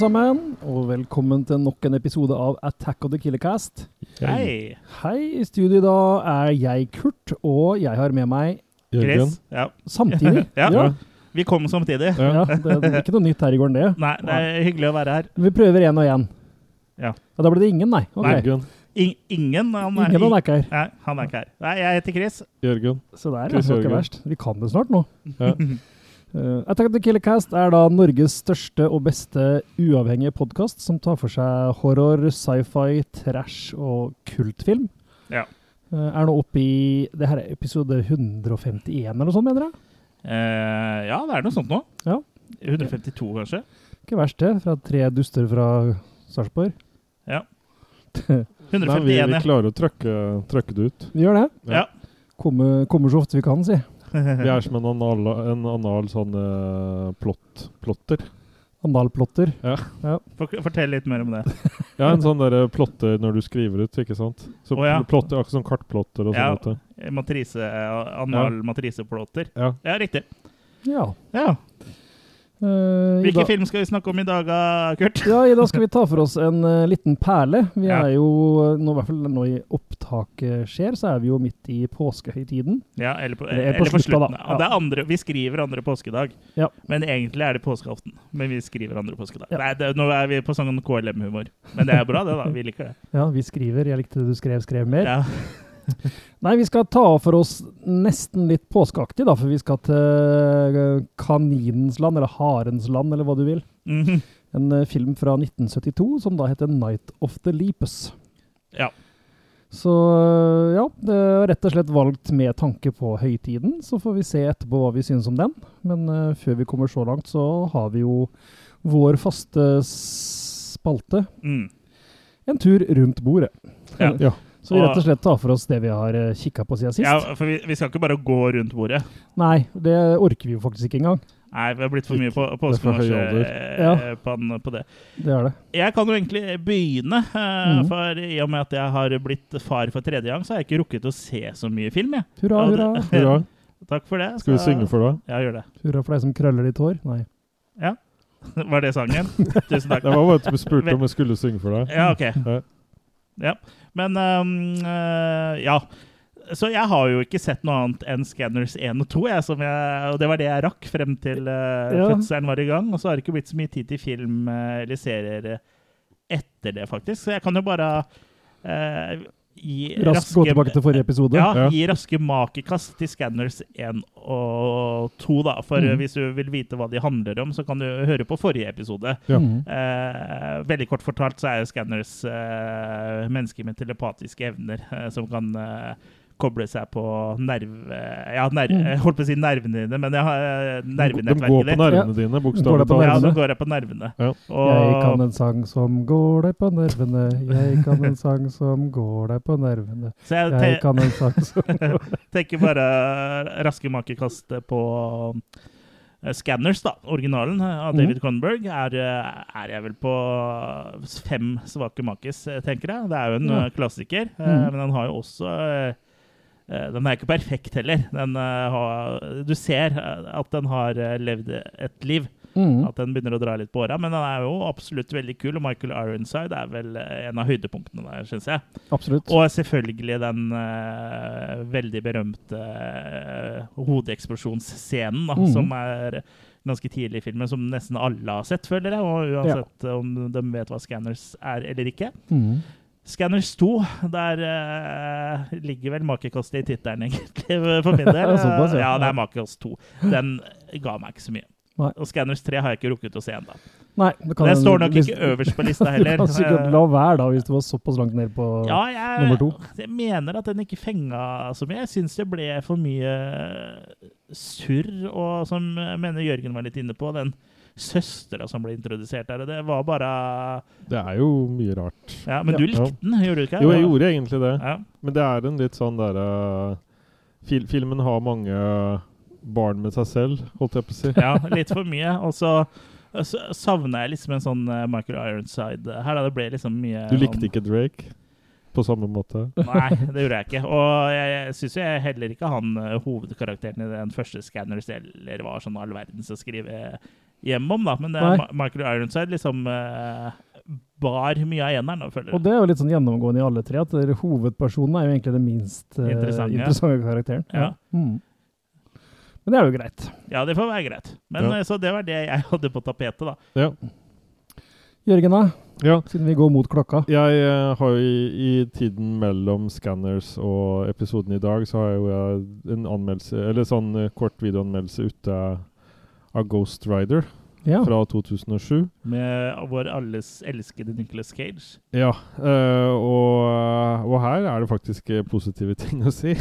sammen, og velkommen til nok en episode av Attack of the Killercast. Hei. Hei, i studio i dag er jeg Kurt, og jeg har med meg Jørgen. Chris. Ja. samtidig. Ja. ja. Vi kom samtidig. Ja. det, det er ikke noe nytt her i gården, det. Nei, det er hyggelig å være her. Vi prøver én og én. Ja. Da ble det ingen, nei. Okay. Jørgen. In ingen han er, Ingen han er ikke her. Nei, han er ikke her. Nei, jeg heter Chris. Jørgen. Så der, Chris det var ikke Jørgen. verst. Vi kan det snart nå. Ja. Uh, Attack of the Killercast er da Norges største og beste uavhengige podkast som tar for seg horror, sci-fi, trash og kultfilm. Ja. Uh, er nå oppe i Det her er episode 151 eller noe sånt, mener jeg. Uh, ja, det er noe sånt nå. Ja. 152, kanskje. Ikke verst, det. Fra tre duster fra Sarpsborg. Ja. Nei, vi, 151, vi klarer å trøkke, trøkke det ut. Vi gjør det. Ja. Kommer, kommer så ofte vi kan, si. Vi er som en anal, en anal sånn uh, plott, plotter. Analplotter. For, fortell litt mer om det. Ja, en sånn der plotter når du skriver ut, ikke sant? Så oh, ja. plotter, akkurat som kartplotter og Ja. sånn. du. Matrise, anal matriseplåter. Ja. Ja, riktig. Ja. Ja. Uh, Hvilken film skal vi snakke om i dag, Kurt? Ja, I dag skal vi ta for oss en uh, liten perle. Vi Ja. er jo, nå, i hvert fall når opptaket skjer, så er vi jo midt i påskehøytiden. Ja, eller på, Eller eller på på, slutten, da. Ja. Det andre, vi skriver andre påskedag, Ja. men egentlig er det påskeaften. Men vi skriver andre påskedag. Nei, det, nå er vi på sånn KLM-humor. Men det er bra, det. da. Vi liker det. Ja, vi skriver. Jeg likte det du skrev, skrev mer. Ja. Nei, vi skal ta for oss nesten litt påskeaktig, da, for vi skal til eh, kaninens land, eller harens land, eller hva du vil. Mhm. En eh, film fra 1972 som da heter 'Night of the Leapes. Ja. Så øh, ja, det er rett og slett valgt med tanke på høytiden. Så får vi se etterpå hva vi synes om den. Men uh, før vi kommer så langt, så har vi jo vår faste spalte. Mm. En tur rundt bordet. Ja. Ja. Så vi rett og slett tar for oss det vi har uh, kikka på siden sist. ja, for vi, vi skal ikke bare gå rundt bordet. Nei, det orker vi jo faktisk ikke engang. Nei, vi har blitt for mye på, alder. Ja. påskemarsj på det. Det er det. Jeg kan jo egentlig begynne, eh, Mhm. for i og med at jeg har blitt far for tredje gang, så har jeg ikke rukket å se så mye film, jeg. Hurra, hurra. Hurra. Takk for det. Skal vi synge for deg? Ja, gjør det. Hurra for deg som krøller ditt hår. Nei. Ja. Var det sangen? Tusen takk. Det var bare at vi spurte om jeg skulle synge for deg. Ja, ok. Ja. Men eh, ja. Så jeg har jo ikke sett noe annet enn Scanners 1 og 2, jeg, som jeg, og det var det jeg rakk frem til uh, Ja. fødselen var i gang. Og så har det ikke blitt så mye tid til film eh, eller serier etter det, faktisk. Så jeg kan jo bare eh, Rask, raske, gå tilbake til forrige episode. Ja, Ja. gi raske makekast til Scanners 1 og 2, da. For eh, hvis du vil vite hva de handler om, så kan du høre på forrige episode. Ja. Mhm. Eh, veldig kort fortalt så er jo Scanners eh, mennesker med telepatiske evner eh, som kan eh, koble seg på nerve... Ja, nerv, Mm. jeg holdt på å si nervene dine, men jeg har eh, De går nervenettverket på ditt. nervene dine, Går bokstavelig talt. Ja, de går jeg på nervene. Ja. Jeg kan en sang som går deg på nervene. Jeg kan en sang som går deg på nervene. så jeg Jeg kan en sang som går... tenker bare raske makekast på eh, Scanners, da. Originalen eh, av David David Cronenberg er, er jeg vel på fem svake makis, tenker jeg. Det er jo en Ja. klassiker, Mhm. men den har jo også Den er ikke perfekt heller. Eh, har, du ser eh, at den har eh, levd et liv. Mm. At den begynner å dra litt på åra. Men den er jo absolutt veldig kul, og Michael Ironside er vel eh, en av høydepunktene der, syns jeg. Absolutt. Og selvfølgelig den uh, veldig berømte uh, hodeeksplosjonsscenen, da, Mhm. som er ganske tidlig i filmen, som nesten alle har sett, føler jeg. Og uansett om de vet hva Scanners er eller ikke. Mhm. Scanners 2, der uh, ligger vel makekostet i tittelen, egentlig, for min del. Ja, såpass, ja. ja, det er makekost 2. Den ga meg ikke så mye. Nei. Og Scanners 3 har jeg ikke rukket å se ennå. Nei, det står nok ikke øverst på lista heller. Du kan sikkert la være, da, hvis du var såpass langt ned på Ja, jeg, nummer to. jeg mener at den ikke fenga så mye. Jeg syns det ble for mye surr, og som jeg mener Jørgen var litt inne på, den søstera som ble introdusert der. Det var bare Det er jo mye rart. Ja, men du likte den, gjorde du ikke? Jo, jeg gjorde egentlig det. Ja. Men det er en litt sånn derre fil Filmen har mange barn med seg selv, holdt jeg på å si. ja, litt for mye. Og så savner jeg liksom en sånn eh, Michael Ironside her. da Det ble liksom mye Du likte ikke Drake på samme måte? Nei, det gjorde jeg ikke. Og jeg, jeg syns heller ikke han eh, hovedkarakteren i den første Scanners eller var sånn all verdens å skrive hjem om, da. Men det Nei. er Michael Ironside liksom uh, bar mye av eneren, føler Og det er jo litt sånn gjennomgående i alle tre, at hovedpersonen er jo egentlig den minst uh, Interessante. interessante karakteren. Ja. Mm. Men det er jo greit. Ja, det får være greit. Men Ja. eh, Så det var det jeg hadde på tapetet, da. Ja. Jørgen, da? ja. Siden vi går mot klokka. Jeg eh, har jo i, i tiden mellom Scanners og episoden i dag, så har jeg jo en anmeldelse, eller sånn eh, kort videoanmeldelse ute av Ghost Rider Ja. fra 2007. Med vår alles elskede Nicholas Cage. Ja, eh, og, og her er det faktisk eh, positive ting å si.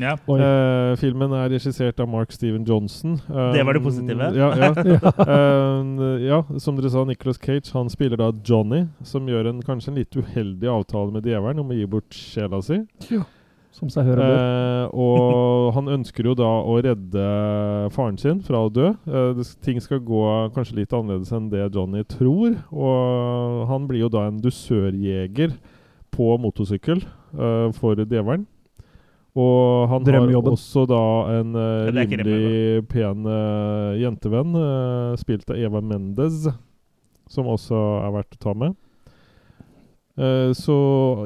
Ja. Eh, filmen er regissert av Mark Steven Johnson. Um, Det var det positive. Ja, ja. Ja. Eh, ja, som dere sa, Nicholas Cage han spiller da Johnny, som gjør en kanskje en litt uheldig avtale med djevelen om å gi bort sjela si. Som seg hører bør. Eh, og han ønsker jo da å redde faren sin fra å dø. Eh, det, ting skal gå kanskje litt annerledes enn det Johnny tror. Og han blir jo da en dusørjeger på motorsykkel eh, for djevelen. Og han har også da en eh, rimelig pen eh, jentevenn, eh, spilt av Eva Mendez, som også er verdt å ta med. Eh, så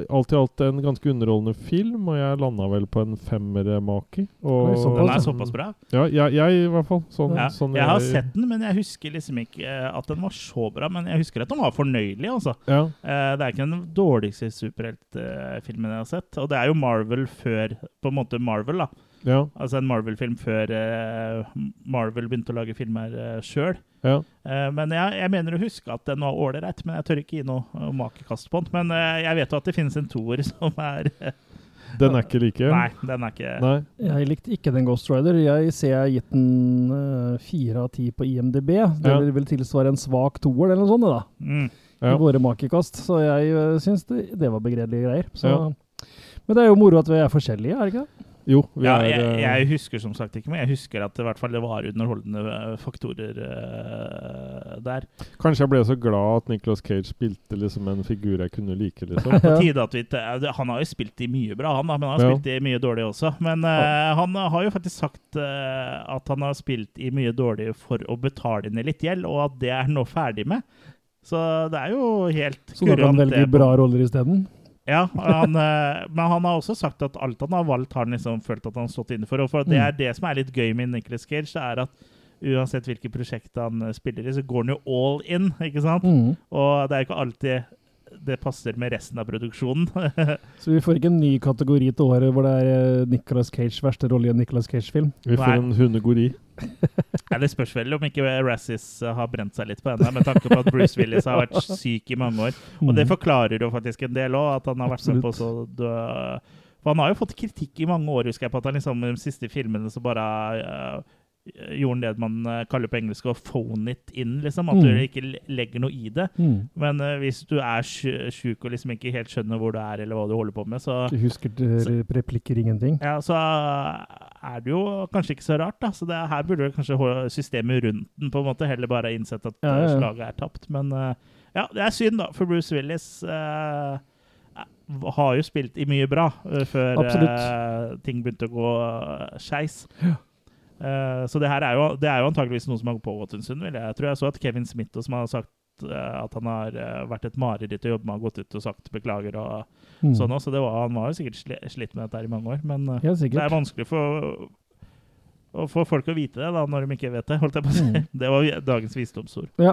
alt i alt en ganske underholdende film, og jeg landa vel på en femmermake. Og Den er såpass bra. Ja, jeg, jeg i hvert fall. Sånn, Ja. sånn Jeg har sett den, men jeg husker liksom ikke eh, at den var så bra. Men jeg husker at den var fornøyelig, altså. Ja, Uh, Det er ikke den dårligste superheltfilmen jeg har sett. Og det er jo Marvel før På en måte Marvel, da. ja, Altså en Marvel-film før eh, Marvel begynte å lage filmer uh, sjøl. Ja. men jeg, jeg mener å huske at den var ålreit, men jeg tør ikke gi noe uh, makekast på den. Men eh, jeg vet jo at det finnes en toer som er Den er ikke like? Nei, den er ikke Nei. Jeg likte ikke den Ghost Rider. Jeg ser jeg har gitt den eh, fire av ti på IMDb. Det Ja. vil tilsvare en svak toer eller noe sånt, da. mm. Ja. I våre makekast. Så jeg uh, syns det, det var begredelige greier. Så. Ja. Men det er jo moro at vi er forskjellige, er det ikke det? Jo, vi Ja, er jeg, eh, jeg husker som sagt ikke, men jeg husker at det, hvert fall det var underholdende eh, faktorer uh, der. Kanskje jeg ble så glad at Nicolas Cage spilte liksom en figur jeg kunne like, liksom. På Ja. tide at vi, han har jo spilt i mye bra, han da, men han har Ja. spilt i mye dårlig også. Men uh, han har jo faktisk sagt uh, at han har spilt i mye dårlig for å betale ned litt gjeld, og at det er nå ferdig med. Så det er jo helt kurant. Så da kan han velge bra roller isteden? Ja, han, eh, men han har også sagt at alt han har valgt, har han liksom følt at han har stått inne for. Og for det Mm. er det som er litt gøy med Nicholas Cage, det er at uansett hvilket prosjekt han spiller i, så går han jo all in, ikke sant? Mm. Og det er jo ikke alltid det passer med resten av produksjonen. Så vi får ikke en ny kategori til året hvor det er eh, Nicolas Cage verste rolle i en Nicolas Cage-film? Vi får Nei. en hundegori. Ja, det spørs vel om ikke Razzies eh, har brent seg litt på henne, med tanke på at Bruce Willis har vært syk i mange år. Og det forklarer jo faktisk en del òg, at han har vært med på så død For han har jo fått kritikk i mange år, husker jeg, på at han liksom de siste filmene så bare eh, gjorde det man eh, kaller på engelsk å phone it in, liksom. At Mm. du ikke legger noe i det. Mm. Men uh, hvis du er sj- sjuk og liksom ikke helt skjønner hvor du er, eller hva du holder på med, så Du husker til replikker ingenting? ja, så er det jo kanskje ikke så rart, da. Så det, her burde vel kanskje systemet rundt den på en måte heller bare innsett at Ja, ja, eh, ja. slaget er tapt. Men uh, ja, det er synd, da, for Bruce Willis Uh, har jo spilt i mye bra eh, før eh, ting begynte å gå skeis. Eh, så det her er jo, det er jo antageligvis noe som har pågått en stund. Vil jeg. tror jeg så at Kevin Smith som har sagt eh, at han har eh, vært et mareritt å jobbe med, har gått ut og sagt beklager og Mm. sånn også. Det var, han var jo sikkert slitt med dette her i mange år, men eh, Helt det er vanskelig for å få folk å vite det da, når de ikke vet det. holdt jeg på å si. Mm. Det var dagens visdomsord. Ja.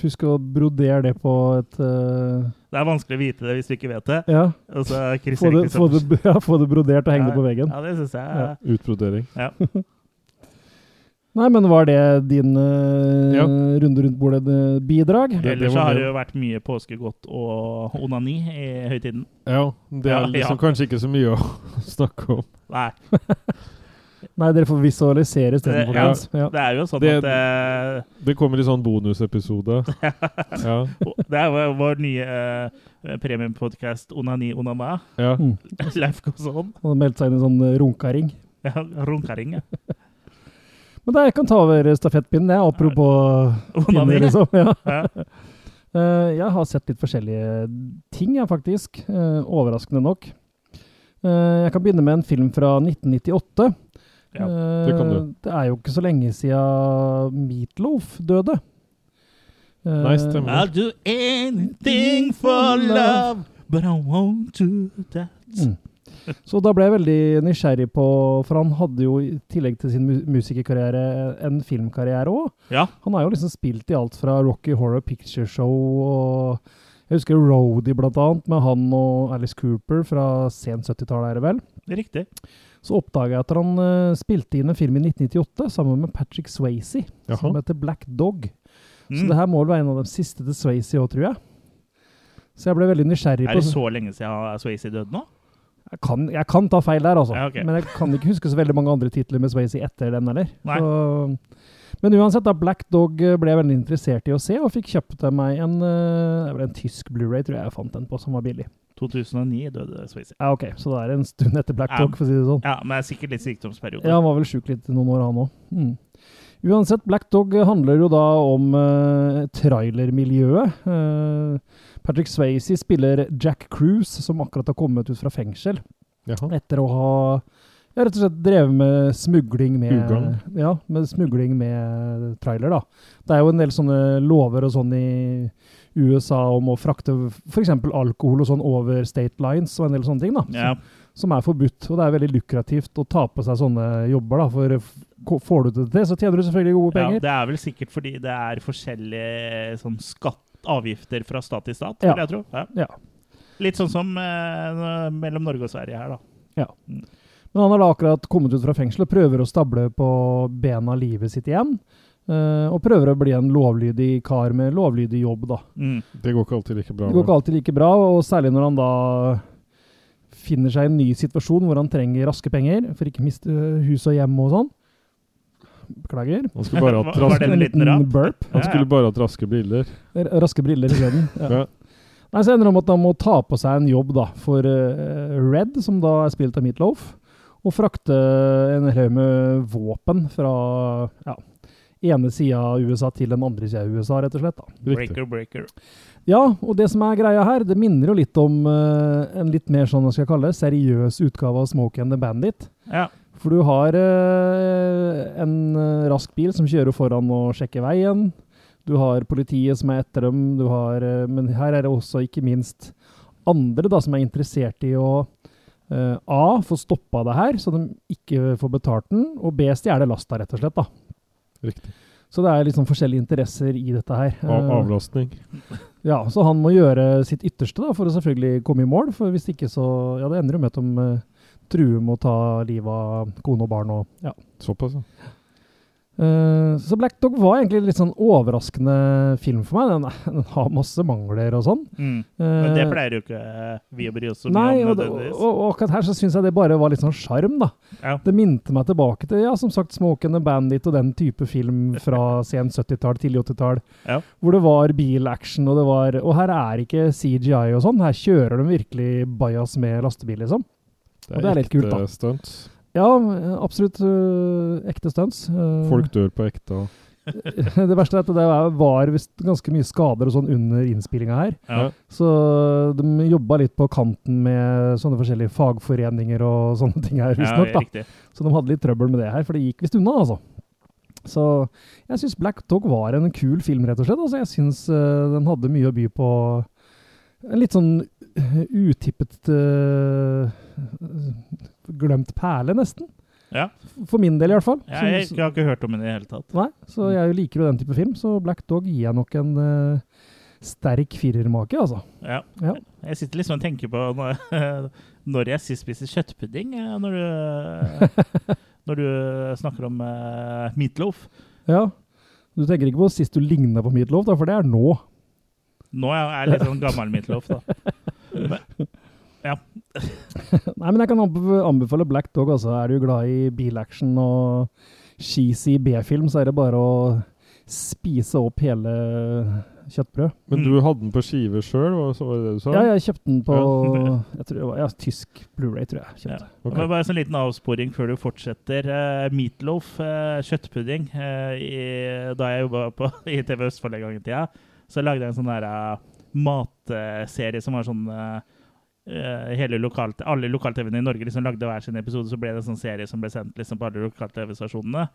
Husk å brodere det på et uh... Det er vanskelig å vite det hvis du ikke vet det. Ja, få det, få det, ja, få det brodert og henge Ja, det på veggen. Ja, det syns jeg. Ja. Utbrodering. Ja. Nei, men var det din uh, Ja. runde rundt bordet-bidrag? Ja, Ellers så har det. jo vært mye påskegodt og onani i høytiden. Ja, det er liksom ja. kanskje ikke så mye å snakke om. Nei, Nei, dere får visualisere istedenfor. ja. Ja. det er jo sånn Det- at uh, Det kommer i sånn bonusepisode. Ja, Det er vår nye uh, premiepodkast Onani Onama. ja. Mm. Life Han on. Og meldte seg inn i en sånn eh, runkaring. Ja, Runkaring, ja. Men da, jeg kan ta over stafettpinnen, jeg, apropos pinner, liksom. Ja. Ja. Eh, jeg har sett litt forskjellige ting, jeg, faktisk. Eh, overraskende nok. Eh, jeg kan begynne med en film fra 1998. Ja, det kan du. Det er jo ikke så lenge siden Meatloaf døde. Eh, Nei, stemmer. I'll do anything for love, but I won't do that. Mm. Så da ble jeg veldig nysgjerrig på For han hadde jo i tillegg til sin mu musikerkarriere en filmkarriere òg. Ja. Han har jo liksom spilt i alt fra Rocky Horror Picture Show og Jeg husker Roadie blant annet, med han og Alice Cooper fra sent 70-tallet, er det vel. Riktig. Så oppdaga jeg at han uh, spilte inn en film i 1998 sammen med Patrick Swayze, Jaha. som heter Black Dog. Så Mm. det her må vel være en av de siste til Swayze òg, tror jeg. Så jeg ble veldig nysgjerrig Er på det så lenge siden Swayze døde nå? Jeg kan, jeg kan ta feil der, altså. Ja, okay. Men jeg kan ikke huske så veldig mange andre titler med Swayze etter den heller. Men uansett, da Black Dog eh, ble jeg veldig interessert i å se, og fikk kjøpt meg en, eh, det var en tysk Blu-ray, tror jeg jeg fant den på, som var billig. 2009 døde Swayze. Ja, ok, Så det er en stund etter Black Ja. Dog, for å si det sånn. Ja, men det er sikkert litt sykdomsperiode. Ja, han var vel sjuk litt noen år, han òg. Mm. Uansett, Black Dog handler jo da om uh, trailermiljøet. Uh, Patrick Swayze spiller Jack Cruise, som akkurat har kommet ut fra fengsel. Jaha. Etter å ha ja, rett og slett drevet med smugling med Ugang. Ja, med smugling med trailer, da. Det er jo en del sånne lover og sånn i USA om å frakte f.eks. alkohol og sånn over state lines og en del sånne ting, da. Ja. Som, som er forbudt. Og det er veldig lukrativt å ta på seg sånne jobber, da. For får du det til, så tjener du selvfølgelig gode penger. ja, det er vel sikkert fordi det er forskjellige sånn skatt, avgifter fra stat til stat, Ja. vil jeg tro. Ja. Ja. Litt sånn som eh, mellom Norge og Sverige her, da. Men han har da akkurat kommet ut fra fengsel og prøver å stable på bena livet sitt igjen. Uh, og prøver å bli en lovlydig kar med lovlydig jobb, da. Mm. Det går ikke alltid like bra. Det går ikke alltid like bra, og særlig når han da finner seg i en ny situasjon hvor han trenger raske penger for ikke miste hus og hjem og sånn. Beklager. Han skulle bare hatt raske, en liten rap? burp. han skulle bare hatt raske briller. R- Raske briller i gleden. Ja. Ja. Nei, så ender det om at han må ta på seg en jobb da, for eh, Red, som da er spilt av Meatloaf, og frakte en haug med våpen fra ja, ene sida av USA til den andre sida av USA, rett og slett. da. Breaker, breaker. Ja, og det som er greia her, det minner jo litt om uh, en litt mer sånn, hva skal jeg kalle det, seriøs utgave av Smoke and the Bandit. Ja. For du har eh, en eh, rask bil som kjører foran og sjekker veien. Du har politiet som er etter dem, du har, eh, men her er det også ikke minst andre da, som er interessert i å eh, A. få stoppa det her, så de ikke får betalt den, og B. stjele lasta, rett og slett. da. Riktig. Så det er liksom forskjellige interesser i dette her. Av, Eh, avlastning. ja, så han må gjøre sitt ytterste da, for å selvfølgelig komme i mål, for hvis ikke så Ja, det ender jo med at de eh, truer med å ta livet av kone og barn og ja. Såpass, ja. Uh, så Black Dog var egentlig litt sånn overraskende film for meg. Den, den har masse mangler og sånn. Mm. Men det Eh, pleier jo ikke vi å bry oss så mye Nei, om. og, og, og akkurat her så syns jeg det bare var litt sånn sjarm, da. Ja. Det minte meg tilbake til ja, som sagt, Smoke and the Bandit og den type film fra sen 70-tall, tidlig 80-tall. Ja. Hvor det var bilaction, og det var Og her er ikke CGI og sånn. Her kjører de virkelig bajas med lastebil, liksom. Og det er litt kult, da. ekte stunts. Ja, absolutt øh, ekte stunts. Øh, Folk dør på ekte. og- det verste er at det var- var visst ganske mye skader og sånn under innspillinga her. Ja. Så de jobba litt på kanten med sånne forskjellige fagforeninger og sånne ting her, Ja, visstnok. da. Så de hadde litt trøbbel med det her, for det gikk visst unna, altså. Så jeg syns Black Dog var en kul film, rett og slett. Altså, jeg syns uh, den hadde mye å by på. En litt sånn øh, utippet øh, Glemt perle, nesten. Ja. For min del, i hvert fall. Ja, jeg, jeg har ikke hørt om den i det hele tatt. Nei, så jeg liker jo den type film, så Black Dog gir jeg nok en uh, sterk firermake, altså. Ja. Ja. Jeg sitter liksom og tenker på når, når jeg sist spiste kjøttpudding. eh, Når du, når du snakker om uh, meatloaf. Ja. Du tenker ikke på sist du ligna på Meatloaf, da, for det er nå. Nå er jeg litt sånn gammel meatloaf, da. Men, Nei, men jeg kan anbefale Black Dog, altså. Er du glad i bilaction og cheesy B-film, så er det bare å spise opp hele kjøttbrød. Men Mm. du hadde den på skive sjøl, var det det du sa? Ja, jeg kjøpte den på jeg tror det var, ja, tysk Blu-ray, tror jeg. ja. Okay. Bare en sånn liten avsporing før du fortsetter. Uh, meatloaf, uh, kjøttpudding. Uh, i, da jeg jobba på- i TV Østfold en gang i tida, så lagde jeg en sånn der matserie som var sånn eh, eh, hele lokal, alle lokal-TV-ene i Norge liksom lagde hver sin episode, så ble det en sånn serie som ble sendt liksom på alle lokal-TV-stasjonene.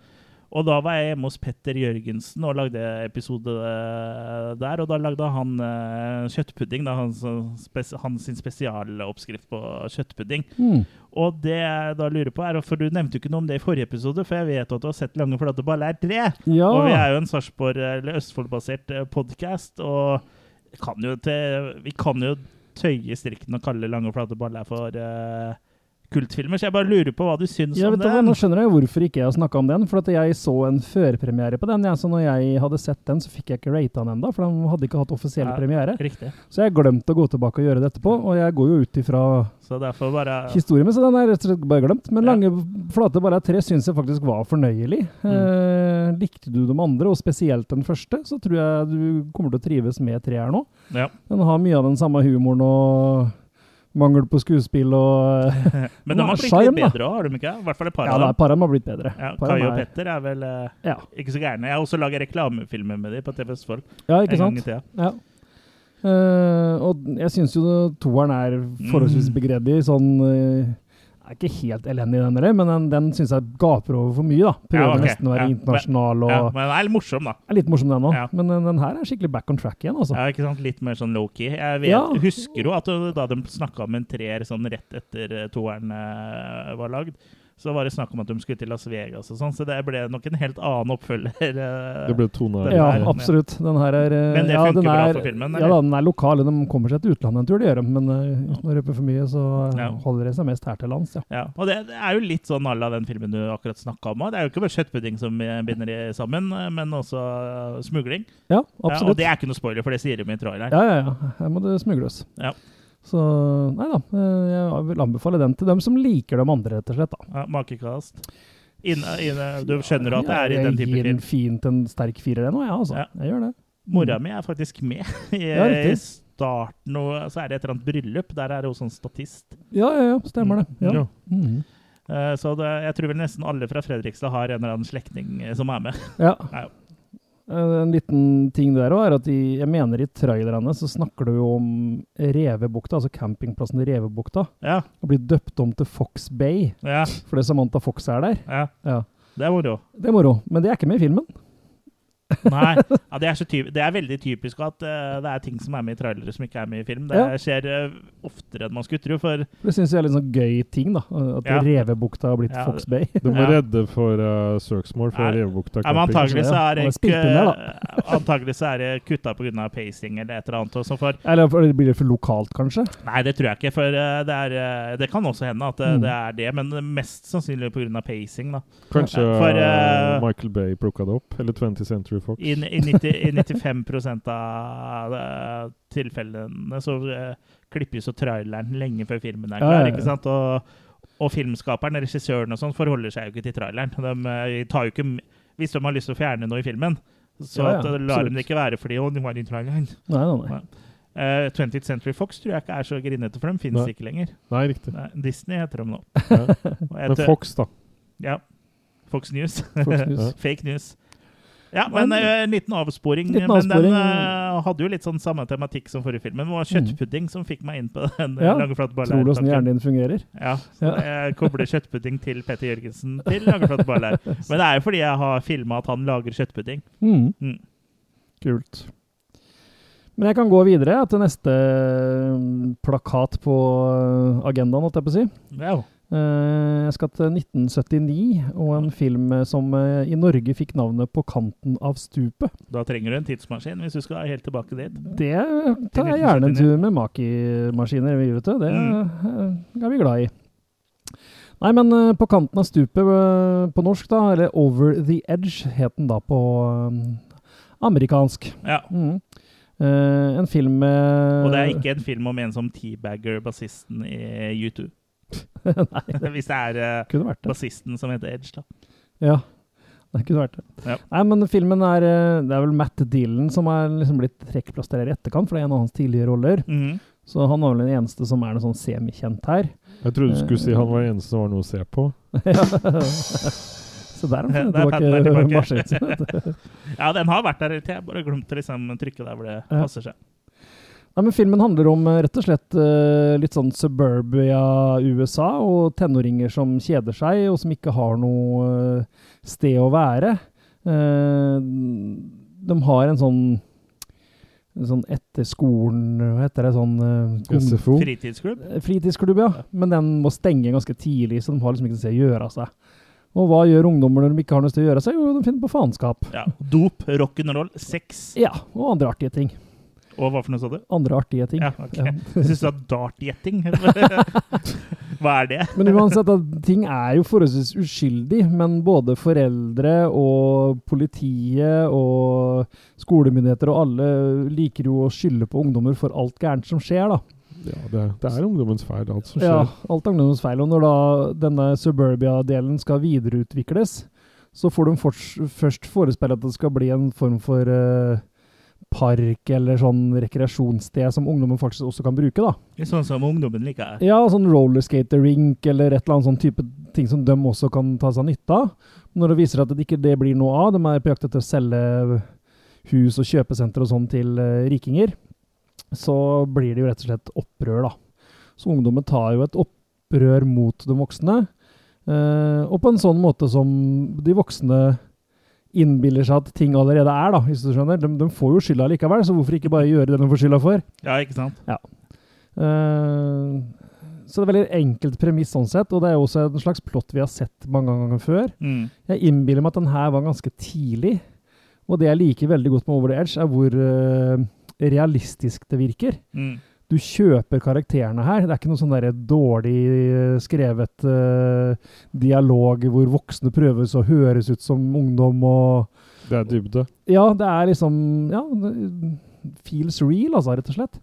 Og da var jeg hjemme hos Petter Jørgensen og lagde episode eh, der. Og da lagde han uh, kjøttpudding. Da, hans, spes, hans spesialoppskrift på kjøttpudding. Mm. Og det jeg da lurer på er, For du nevnte jo ikke noe om det i forrige episode, for jeg vet at du har sett Lange flate baller 3. Ja. Og vi er jo en Sarpsborg- eller Østfold-basert podkast, og kan jo til, vi kan jo tøye strikken og kalle Lange flate baller for eh, kultfilmer. Så jeg bare lurer på hva du syns Ja, om den. hva. Nå skjønner jeg hvorfor ikke jeg har snakka om den. For jeg så en førpremiere på den. Ja, så når jeg hadde sett den, så fikk jeg ikke rata den ennå, for den hadde ikke hatt offisiell Ja. premiere. Riktig. Så jeg glemte å gå tilbake og gjøre det etterpå. Og jeg går jo ut ifra bare historien min, så den er rett og slett bare glemt. Men Ja. Lange flate bare tre syns jeg faktisk var fornøyelig. Mm. Eh, likte du de andre, og spesielt den første, så tror jeg du kommer til å trives med treeren nå. Ja. Den har mye av den samme humoren og mangel på skuespill og Men de har blitt litt bedre òg, har de ikke? I hvert fall et par Ja, av dem. par av dem har blitt bedre. Ja, Kai og er- Petter er vel uh, Ja. ikke så gærne. Jeg har også laget reklamefilmer med dem på TV Østfold Ja, ikke sant? Ja. Uh, og jeg syns jo toeren er forholdsvis Mm. begredelig. Sånn eh, er ikke helt elendig, den der, men den, den syns jeg gaper over for mye. da. Prøver Ja, okay. nesten å være Ja, internasjonal og Ja, men den er litt morsom, da. er litt morsom, den òg. Men den, den her er skikkelig back on track igjen, altså. Ja, ikke sant? Litt mer sånn low-key. Jeg vet, husker jo at da de snakka om en treer sånn rett etter eh, toeren eh, var lagd, så var det snakk om at de skulle til Las Vegas og sånn, så det ble nok en helt annen oppfølger. eh. Det ble tone Ja, absolutt. Den her er Men det ja, funker bra er, for filmen, Ja eller? da, den er lokal. De kommer seg til utlandet en tur, det gjør de. Men eh, uten å røpe for mye, så eh, Ja. holder det seg mest her til lands, ja. Ja, og det, det er jo litt sånn à la den filmen du akkurat snakka om. Det er jo ikke bare kjøttpudding som binder de sammen, men også smugling. Ja, Ja, og det er ikke noe spoiler, for det sier de i traileren. Ja, ja, ja. Her må det smugles. Ja. Så nei da. eh, Jeg vil anbefale den til dem som liker dem andre, rett og slett. da. Ja, Makekast. Inne, inne, du skjønner at det er i den type Jeg gir film. den fint en sterk firer, ennå, jeg, altså. Ja. Jeg gjør det. Mora mi er faktisk med i, Ja, riktig. i starten, og så er det et eller annet bryllup. Der er hun sånn statist. Ja, ja, ja. Stemmer det. Ja. Ja. Mm -hmm. Så det, jeg tror vel nesten alle fra Fredrikstad har en eller annen slektning eh, som er med. ja. Ja. Eh, En liten ting der òg er at i, jeg mener i trailerne så snakker du jo om Revebukta, altså campingplassen i Revebukta, Ja, og blir døpt om til Fox Bay ja, fordi Samantha Fox er der. ja. Ja. Det er moro. Det er moro, men det er ikke med i filmen. Nei, ja, det, er så det er veldig typisk at uh, det er ting som er med i trailere som ikke er med i film. Det Ja. skjer uh, oftere enn man skulle tro. For Det syns jeg er litt sånn gøy ting, da. At Ja. Revebukta har blitt Ja, Fox Bay. De må Ja. redde for uh, søksmål fra Revebukta camping. antagelig så er det så er det kutta pga. pacing eller et eller annet. Også, for, Eller for- blir det for lokalt, kanskje? nei, det tror jeg ikke. For det, er, det kan også hende at Mm. det er det, men mest sannsynlig pga. pacing. da. Kanskje For, Michael Bay plukka det opp? Eller 20th Century Fox? I, i, 90, I 95% av eh, tilfellene så uh, klippes jo traileren lenge før filmen er klar. ikke sant? Og, og filmskaperen, regissøren og sånn, forholder seg jo ikke til traileren. De eh, tar jo ikke, Hvis de har lyst til å fjerne noe i filmen, så Ja, ja, lar de det ikke være fordi de var i traileren. Nei, nei, nei. Uh, 20th Century Fox tror jeg ikke er så grinete, for dem finnes Nei. ikke lenger. Nei, riktig. Nei, Disney heter de nå. Ja. Men Fox, da. Ja. Fox News. Fox News. Fake news. Ja, men Men- eh, en liten avsporing. Liten men avsporing. den uh, hadde jo litt sånn samme tematikk som forrige film. Men det var kjøttpudding som fikk meg inn på den. eh, Ja, Langeflat. Tror du åssen hjernen din fungerer? Ja, Ja. jeg kobler kjøttpudding til Petter Jørgensen til Langeflat Barlær. Men det er jo fordi jeg har filma at han lager kjøttpudding. Mm. Mm. Kult. Men jeg kan gå videre til neste mm, plakat på eh, agendaen, holdt jeg på å si. Ja. Eh, Jeg skal til 1979 og en film eh, som eh, i Norge fikk navnet På kanten av stupet. Da trenger du en tidsmaskin hvis du skal helt tilbake dit. Det tar jeg gjerne en tur med Maki-maskiner, vet du. Det eh, er vi glad i. Nei, men På kanten av stupet på norsk, da, eller Over the Edge, het den da på amerikansk. Ja. Mm. Uh, en film med Og det er ikke en film om en som teabagger bassisten i U2. Nei, Hvis det er uh, kunne vært det. bassisten som heter Edge, da. Ja, det kunne vært det. Ja. Nei, men filmen er eh, Det er vel Matt Dillon som er liksom blitt trekkplaster her i etterkant, for det er en av hans tidligere roller. Mm. Så han var vel den eneste som er noe sånn semikjent her. Jeg trodde du skulle si han var den eneste som var noe å se på. Så der har han tilbake tilbake. maskinen sin. Ja, den har vært der hele tida. Bare glemt å liksom trykke der hvor det passer seg. Nei, men Filmen handler om eh, rett og slett eh, litt sånn suburbia-USA, og tenåringer som kjeder seg, og som ikke har noe eh, sted å være. Eh, de har en sånn sånn etter skolen Hva heter det? Sånn SFO. Fritidsklubb? Fritidsklubb, ja. Men den må stenge ganske tidlig, så de har liksom ikke noe sted å gjøre av seg. Og hva gjør ungdommer når de ikke har noe sted å gjøre av seg? Jo, de finner på faenskap. Ja. Dop, rock'n'roll, sex Ja, og andre artige ting. Og hva for noe sa du? Andre artige ting. Ja, ok. Ja. Syns du sa dartgjetting. Hva er det? Men uansett, at ting er jo forholdsvis uskyldig, men både foreldre og politiet og skolemyndigheter og alle liker jo å skylde på ungdommer for alt gærent som skjer, da. Ja, det, det er ungdommens feil, alt som skjer. Ja, alt er ungdommens feil. Og når da denne Suburbia-delen skal videreutvikles, så får de først forespeile at det skal bli en form for eh, park eller sånn rekreasjonssted som ungdommen faktisk også kan bruke, da. Sånn som ungdommen liker. Ja, sånn rollerskater-rink eller et eller annet sånn type ting som de også kan ta seg nytte av. Når det viser at det ikke det blir noe av, de er på jakt etter å selge hus og kjøpesenter og sånn til uh, rikinger, så blir det jo rett og slett opprør, da. Så ungdommen tar jo et opprør mot de voksne, uh, og på en sånn måte som de voksne innbiller seg at ting allerede er, da, hvis du skjønner. De, de får jo skylda likevel, så hvorfor ikke bare gjøre det de får skylda for? Ja, ikke sant? Eh, så det er veldig enkelt premiss sånn sett, og det er jo også en slags plott vi har sett mange ganger før. Mm. Jeg innbiller meg at den her var ganske tidlig, og det jeg liker veldig godt med Over the Edge, er hvor uh, realistisk det virker. Mm. Du kjøper karakterene her. Det er ikke noe sånn der dårlig eh, skrevet uh, dialog hvor voksne prøves å høres ut som ungdom og Det er dybde. ja, det er liksom Ja, feels real, altså, rett og slett.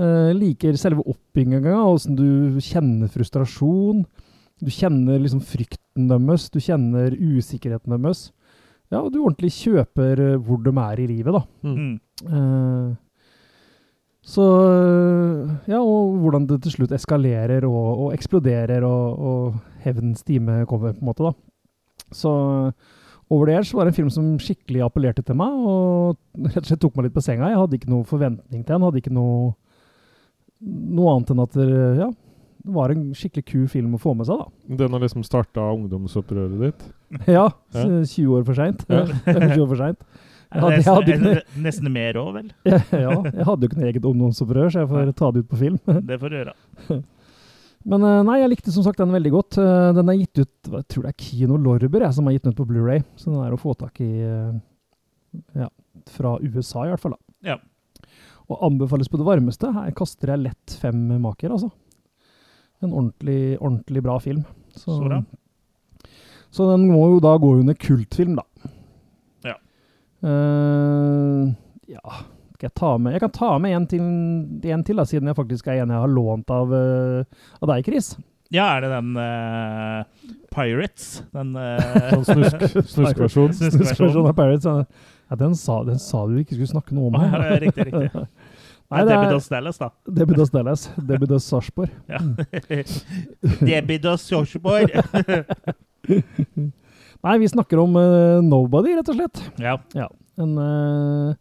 Uh, liker selve oppbygginga, åssen du kjenner frustrasjon. Du kjenner liksom frykten deres, du kjenner usikkerheten deres. Ja, og du ordentlig kjøper hvor de er i livet, da. Mm. Eh, så eh, Ja, og hvordan det til slutt eskalerer og, og eksploderer, og, og hevnens time kommer, på en måte, da. Så Over the Edge var en film som skikkelig appellerte til meg, og rett og slett tok meg litt på senga. Jeg hadde ikke noe forventning til den, hadde ikke noe, noe annet enn at det, ja, det var en skikkelig kul film å få med seg, da. Den har liksom starta ungdomsopprøret ditt. Ja, Ja. 20 år for seint. Ja. 20 år for seint. Jeg hadde- jeg hadde nesten mer òg, vel? Ja, jeg hadde jo ikke noe eget ungdomsopprør, så jeg får ta det ut på film. Det får du gjøre. Men eh, nei, jeg likte som sagt den veldig godt. Eh, Den er gitt ut Jeg tror det er Kino Lorber jeg, som har gitt den ut på Blu-ray så den er å få tak i eh, ja, fra USA, i hvert fall. da. Ja. Og anbefales på det varmeste. Her kaster jeg lett fem maker, altså. En ordentlig, ordentlig bra film. Så, Så så den må jo da gå under kultfilm, da. Ja. Eh, ja Skal jeg ta med Jeg kan ta med en til, en til da, siden jeg faktisk er en jeg har lånt av, uh, av deg, Chris. Ja, er det den uh, Pirates? Den uh, Sånn snusk, snuskversjon. Snuskversjonen snuskversjonen? av Pirates. Ja, Ja, den, sa, den sa du ikke skulle snakke noe om. Ja, her. riktig, riktig. Nei, det er Debidos Dallas, da. Debidos Dallas. Debidos Sarpsborg. Ja. Debbie Does Joshborg. Nei, vi snakker om uh, Nobody, rett og slett. ja. En uh,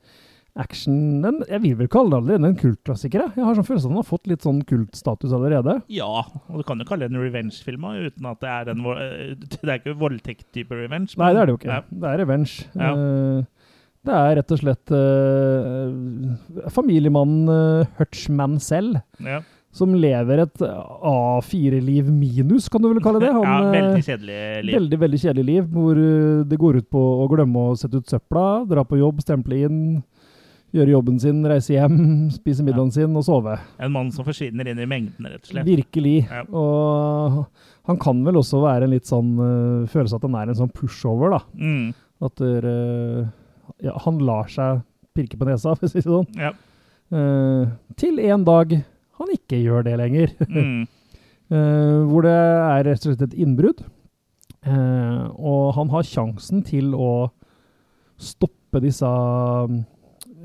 action den, Jeg vil vel kalle det allerede en kultklassiker. jeg. Jeg har sånn følelse av at den har fått litt sånn kultstatus allerede. ja, og du kan jo kalle det en revenge-film uten at det er en eh, Det er ikke voldtekt-type revenge. Nei, det er det jo ikke. Ja. Det er revenge. Ja. Det er rett og slett familiemannen uh, selv. Ja. Som lever et A4-liv minus, kan du vel kalle det. Han, ja, eh, veldig kjedelig liv. Veldig veldig kjedelig liv, hvor eh, det går ut på å glemme å sette ut søpla, dra på jobb, stemple inn, gjøre jobben sin, reise hjem, spise middagen sin og sove. En mann som forsvinner inn i mengden, rett og slett. Virkelig. Ja. Og han kan vel også være en litt sånn uh, følelse at han er en sånn pushover, da. Mm. At uh, ja, han lar seg pirke på nesa, for å si det sånn. Ja. Uh, til en dag han ikke gjør det lenger. Mm. uh, hvor det er rett og slett et innbrudd. Uh, og han har sjansen til å stoppe disse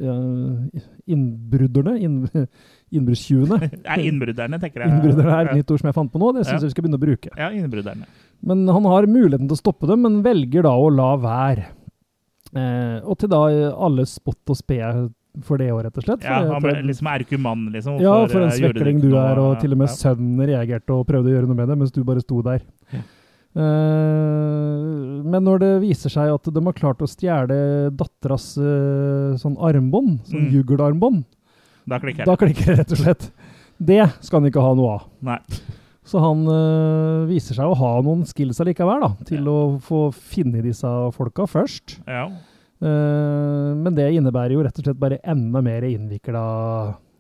uh, innbrudderne, inn, Innbruddstjuvene. Innbrudderne, tenker jeg. Innbrudderne er et nytt ord som jeg fant på nå, det syns Ja. jeg vi skal begynne å bruke. Ja, innbrudderne. Men han har muligheten til å stoppe dem, men velger da å la være. Eh, og til da alle spott og spe for det òg, rett og slett. Ja, han ble liksom erkumann, liksom. ja, for en eh, svekling du er, og til og med Ja. sønnen reagerte og prøvde å gjøre noe med det, mens du bare sto der. Ja. Eh, men når det viser seg at de har klart å stjele datteras eh, sånn armbånd, sånn Mm. juggelarmbånd, Da klikker da klikker det rett og slett. Det skal han ikke ha noe av. Nei. Så han uh, viser seg å ha noen skills allikevel, da, til Ja. å få finne disse folka først. Ja. Eh, men det innebærer jo rett og slett bare enda mer innvikla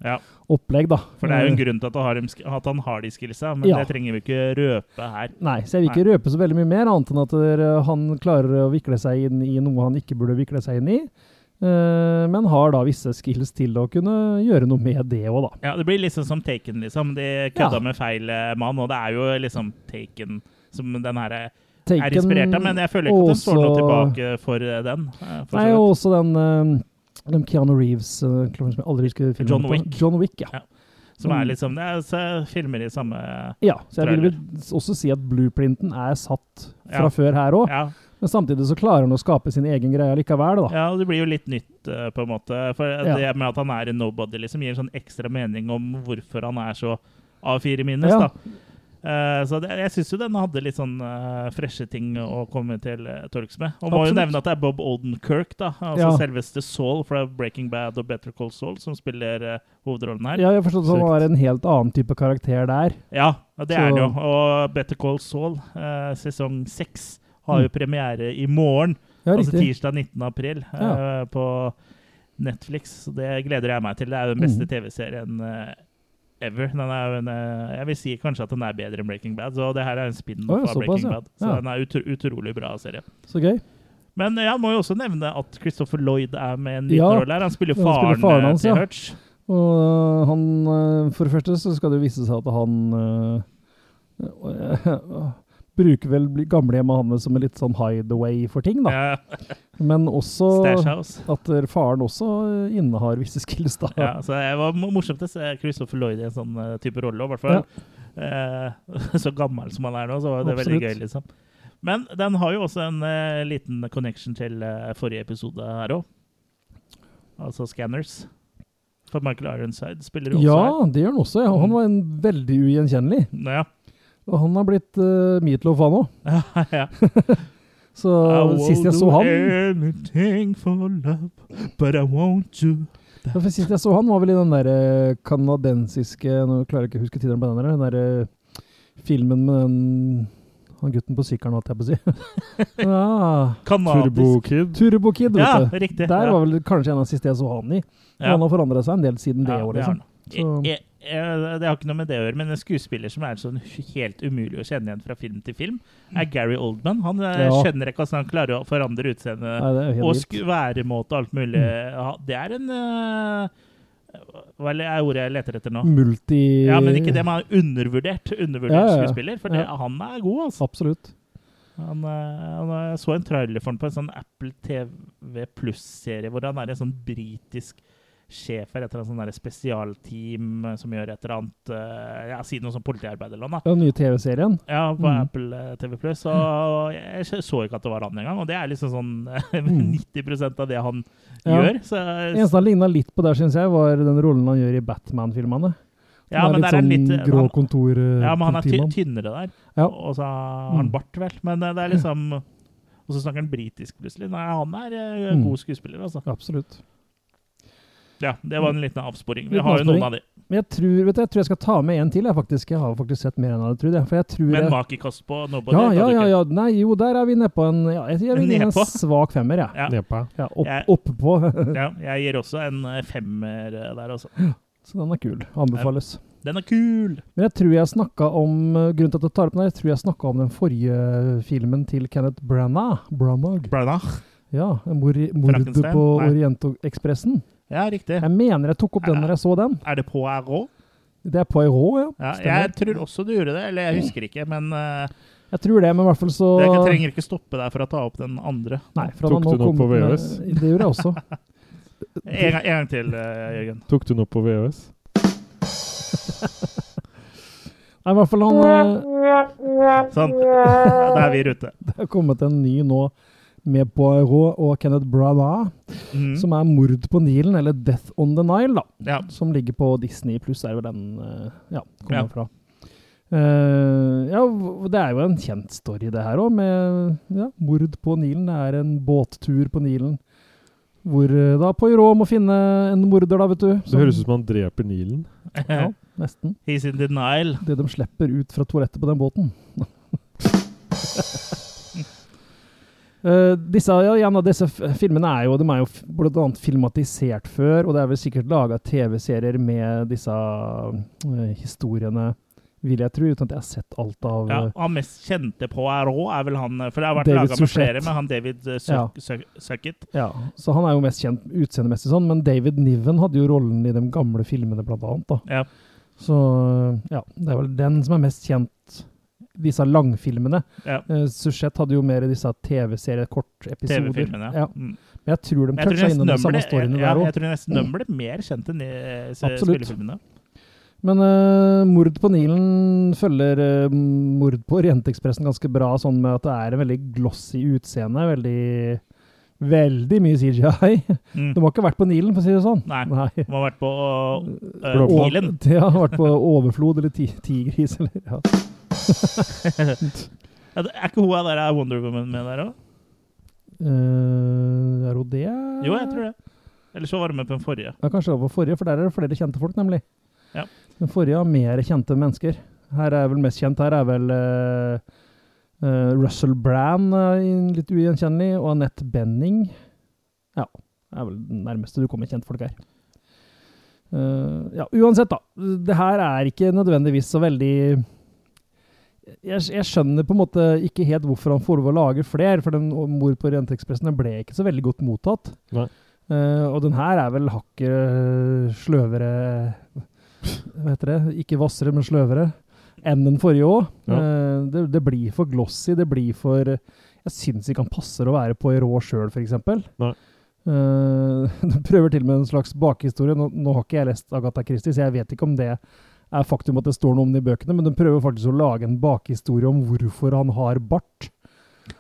ja. opplegg, da. For det er jo en Eh, grunn til at, han har, dem at han har de skillsa, men Ja. det trenger vi ikke røpe her. Nei, så jeg vil ikke røpe så veldig mye mer, annet enn at øh, han klarer å vikle seg inn i noe han ikke burde vikle seg inn i. Eh, men har da visse skills til å kunne gjøre noe med det òg, da. Ja, Det blir liksom som Taken, liksom. De kødda Ja. med feil eh, mann, og det er jo liksom Taken som den her er inspirert av, men jeg føler ikke at den står noe tilbake for eh, den. eh, for Nei, og også den, øh, den Keanu Reeves som jeg aldri husker filmen John på. Wick. John Wick, ja. Ja. Som er liksom Det er så filmer i samme Ja, så jeg vil også si at blueprinten er satt fra Ja. før her òg. Ja, Men samtidig så klarer han å skape sin egen greie likevel, da. ja, det blir jo litt nytt, eh, på en måte. For Ja. det med at han er en nobody, liksom gir en sånn ekstra mening om hvorfor han er så A4 minus, Ja. da. Eh, så det, jeg syns jo den hadde litt sånn uh, freshe ting å komme til uh, torgs med. Og må jo nevne at det er Bob Odenkirk, da. Altså Ja. selveste Saul fra Breaking Bad og Better Call Saul, som spiller uh, hovedrollen her. Ja, jeg forstår at han var en helt annen type karakter der. Ja, det Så- er han jo. Og Better Call Saul, uh, sesong seks, har jo Mm. premiere i morgen. Ja, altså tirsdag 19. april på Netflix. Så det gleder jeg meg til. Det er jo den beste Mm. TV-serien ever. Er eh, jeg vil si kanskje at den er bedre enn Breaking Bad. Så det her er en spin-off oh, av Breaking ja. Bad. Så Ja. den er utro utrolig bra serie. Så gøy. Men jeg må jo også nevne at Christopher Lloyd er med en liten Ja, rolle her. Han spiller faren, han spiller faren, faren eh, hans, til. Hutch. Og øh, han For det første så skal det vise seg at han øh, øh, bruker vel bli- gamlehjemmet hans som en litt sånn hideaway for ting, da. Ja, Men også at øh, faren også øh, innehar visse skills, da. Ja, så det var mo- morsomt å se Christopher Lloyd i en sånn eh, type rolle, i hvert fall. Eh, så gammel som han er nå, så var det veldig gøy, liksom. Men den har jo også en eh, liten connection til eh, forrige episode her òg. Altså Scanners. For Michael Ironside spiller jo Ja, også det gjør han også. Ja. Han var en veldig ugjenkjennelig. her. Og han har blitt uh, Meatloaf, han òg. Ja. ja. Så sist jeg så han for love, but I won't do that. for Sist jeg så han, var vel i den der kanadensiske Nå klarer jeg ikke å huske tittelen på den der. Den der eh, filmen med den han gutten på sykkelen, holdt jeg på å si. ja, Turbokid. Turbo Kid. Vet Ja, du. riktig. Der ja. var vel kanskje en av de siste jeg så han i. Ja. Han har forandra seg en del siden det Ja, året. Liksom. Så- Jeg, jeg, det har ikke noe med det å gjøre, men en skuespiller som er sånn helt umulig å kjenne igjen fra film til film, er Gary Oldman. Han eh, Ja. skjønner ikke hvordan han klarer å forandre utseende Nei, det jo og væremåte og alt mulig. Ja, det er en eh, Hva er ordet jeg leter etter nå? Multi... Ja, men ikke det, man han er undervurdert, undervurdert Ja, ja, skuespiller. For det, han er god, altså. Absolutt. Han, eh, han, jeg så en trailer for han på en sånn Apple TV Pluss-serie hvor han er en sånn britisk sjef for et eller annet sånn spesialteam eh, som gjør et eller annet uh, Ja, si noe sånn politiarbeid eller noe. Den nye TV-serien. Ja, på Mm. Apple eh, TV Pluss. Og jeg så ikke at det var han engang. Og det er liksom sånn eh, Mm. 90% av det han Ja. gjør. Så, Eneste han ligna litt på der, syns jeg, var den rollen han gjør i Batman-filmene. ja, er men litt er han sånn litt grå kontor... eh, Ja, men han er ty tynnere der. Ja. Og så har han Mm. bart, vel. Men det er liksom Og så snakker han britisk plutselig. Nei, han er Mm. god skuespiller, altså. Absolutt. Ja, det var en liten avsporing. Vi Liten har jo noen av de. Men jeg tror, vet du, jeg tror jeg skal ta med en til. Jeg, faktisk. jeg har faktisk sett mer enn jeg hadde trodd. jeg. For jeg tror Men jeg, makekast på Nobody? ja, ja, ja, ja. Nei, jo, der er vi nede på en ja, Jeg gir en svak femmer, jeg. Ja. Ja, opp, Jeg- oppå. ja, jeg gir også en eh, femmer eh, der, altså. Så den er kul. Anbefales. Den er kul! Men jeg tror jeg snakka om eh, Grunnen til at jeg tar opp den, her, jeg tror jeg snakka om den forrige filmen til Kenneth Branagh. Branagh. Branagh. Ja, mor, mordet på. Orientekspressen. Ja, riktig. Jeg mener jeg tok opp den når jeg så den. Er det Poirot? Det er Poirot, ja. Ja, jeg tror også du gjorde det. Eller jeg husker ikke, men uh, Jeg tror det, men i hvert fall så jeg trenger ikke stoppe deg for å ta opp den andre. Nei, for Tok du noe på VØS? Det gjorde jeg også. En gang, en gang til, uh, Jørgen. Tok du noe på VHS? Nei, i hvert fall han uh, Sånn. Da er vi i rute. Det har kommet en ny nå med Poirot og Kenneth Branagh, mm. som er 'Mord på Nilen', eller 'Death on the Nile', da. Ja. Som ligger på Disney pluss, er vel den eh, ja, kommer Ja. fra. Uh, ja, det er jo en kjent story, det her òg, med ja, mord på Nilen. Det er en båttur på Nilen. Hvor eh, da Poirot må finne en morder, da, vet du. Det høres ut som han dreper Nilen. Ja, nesten. He's in denial. Det de slipper ut fra toalettet på den båten. Eh, disse, ja, igjen, disse filmene er jo, de er jo bl.a. filmatisert før, og det er vel sikkert laga TV-serier med disse uh, historiene, vil jeg tro, uten at jeg har sett alt av Ja, eh, han mest kjente på RÅ er vel han For det har vært laga med flere, med han David uh, Ja. Suckett. Ja, så han er jo mest kjent utseendemessig sånn, men David Niven hadde jo rollen i de gamle filmene, blant annet. da. Ja. Så ja, det er vel den som er mest kjent, disse langfilmene. Ja. Uh, Suchet hadde jo mer disse TV-serier, kortepisoder. TV-filmene. Ja. Mm. Men jeg tror de Jeg toucha innom de samme storyene ja, der jeg òg. tror nesten de ble mer kjent enn de eh, spillefilmene. Men uh, mord på Nilen følger uh, mord på Orientekspressen ganske bra, sånn med at det er en veldig glossy utseende. Veldig Veldig mye CGI. Mm. De har ikke vært på Nilen, for å si det sånn. Nei. Nei. De har vært på uh, Nilen. De har vært på overflod eller ti tigris eller ja. Er ikke hun der er Wonder Woman med der òg? Uh, er hun det? Jo, jeg tror det. Eller så var hun med på den forrige. Ja, kanskje det var på forrige, for der er det flere kjente folk, nemlig. Ja. Den forrige har mer kjente mennesker. Her er vel mest kjent her er vel uh, uh, Russell Brand, eh, litt ugjenkjennelig, og Annette Benning. Ja, det er vel det nærmeste du kommer kjentfolk her. Uh, ja, uansett, da. Det her er ikke nødvendigvis så veldig jeg, jeg skjønner på en måte ikke helt hvorfor han får lov å lage flere, for den Mord på Orientekspressen ble ikke så veldig godt mottatt. Nei. Uh, og den her er vel hakket øh, sløvere Hva heter det? Ikke hvassere, men sløvere enn den forrige òg. Ja. det, det blir for glossy. Det blir for Jeg syns ikke han passer å være på i rå sjøl, f.eks. Uh, de prøver til med en slags bakhistorie. Nå, nå har ikke jeg lest Agatha Christie, så jeg vet ikke om det er faktum at det står noe om det i bøkene, men de prøver faktisk å lage en bakhistorie om hvorfor han har bart.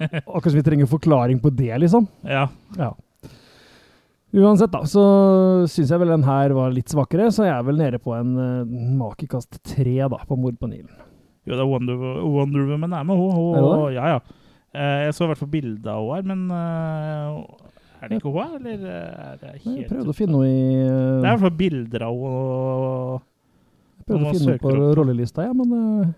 Akkurat som vi trenger forklaring på det, liksom. Ja. Ja. Uansett, da, så syns jeg vel den her var litt svakere, så jeg er vel nede på en uh, makekast tre da, på Mord på Nilen. Jo, det er Wonder, Wonder Woman er med, hun. hun Er ja, ja. Eh, jeg så i hvert fall bilde av henne her, men uh, er det ikke hun, eller er det helt Jeg prøvde å finne noe i Det er i uh, hvert fall bilder av henne. Prøvde å finne på rollelista, ja, men uh,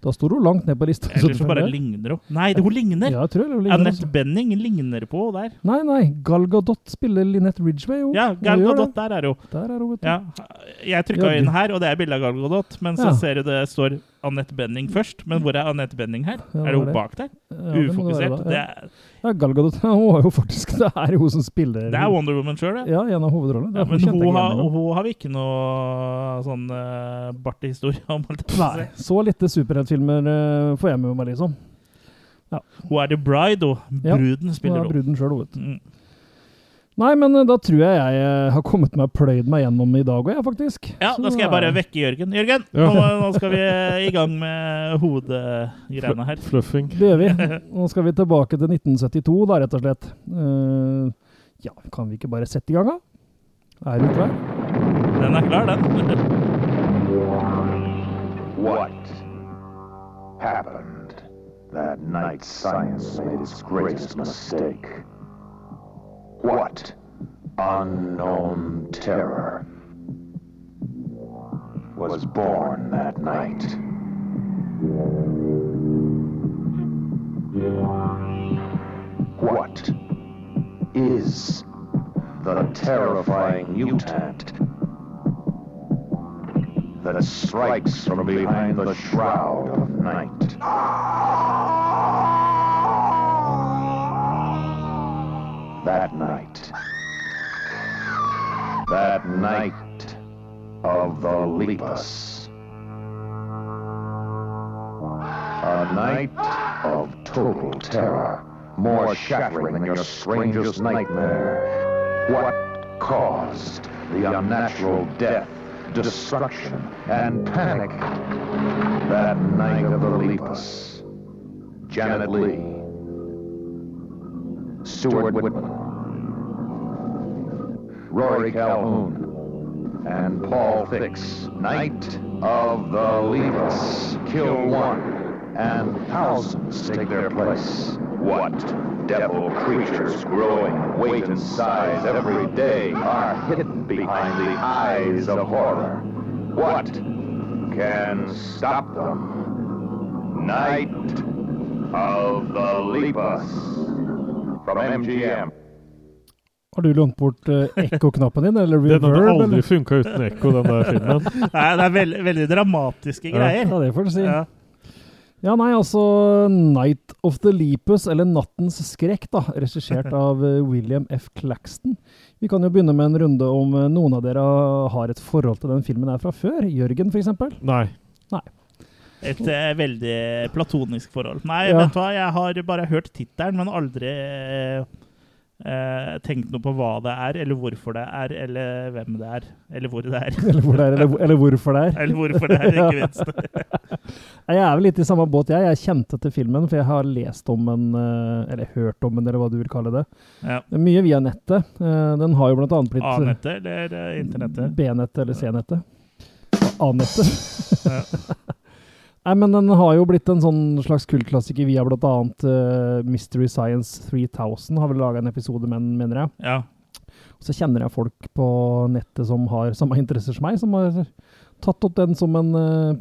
da sto hun langt ned på lista. Eller så bare ligner hun. Nei, det, hun ligner! Ja, jeg tror hun ligner, Annette. Benning ligner på henne der. Nei, nei, Gal Gadot spiller Linette Ridgway, jo. Ja, Gal Gadot, der er hun. Der er hun, vet du. Ja, jeg trykka inn her, og det er bilde av Gal Gadot. Men så Ja. ser du det står Annette Benning først. Men hvor er Annette Benning her? Ja, er det hun bak der? Ja, det det Ufokusert. være, ja. Det er, Ja, Gal Gadot hun er jo faktisk Det er hun som spiller det er Wonder Woman sjøl, det. Ja, en av hovedrollene. Ja, men hun har, hun har vi ikke noe sånn uh, bartehistorie om. holdt jeg Nei, så lite superheltfilmer uh, får jeg med meg, liksom. Hun er The Bride, og Ja, Bruden spiller er hun. bruden sjøl, vet du. Mm. Nei, men uh, da tror jeg jeg uh, har kommet meg pløyd meg gjennom i dag òg, jeg, faktisk. Ja, Så da skal jeg bare vekke Jørgen. Jørgen, Ja. nå, nå skal vi i gang med hodegreiene her. Fluffing. Det gjør vi. Nå skal vi tilbake til 1972, da, rett og slett. Uh, ja, kan vi ikke bare sette i gang, da? Er du klar? Den er klar, den. What happened that night science made its greatest mistake? What unknown terror was born that night? What is the terrifying mutant that strikes from behind the shroud of night. That night. That night of the Lepus. A night of total terror, more shattering than your strangest nightmare. What caused the unnatural death, destruction, and panic that night of the Lepus? Janet Lee. Stuart Whitman, Rory Calhoun, and Paul Fix. Night of the Levis. Kill one, and thousands take their place. What devil creatures growing weight and size every day are hidden behind the eyes of horror? What can stop them? Night of the Lepus. From MGM. Har du lånt bort uh, ekko-knappen din, eller Den hadde aldri funka uten ekko, den der filmen. Nei, det er veld, veldig dramatiske greier. Ja, det får du si. Ja. Ja, nei, altså Night of the Lepus, eller Nattens skrekk, da, regissert av eh, William F. Claxton. Vi kan jo begynne med en runde om eh, noen av dere har et forhold til den filmen her fra før. Jørgen, f.eks. Nei. Et eh, veldig platonisk forhold. Nei, Ja. vet du hva, jeg har bare hørt tittelen, men aldri eh, eh, tenkt noe på hva det er, eller hvorfor det er, eller hvem det er, eller hvor det er. Eller, hvor det er, eller, eller hvorfor det er. Eller hvorfor det er, ikke minst. Jeg er vel litt i samme båt, jeg. Jeg kjente til filmen, for jeg har lest om den, eh, eller hørt om den, eller hva du vil kalle det. Ja. Det Mye via nettet. Eh, Den har jo blant annet blitt A-nettet eller eh, internettet? B-nettet eller C-nettet. A-nettet. Nei, men den har jo blitt en sånn slags kultklassiker via blant annet eh, Mystery Science 3000 har vel laga en episode med den, mener jeg. Ja. Og Så kjenner jeg folk på nettet som har samme interesser som meg, som har tatt opp den som en uh,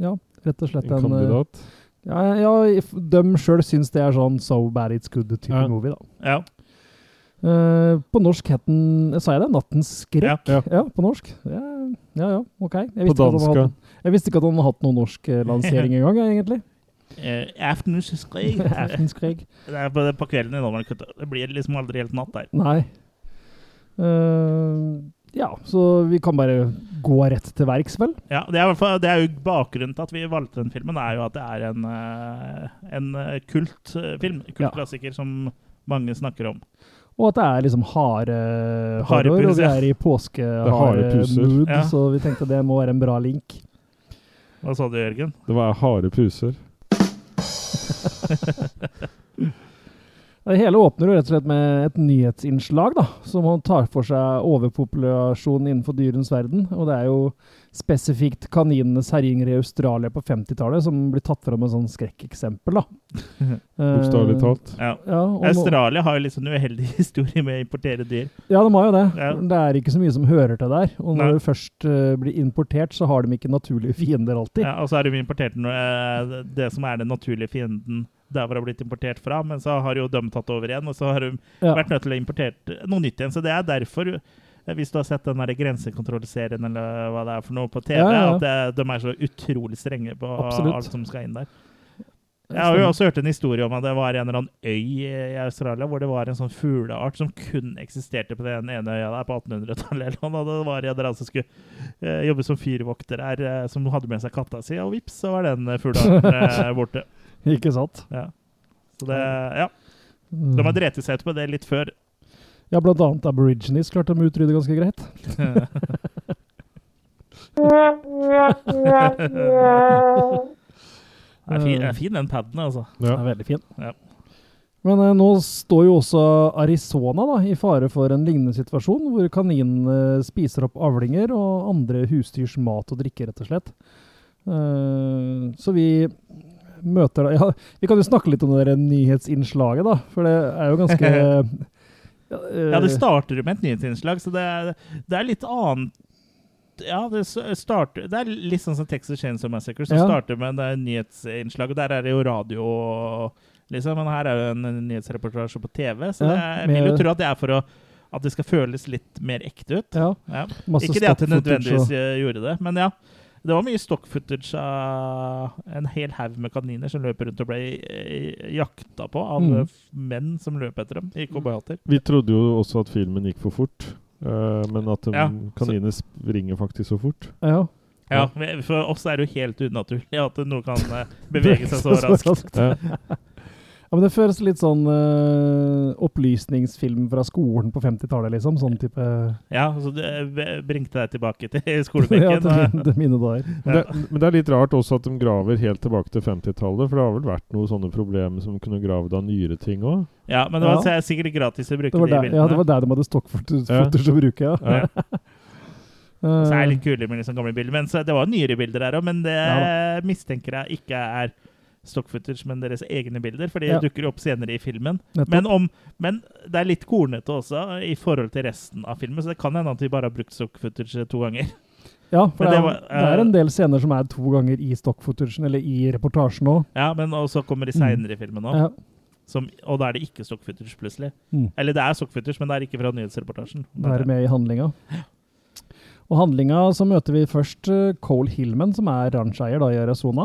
Ja, rett og slett En en, eh, kandidat. Ja, ja, de sjøl syns det er sånn so bad it's good-type Ja. movie, da. ja. Eh, på norsk het den Sa jeg det? 'Nattens skrekk'? Ja. Ja, på norsk. Ja, ja, ja ok. Jeg På dansk. hadde, jeg visste ikke at han hadde hatt noen norsk eh, lansering engang, egentlig. Eh, Aftenens. Aftens Det er på, på kvelden i Danmark. Det blir liksom aldri helt natt der. Nei. Uh, ja, så vi kan bare gå rett til verks, vel? Ja, det er, i hvert fall, det er jo Bakgrunnen til at vi valgte den filmen, er jo at det er en, en kultfilm. Kultklassiker som mange snakker om. Og at det er liksom harde horror, og vi er i harde Ja. så vi tenkte det må være en bra link. Hva sa du, Jørgen? Det var harde puser. Det hele åpner jo rett og slett med et nyhetsinnslag, da, som tar for seg overpopulasjonen innenfor dyrens verden. Og det er jo spesifikt kaninenes herjinger i Australia på 50-tallet som blir tatt fram som sånn skrekkeksempel, da. Bokstavelig Eh, talt. Ja. Ja, og Australia har jo litt sånn uheldig historie med å importere dyr. ja, de har jo det. Ja. Det er ikke så mye som hører til der. Og når Nei. det først uh, blir importert, så har de ikke naturlige fiender alltid. Ja, og så har de importert noe, eh, det som er den naturlige fienden der hvor det har blitt importert fra, men så har jo de tatt over igjen, og så har de Ja. vært nødt til å importere noe nytt igjen. Så det er derfor, eh, hvis du har sett den grensekontrollserien eller hva det er for noe på TV, Ja, ja, at det, de er så utrolig strenge på Absolutt. alt som skal inn der. Jeg har jo også hørt en historie om at det var en eller annen øy i Australia hvor det var en sånn fugleart som kun eksisterte på den ene øya der på 1800-tallet. eller noe, Og det var en eller annen som skulle eh, jobbe som fyrvokter her, eh, som hadde med seg katta si, og vips, så var den eh, fuglearten eh, borte. Ikke sant? Ja. Så det, ja. De har drept seg ut på det litt før. Ja, blant annet Aborigines klarte de å utrydde ganske greit. Det er fin, det er fin den paden, altså. Den er veldig fin. Ja. Men eh, nå står jo også Arizona da, i fare for en lignende situasjon, hvor kaninene spiser opp avlinger og andre husdyrs mat og drikke, rett og slett. Eh, så vi møter da Ja, vi kan jo snakke litt om det der nyhetsinnslaget, da, for det er jo ganske ja, eh, det starter jo med et nyhetsinnslag, så det er, det er litt annet ja, det starter Det er litt sånn som Texas Chainsaw Massacre, som Ja. starter med det Og Der er det jo radio, liksom, men her er jo en nyhetsreportasje på TV. Så Ja, det er, jeg vil jo tro at det er for å at det skal føles litt mer ekte ut. ja, Ikke det at det nødvendigvis gjorde det, men ja. Det var mye stock footage av en hel haug med kaniner som løper rundt og ble eh, jakta på av Mm. eh, menn som løp etter dem i cowboyhatter. Vi trodde jo også at filmen gikk for fort, uh, men at de, Ja, kaninene springer faktisk så fort. Ja. Ja, For oss er det jo helt unaturlig at noe kan bevege seg så raskt. Ja. Ja, men Det føles litt sånn uh, opplysningsfilm fra skolen på 50-tallet, liksom. Sånn type Ja, så det bringte deg tilbake til Ja, skolebenken. til til mine dager. Men det, men det er litt rart også at de graver helt tilbake til 50-tallet, for det har vel vært noen sånne problemer som kunne gravd av nyere ting òg? Ja, men det var Ja. sikkert gratis å bruke de bildene. ja, det var der de hadde stokkfotos Ja. å bruke, ja. Ja. Så er det Eh, litt kulere med liksom gamle bilder. Men så, det var nyere bilder her òg, men det Ja mistenker jeg ikke er stock footage, men deres egne bilder. For de Ja. dukker opp senere i filmen. Men, om, men det er litt kornete også i forhold til resten av filmen, så det kan hende at vi bare har brukt stock footage to ganger. ja, for det, det er, var- det er en del scener som er to ganger i stock footage, eller i reportasjen òg. Ja, men også kommer de seinere i filmen òg. Ja. Som, og da er det ikke stock footage, plutselig. Mm. Eller det er stock footage, men det er ikke fra nyhetsreportasjen. Være med i handlinga. Og handlinga så møter vi først eh, Cole Hillman, som er rancheier da i Arizona.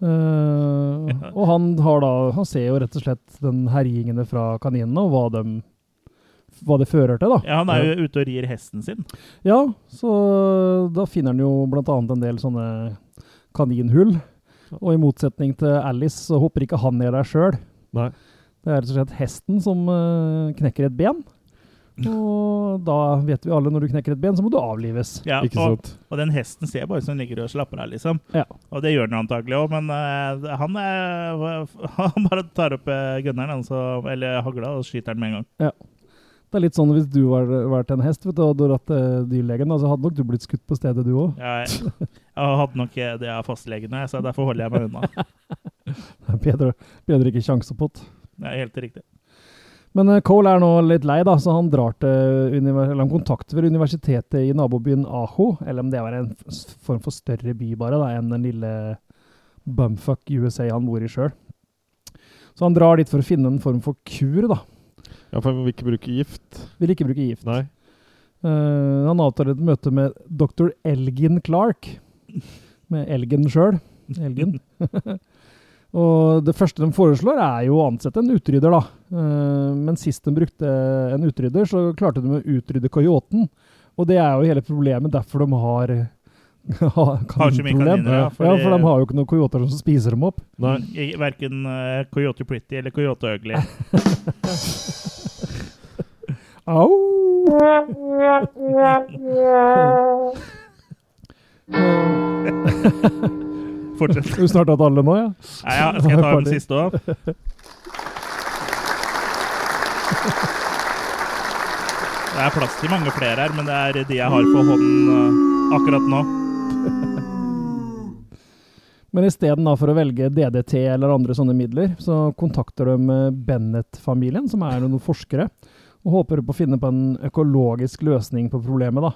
Eh, og han, har da, han ser jo rett og slett den herjingene fra kaninene, og hva, dem, hva det fører til. da. Ja, han er jo ute og rir hesten sin. Ja, så da finner han jo annet en del sånne kaninhull. Og i motsetning til Alice så hopper ikke han ned der sjøl. Det er rett og slett hesten som uh, knekker et ben. Og da vet vi alle når du knekker et ben, så må du avlives. Ja, Ikke og, sant? og den hesten ser bare ut som den ligger og slapper av, liksom. Ja. Og det gjør den antagelig òg, men uh, han, er, han bare tar opp uh, gunneren, altså, eller hagla, og skyter den med en gang. Det er litt sånn hvis du var vært en hest vet du, og hadde vært eh, dyrlegen, så hadde nok du blitt skutt på stedet, du òg. Jeg, jeg hadde nok eh, det av fastlegene, så derfor holder jeg meg unna. Det Bedre, bedre ikke sjanse på det. Det er helt riktig. Men eh, Cole er nå litt lei, da, så han drar til eller han kontakter universitetet i nabobyen Aho, eller om det var en form for større by bare da, enn den lille bumfuck USA han bor i sjøl. Så han drar dit for å finne en form for kur, da. Ja, for vi vil ikke bruke gift. Vil ikke bruke gift. Nei. Uh, han avtaler et møte med dr. Elgin Clark, med Elgen sjøl. Elgin. Og det første de foreslår, er jo å ansette en utrydder, da. Eh, men sist de brukte en utrydder, så klarte de å utrydde coyoten. Og det er jo hele problemet, derfor de har kaninproblem. ja, ja, for de har jo ikke noen coyoter som spiser dem opp. Nei. Verken uh, Coyote Pretty eller Coyote Ugly. Au! Fortsett. Har du snart hatt alle nå, ja? Nei, ja, skal jeg ta den siste òg? Det er plass til mange flere her, men det er de jeg har på hånden eh, akkurat nå. Men istedenfor å velge DDT eller andre sånne midler, så kontakter de eh, Bennett-familien, som er noen forskere, og håper på å finne på en økologisk løsning på problemet. da.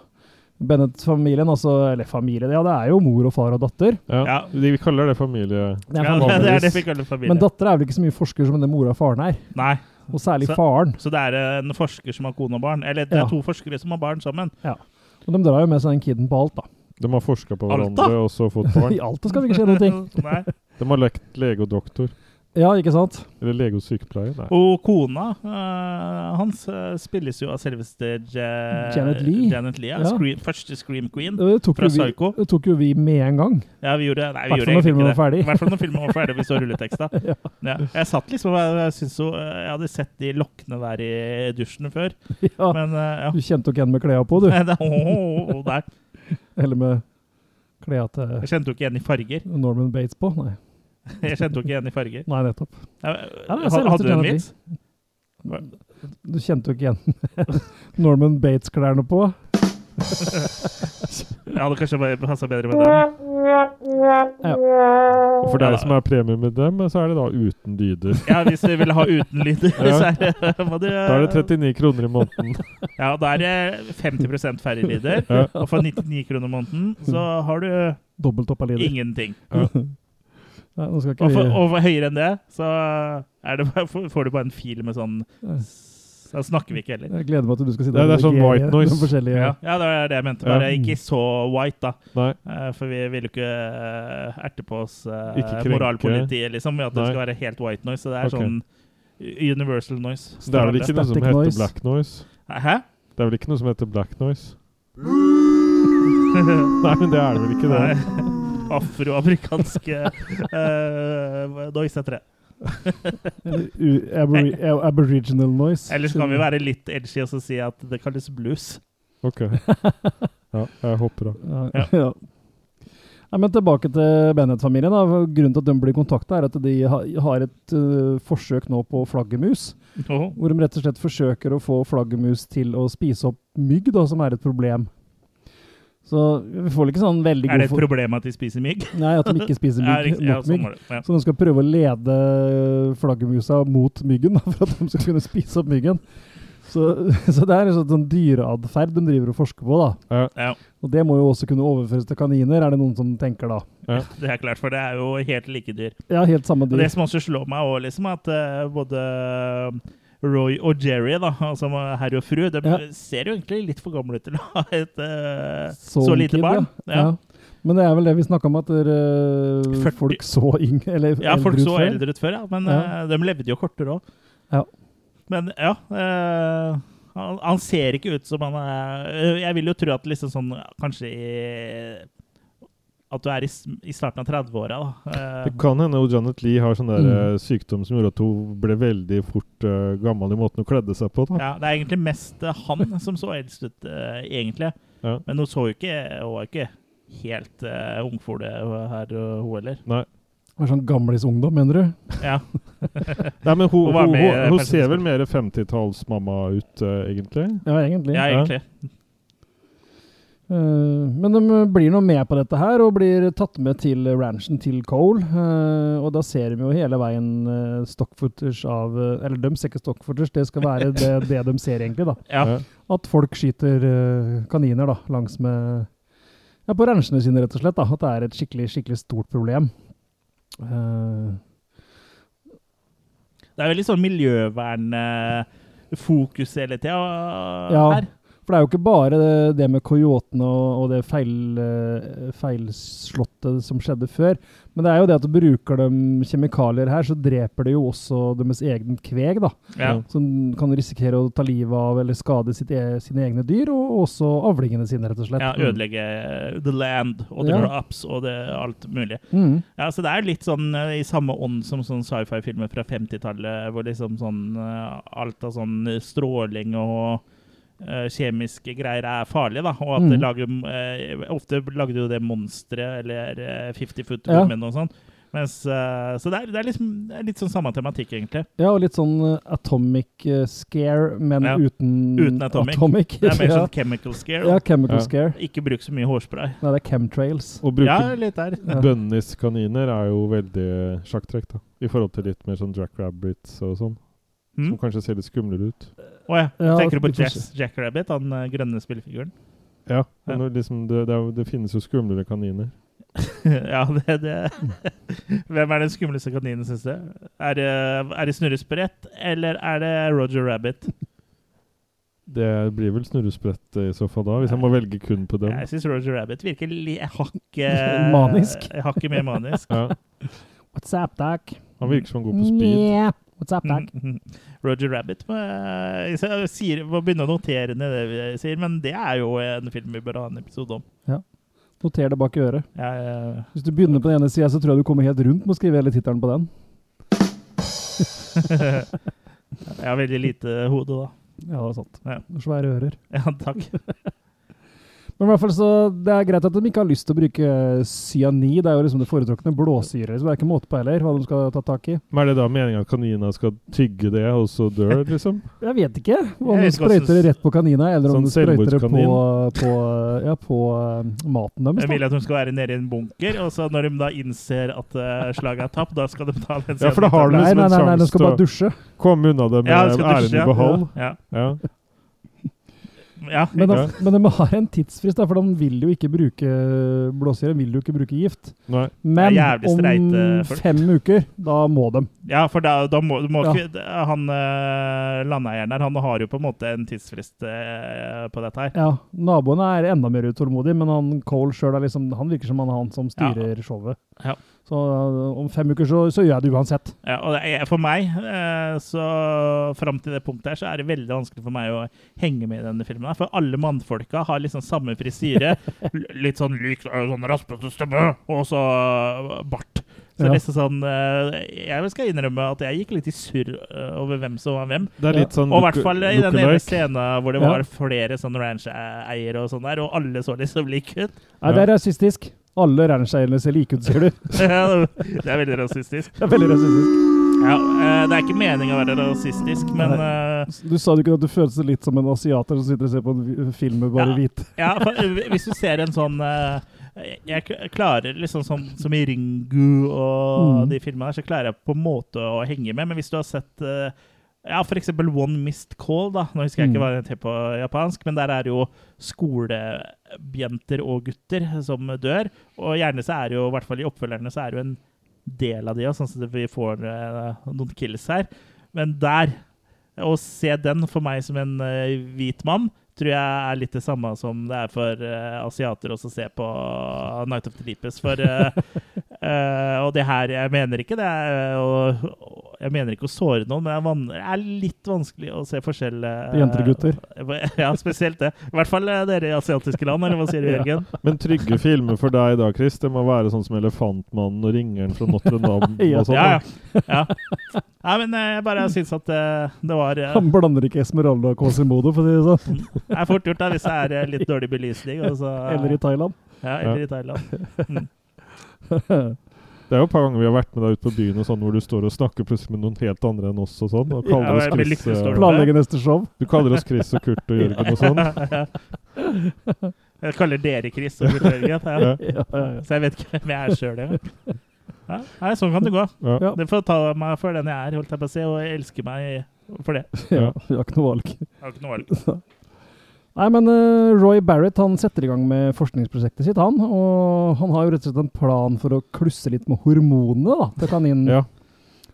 Bennett-familien, altså, eller familie, ja, det er jo mor og far og datter. Ja. Ja. Vi kaller det familie. Det er Ja, det er det vi kaller familie. Men datter er vel ikke så mye forsker som det mora og faren er, Nei, og særlig Så- faren. så det er en forsker som har kone og barn. Eller det Ja. er to forskere som har barn sammen. Og de drar jo med seg den kiden på alt, da. De har forska på Alta? hverandre og så fått barn. I alt det skal det ikke skje noen ting. De har lekt lege og doktor. Ja, ikke sant? Eller lege og sykepleier. Nei. Og kona uh, hans uh, spilles jo av selveste Ja- Janet Leigh. Janet Lee ja. Ja. Scream, første Scream Queen. Fra Psycho. det tok jo vi med en gang. Ja, vi gjorde Nei, vi gjorde når egentlig filmen ikke var det. ferdig. I hvert fall når filmen var ferdig. Vi så rulleteksta. Ja. Ja. Jeg satt liksom og jeg syns jo Jeg hadde sett de lokkene der i dusjen før, Ja, men uh, ja. Du kjente jo ikke igjen med klærne på, du. Åh, åh, åh. Eller med klærne til Jeg kjente jo ikke igjen i farger. Norman Bates på. Nei, Jeg kjente jo ikke igjen i farger. Nei nettopp. Ja, Ja, Hadde du en vits? Du kjente jo ikke igjen Norman Bates-klærne på. Jeg hadde kanskje bare passa bedre med den. Og for deg som er premie med dem, så er det da uten dyder. Ja, hvis du vil ha uten lyder, Ja. så er det, må du Da er det 39 kroner i måneden. Ja, da er det 50 færre lyder. Ja. Og for 99 kroner i måneden så har du Dobbelt opp av lider. ingenting. Ikke Og for, og for høyere enn det, så er det, bare- får du bare en fil med sånn Da snakker vi ikke heller. Jeg gleder meg til du skal si det. og det er sånn white noise. Ja, ja, det var det jeg mente. Ja. Bare ikke så white, da. Nei. Eh, For vi vil jo ikke eh, erte på oss eh, moralpolitiet, liksom, med at det Nei. skal være helt white noise. Så det er okay. sånn universal noise. Det er vel ikke noe som heter noise. black noise? Hæ? Det er vel ikke noe som heter black noise? Nei, men det er det vel ikke, det. Nei. Afroamerikanske uh, noise heter det. Eller aboriginal noise. Eller så kan vi være litt edgy og så si at det kalles blues. Ok. Ja, jeg hopper av. Ja. Ja. ja. Nei, men tilbake til Bennett-familien. Grunnen til at de blir kontakta, er at de har et uh, forsøk nå på flaggermus. Oh. Hvor de rett og slett forsøker å få flaggermus til å spise opp mygg, da, som er et problem. Så vi får ikke sånn veldig god... Er det et problem at de spiser mygg? Nei, at de ikke spiser mygg. Ja, nok sånn mygg. Ja. Så de skal prøve å lede flaggermusa mot myggen, for at de skal kunne spise opp myggen. Så, så det er en sånn dyreatferd de driver og forsker på. da. Ja, Og det må jo også kunne overføres til kaniner, er det noen som tenker da. det er klart, for det er jo helt like dyr. Ja, helt samme dyr. Og det som også slår meg også, liksom, at uh, både Roy og Jerry, da, altså herr og fru, de Ja. ser jo egentlig litt for gamle ut til å ha et uh, så, så lite kid, barn. Ja. Ja. Men det er vel det vi snakka om, at uh, folk så yngre eller Ja, folk ut så før. eldre ut før, ja, men Ja. eh, de levde jo kortere òg. Ja. Men ja han, han ser ikke ut som han er Jeg vil jo tro at liksom sånn Kanskje i At du er i, i starten av 30-åra, da. Eh, Det kan hende Janet Lee har sånn der Mm. eh, sykdom som gjorde at hun ble veldig fort uh, gammel i måten hun kledde seg på. da. ja, det er egentlig mest uh, han som så eldst ut, uh, egentlig. Ja. Men hun så jo ikke Hun var ikke helt uh, ungfole her, uh, hun heller. Nei. Det er sånn gamlisungdom, mener du? Ja. Nei, men hun, Hun hun, hun, hun ser vel mer 50-tallsmamma ut, egentlig. Ja, egentlig. ja, egentlig. Eh, men de blir nå med på dette her, og blir tatt med til ranchen til Cole. eh, og da ser de jo hele veien uh, stock-footage av eh, Eller de ser ikke stock-footage, det skal være det, det de ser, egentlig. da. Ja. At folk skyter eh, kaniner da, langs med Ja, på ranchene sine, rett og slett. da. At det er et skikkelig, skikkelig stort problem. Uh, Det er veldig sånn miljøvernfokus hele tida Ja. her. For det er jo ikke bare det, det med coyotene og, og det feil, eh, feilslåtte som skjedde før. Men det er jo det at du bruker de kjemikalier her, så dreper det jo også deres egen kveg. da. Ja. Som kan risikere å ta livet av eller skade sitt e sine egne dyr, og også avlingene sine, rett og slett. ja, ødelegge the land og the Ja. ups og det, alt mulig. Mm. Ja, så Det er litt sånn eh, i samme ånd som sånn sci-fi-filmer fra 50-tallet, hvor liksom sånn eh, alt av sånn stråling og eh, kjemiske greier er farlige, da. Og at Mm. det lager eh, Ofte lagde jo det monstre eller eh, 50 Foot Ja. Women og sånn. Mens, eh, så det er, det, er liksom, det er litt sånn samme tematikk, egentlig. Ja, og litt sånn eh, atomic eh, scare, men Ja, uten, uten atomic. Det er mer ja. sånn chemical scare. ja, chemical Ja. scare. Ikke bruk så mye hårspray. Nei, det er chemtrails. Å bruke Ja, litt der. Ja. bunnies-kaniner er jo veldig sjakktrekk, da. I forhold til litt mer sånn jackrabbits og sånn. Mm. Som kanskje ser litt skumlere ut. Å ja. Ja, Tenker du på Jack, får Jazz Jackrabbit, han eh, grønne spillefiguren? Ja, Ja. liksom det, det, er, det finnes jo skumlere kaniner. ja, det, det Hvem er den skumleste kaninen, syns du? Er det, er det Snurresprett, eller er det Roger Rabbit? Det blir vel snurresprett i så fall da, hvis jeg må velge kun på dem. Jeg syns Roger Rabbit virker li- hakket Manisk. Hakket mer manisk. Ja, What's up, doc? han virker som han går på speed. Yeah. What's up? Mhm. Roger Rabbit må, jeg jeg sier, må begynne å notere ned det vi sier, men det er jo en film vi bør ha en episode om. Noter det bak i øret. Ja, ja, ja. Hvis du begynner på den ene sida, så tror jeg du kommer helt rundt med å skrive hele tittelen på den. jeg har veldig lite hode, da. Ja, det er sant. Ja. Svære ører. Ja, takk. Men i hvert fall så det er greit at de ikke har lyst til å bruke cyanid. Det er jo liksom det foretrukne blåsyre. Så det er ikke måte på heller hva de skal ta tak i. Men er det da meningen at kanina skal tygge det, og så dør, liksom? Jeg vet ikke om de sprøyter det rett på kanina, eller om Sånn de sprøyter det på, på, ja, på eh, maten deres. Jeg vil at de skal være nede i en bunker, og så når de da innser at uh, slaget er tapt, da skal de ta den Ja, for da har du liksom nei, en nei, nei, de sjanse til å komme unna det med Ja, æren i ja. behold. Ja. Ja. Ja. Men de, men de har en tidsfrist, da, for de vil jo ikke bruke blåsyre. De vil jo ikke bruke gift. Nei. Men om fem uker, da må de. ja, for da, da må, må Ja. ikke Han uh, landeieren der, han har jo på en måte en tidsfrist eh, på dette her. Ja, Naboene er enda mer utålmodige, men han Cole sjøl liksom, han virker som han er han som styrer showet. Ja. Så uh, om fem uker så, så gjør jeg det uansett. Ja, og er, for meg, eh, så fram til det punktet her, så er det veldig vanskelig for meg å henge med i denne filmen. her, For alle mannfolka har liksom samme frisyre. litt sånn lik, eh, sånn raspete stemme, og så eh, bart. Så Ja. liksom sånn eh, Jeg skal innrømme at jeg gikk litt i surr eh, over hvem som var hvem. Er sånn Og i hvert fall i den ene scenen hvor det Ja. var flere sånn ranch-eiere og sånn der, og alle så liksom like ut. Ja, det er rasistisk. Alle rancheierne ser like ut, sier du. Det er veldig rasistisk. Det er veldig rasistisk. Ja, eh, det er ikke meninga å være rasistisk, men eh, Du sa jo ikke at du følte deg litt som en asiater som sitter og ser på en film med bare Ja. hvite. Ja, eh, hvis du ser en sånn Jeg klarer liksom som, som i Ringu og Mm. de filmene her, så klarer jeg på en måte å henge med. Men hvis du har sett ja, for eksempel One Missed Call, da. Nå husker jeg ikke Mm. hva det heter på japansk, men der er jo skolejenter og gutter som dør. Og gjerne så er det jo, i hvert fall i oppfølgerne, så er det jo en del av de sånn at vi får eh, noen kills her. Men der Å se den for meg som en eh, hvit mann, tror jeg er litt det samme som det er for uh, asiater også å se på Night of the Deepest. For uh, uh, Og det her Jeg mener ikke det er, og, Jeg mener ikke å såre noen, men det er, litt vanskelig å se forskjell eh, Jenter og gutter. Ja, spesielt det. I hvert fall eh, dere i asiatiske land, eller hva sier du, Jørgen? Men trygge filmer for deg da, Chris, det må være sånn som 'Elefantmannen' og 'Ringeren fra Notre-Dame' Ja. og sånn. Ja, ja. ja. Nei, men eh, jeg bare syns at det var Han blander ikke Esmeralda og Quasimodo, for å si det sånn. Det er fort gjort da, hvis det er litt dårlig belysning. Og så, Eller i Thailand. ja, eller i Thailand. Mm. Det er jo et par ganger vi har vært med deg ut på byen og sånn, hvor du står og snakker plutselig med noen helt andre enn oss og sånn. Og Ja, kaller oss Chris, står eh, det. Planlegge neste show. du kaller oss Chris og Kurt og Jørgen og sånn. Jeg kaller dere Chris og Kurt Jørgen. Ja. Ja. Ja, ja, ja. Så jeg vet ikke hvem jeg er sjøl engang. Ja. Nei, sånn kan det gå. Ja. Ja. Det får ta meg for den jeg er, holdt jeg på å si, og elske meg for det. ja. Vi har ikke noe valg. Jeg har ikke noe valg. Nei, men uh, Roy Barrett han setter i gang med forskningsprosjektet sitt, han. Og han har jo rett og slett en plan for å klusse litt med hormonene da, til kaninen. Ja.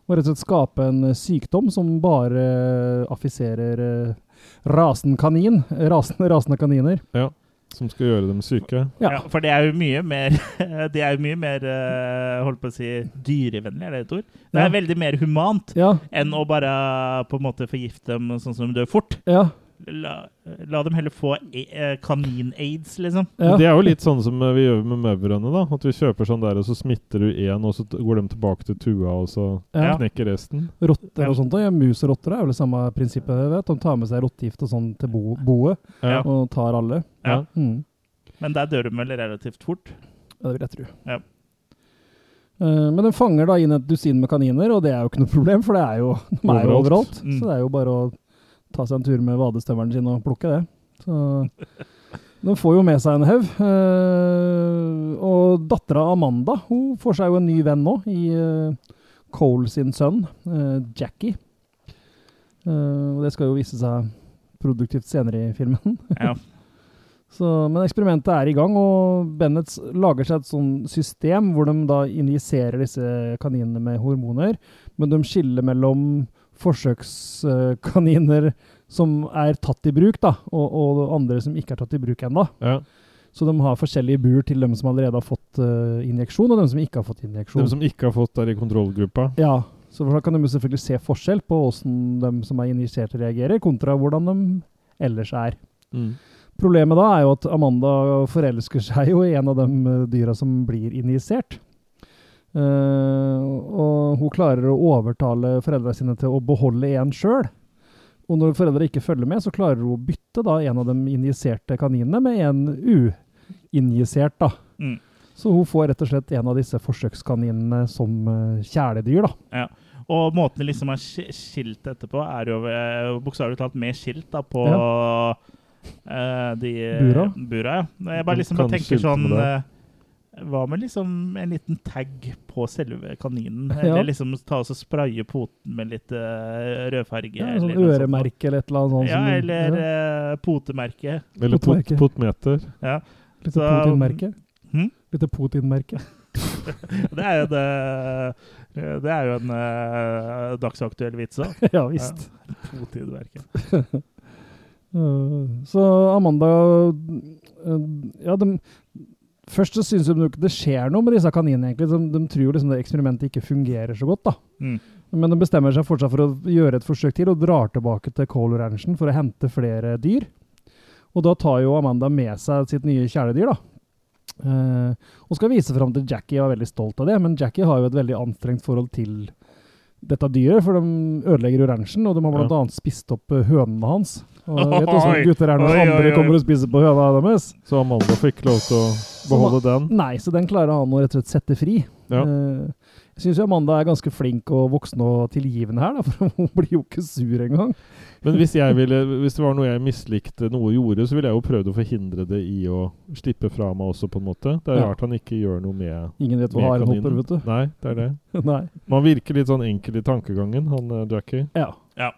Og rett og slett skape en eh, sykdom som bare eh, affiserer uh, rasen kanin. Rasen, rasende kaniner. Ja. Som skal gjøre dem syke. Ja. Ja. for det er jo mye mer Det er jo mye mer holdt på å si dyrevennlig, er det et ord? Det er Ja. veldig mer humant Ja, enn å bare på en måte forgifte dem sånn som de dør fort. ja, La, la dem heller få eh, kanin-aids, liksom. ja. Det er jo litt sånn som eh, vi gjør med møvrene. da At vi kjøper sånn der, og så smitter du én, og så går de tilbake til tua, og så ja. knekker resten. Rotter og sånt. da. Ja, mus og rotter er vel det samme prinsippet. jeg Vet. De tar med seg rottegift og sånn til bo boet, Ja. og tar alle. Ja. Mm. Men der dør de vel relativt fort. Ja, det vil jeg tro. Ja. Eh, men den fanger da inn et dusin med kaniner, og det er jo ikke noe problem, for det er jo, de er jo Overalt. overalt. Mm. Så det er jo bare å ta seg en tur med vadestøvelen sin og plukke det. Så de får jo med seg en haug. Eh, og dattera Amanda hun får seg jo en ny venn nå, i eh, Cole sin sønn, eh, Jackie. Og det skal jo vise seg produktivt senere i filmen. Ja. Så, men eksperimentet er i gang, og Bennett lager seg et sånn system hvor de da injiserer disse kaninene med hormoner, men de skiller mellom forsøkskaniner som er tatt i bruk, da, og, og andre som ikke er tatt i bruk ennå. Ja. Så de har forskjellige bur til dem som allerede har fått uh, injeksjon, og dem som ikke har fått injeksjon. De som ikke har fått er i kontrollgruppa. Ja, så da kan de selvfølgelig se forskjell på hvordan de som er injisert reagerer, kontra hvordan de ellers er. Mm. Problemet da er jo at Amanda forelsker seg jo i en av de eh, dyra som blir injisert. Eh, og hun klarer å overtale foreldrene sine til å beholde en sjøl. Og når foreldre ikke følger med, så klarer hun å bytte da en av de injiserte kaninene med en uinjisert. da. Mm. Så hun får rett og slett en av disse forsøkskaninene som uh, kjæledyr. da. Og måten det liksom er skilt etterpå, er jo eh, bokstavelig talt med skilt da, på eh, de Bura? bura ja. Jeg bare liksom bare tenker sånn Hva med liksom en liten tag på selve kaninen? Ja. Eller liksom ta oss og spraye poten med litt uh, rødfarge? Ja, sånn øremerke eller et eller annet sånt. Ja, som- eller ja, Uh, potemerke. Eller pot potmeter. Ja. Litt potinmerke. Putin-merke. Hm? Litt Putin-merke. Det er jo det Det er jo en uh, dagsaktuell vits òg. ja visst. Potemerke. Uh, så Amanda Ja, de Først så syns de det skjer noe med disse kaninene. egentlig. De, de tror liksom det eksperimentet ikke fungerer så godt. da. Mm. Men de bestemmer seg fortsatt for å gjøre et forsøk til, og drar tilbake til Cole Ranchen for å hente flere dyr. Og da tar jo Amanda med seg sitt nye kjæledyr, da. Eh, og skal vise fram til Jackie og er veldig stolt av det, men Jackie har jo et veldig anstrengt forhold til dette dyret, for de ødelegger jo ranchen, og de har blant Ja. spist opp eh, hønene hans. Og jeg vet åssen Oi, gutter er når oi, andre oi. kommer og spiser på høna deres. Så Amanda fikk lov til å beholde den. Nei, så den klarer han å rett og slett sette fri. Ja. Uh, jeg syns Amanda er ganske flink og voksen og tilgivende her, da, for hun blir jo ikke sur engang. Men hvis, jeg ville, hvis det var noe jeg mislikte noe gjorde, så ville jeg jo prøvd å forhindre det i å slippe fra meg også, på en måte. Det er Ja. rart han ikke gjør noe med, Ingen vet hva haren hopper, vet du. Nei, det er det. Nei. Man virker litt sånn enkel i tankegangen, han eh, Jackie. Ja. Ja.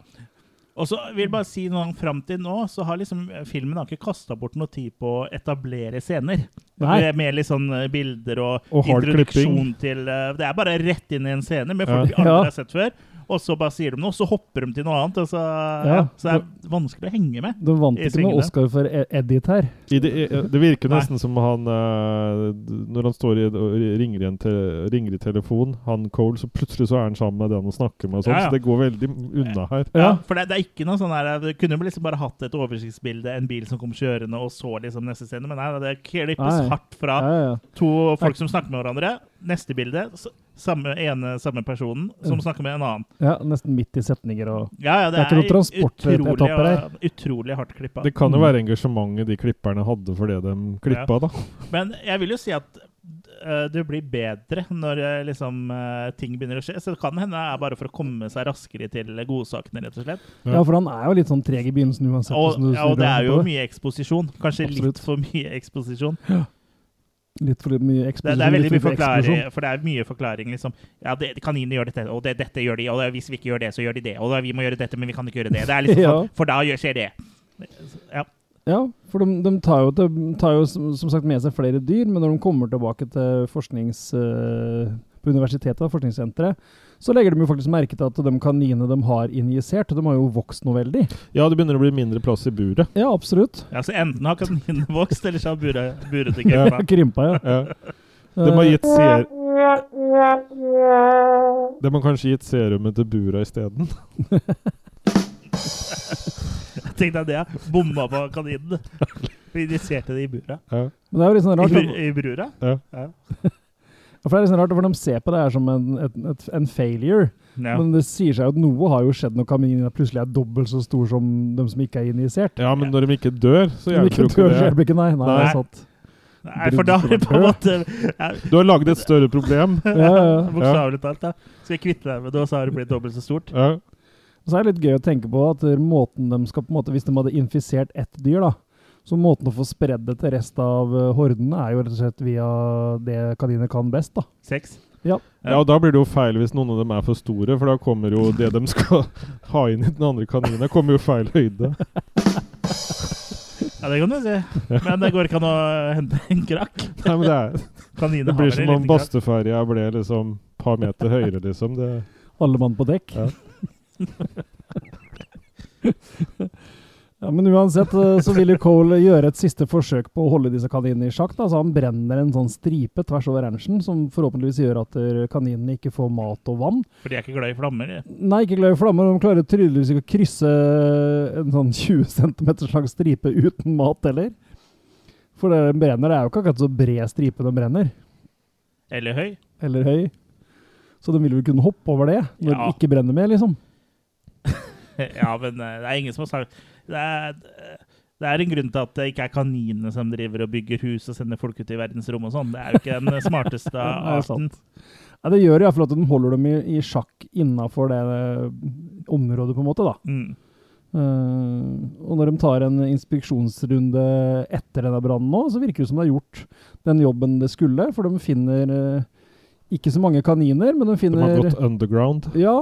Og så vil jeg bare si noe fram til nå, så har liksom filmen har ikke kasta bort noe tid på å etablere scener. Nei. Med, med litt sånn eh, bilder og, Og introduksjon til eh, Det er bare rett inn i en scene med folk Ja. Ja. har sett før. Og så bare sier de noe, så hopper de til noe annet. Og så, ja. Ja. så det er vanskelig å henge med. De vant ikke noe. Oscar for Edith Edit her. I det, det virker Nei. nesten som han eh, Når han står i, og ringer, i te, ringer i telefon, han Cole, så plutselig så er han sammen med den han snakker med. Og sånn, Ja, ja. Så det går veldig unna her. Ja, Ja. For det, det er ikke noe sånn her Du kunne liksom bare hatt et oversiktsbilde, en bil som kom kjørende, og så liksom neste scene. Men nei, det klippes Nei. hardt fra Ja, ja, ja. to folk som snakker med hverandre. Neste bilde, s- samme ene samme personen som Mm. snakker med en annen. ja, nesten midt i setninger og Ja, ja, det, Det er utrolig, her. utrolig hardt klippa. Det kan jo Mm. være engasjementet de klipperne hadde for det de klippa, da. Men jeg vil jo si at uh, det blir bedre når uh, liksom, uh, ting begynner å skje. Så det kan hende det er bare for å komme seg raskere til godsakene, rett og slett. Ja. Ja, for han er jo litt sånn treg i begynnelsen uansett. Og, ja, og det er jo det. mye eksposisjon. Kanskje Absolutt. litt for mye eksposisjon. Litt for mye eksplosjon. det er veldig mye for forklaring, for det er mye forklaring. liksom. Ja, det, Kaninene gjør dette, og det, dette gjør de, og det, hvis vi ikke gjør det, så gjør de det. Og vi må gjøre dette, men vi kan ikke gjøre det. Det er liksom Ja. sånn, For da skjer det. Ja. Ja, for de, de tar, jo, de tar jo som, som sagt med seg flere dyr, men når de kommer tilbake til forsknings... eh, på universitetet, forskningssenteret, så legger de jo faktisk merke til at de kaninene de har injisert, de har jo vokst noe veldig. Ja, det begynner å bli mindre plass i buret. Ja, absolutt. ja, Så enten har kaninene vokst, eller så har buret, buret til Ja. krympa. Ja. Ja. De har gitt ser... De har kanskje gitt serumet til bura isteden. Tenk deg det. jeg Bomma på kaninene. Vi injiserte det i buret. Ja. Men det er jo litt sånn rart, I, br I brura? Ja. Ja. Ja, for det er sånn rart, for de ser på det her som en, et, et, en failure. Ja. Men det sier seg jo at noe har jo skjedd når kaninene plutselig er dobbelt så stor som de som ikke er injisert. ja, men når de ikke dør, så hjelper ikke jo ikke dør, så det. hjelper ikke, nei. Nei, Nei. det er sant. Nei, for da er det på en måte ja, Du har laget et større problem. Ja, ja, ja. Bokstavelig talt. da. Skal vi kvitte deg med det, og så har det blitt dobbelt så stort? Ja. Så er det litt gøy å tenke på at måten de skal på en måte, Hvis de hadde infisert ett dyr, da, så måten å få spredd det til resten av hordene er jo rett og slett via det kaniner kan best. da. Sex? Ja. ja, og da blir det jo feil hvis noen av dem er for store, for da kommer jo det de skal ha inn i den andre kaninen, kommer jo feil høyde. Ja, det kan du si. Men det går ikke an å hente en krakk. Nei, men det, er, Kaniner det blir som om basteferja ble liksom par meter høyere, liksom. Det, Alle mann på dekk. Ja. Ja, Men uansett eh, så vil jo Cole gjøre et siste forsøk på å holde disse kaninene i sjakk. da, så Han brenner en sånn stripe tvers over ranchen, som forhåpentligvis gjør at eh, kaninene ikke får mat og vann. For de er ikke glad i flammer. de. Nei, ikke glad i flammer. De klarer tydeligvis ikke å krysse en sånn 20 cm lang stripe uten mat heller. For det den brenner, det er jo ikke akkurat så bred stripe den brenner. Eller høy. Eller høy. Så de vil vel kunne hoppe over det når Ja. de ikke brenner mer, liksom. Ja, men eh, det er ingen som har sagt det er, det er en grunn til at det ikke er kaninene som driver og bygger hus og sender folk ut i verdensrommet og sånn. Det er jo ikke den smarteste Det arten. Ja, det gjør iallfall at de holder dem i, i sjakk innafor det eh, området, på en måte. da. Mm. Uh, og når de tar en inspeksjonsrunde etter denne brannen nå, så virker det som de har gjort den jobben det skulle, for de finner uh, ikke så mange kaniner, men de de har gått underground. Ja,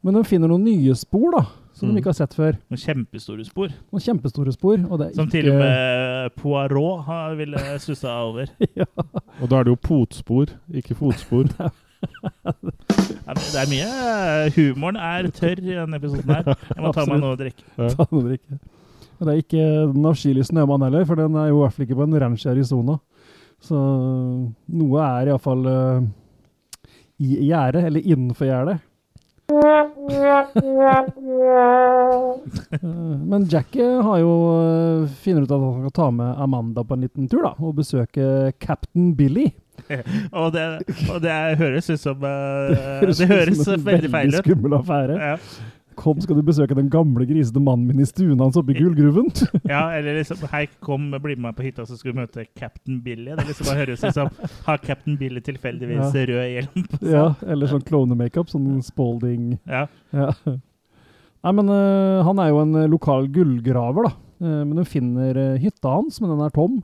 men de finner noen nye spor, da, som Mm. de ikke har sett før. Noen kjempestore spor. Noen kjempestore spor. Og det er Som ikke til og med Poirot har- ville sussa over. ja. Og da er det jo potspor, ikke fotspor. Det er mye Humoren er tørr i denne episoden her. Jeg må ta meg noe å drikke. Ta noe å drikke. Og det er ikke den avskyelige snømannen heller, for den er jo i hvert fall ikke på en ranch i Arizona. Så noe er iallfall uh, i gjerdet, eller innenfor gjerdet. Men Jackie har jo eh, finner ut at han skal ta med Amanda på en liten tur da, og besøke Captain Billy. Og det, og det høres ut som ut Det høres som en veldig feil ut. skummel affære. Ja. Kom, skal du besøke den gamle, grisete mannen min i stuen hans oppe i gullgruven? ja, eller liksom Hei, kom, bli med meg på hytta, så skal du møte Captain Billy. Det liksom bare høres ut som Har Captain Billy tilfeldigvis Ja. rød hjelm på ja, eller sånn klovnemakeup, sånn Spalding Ja. Ja. Nei, men uh, han er jo en eh, lokal gullgraver, da. Uh, men hun finner uh, hytta hans, men den er tom.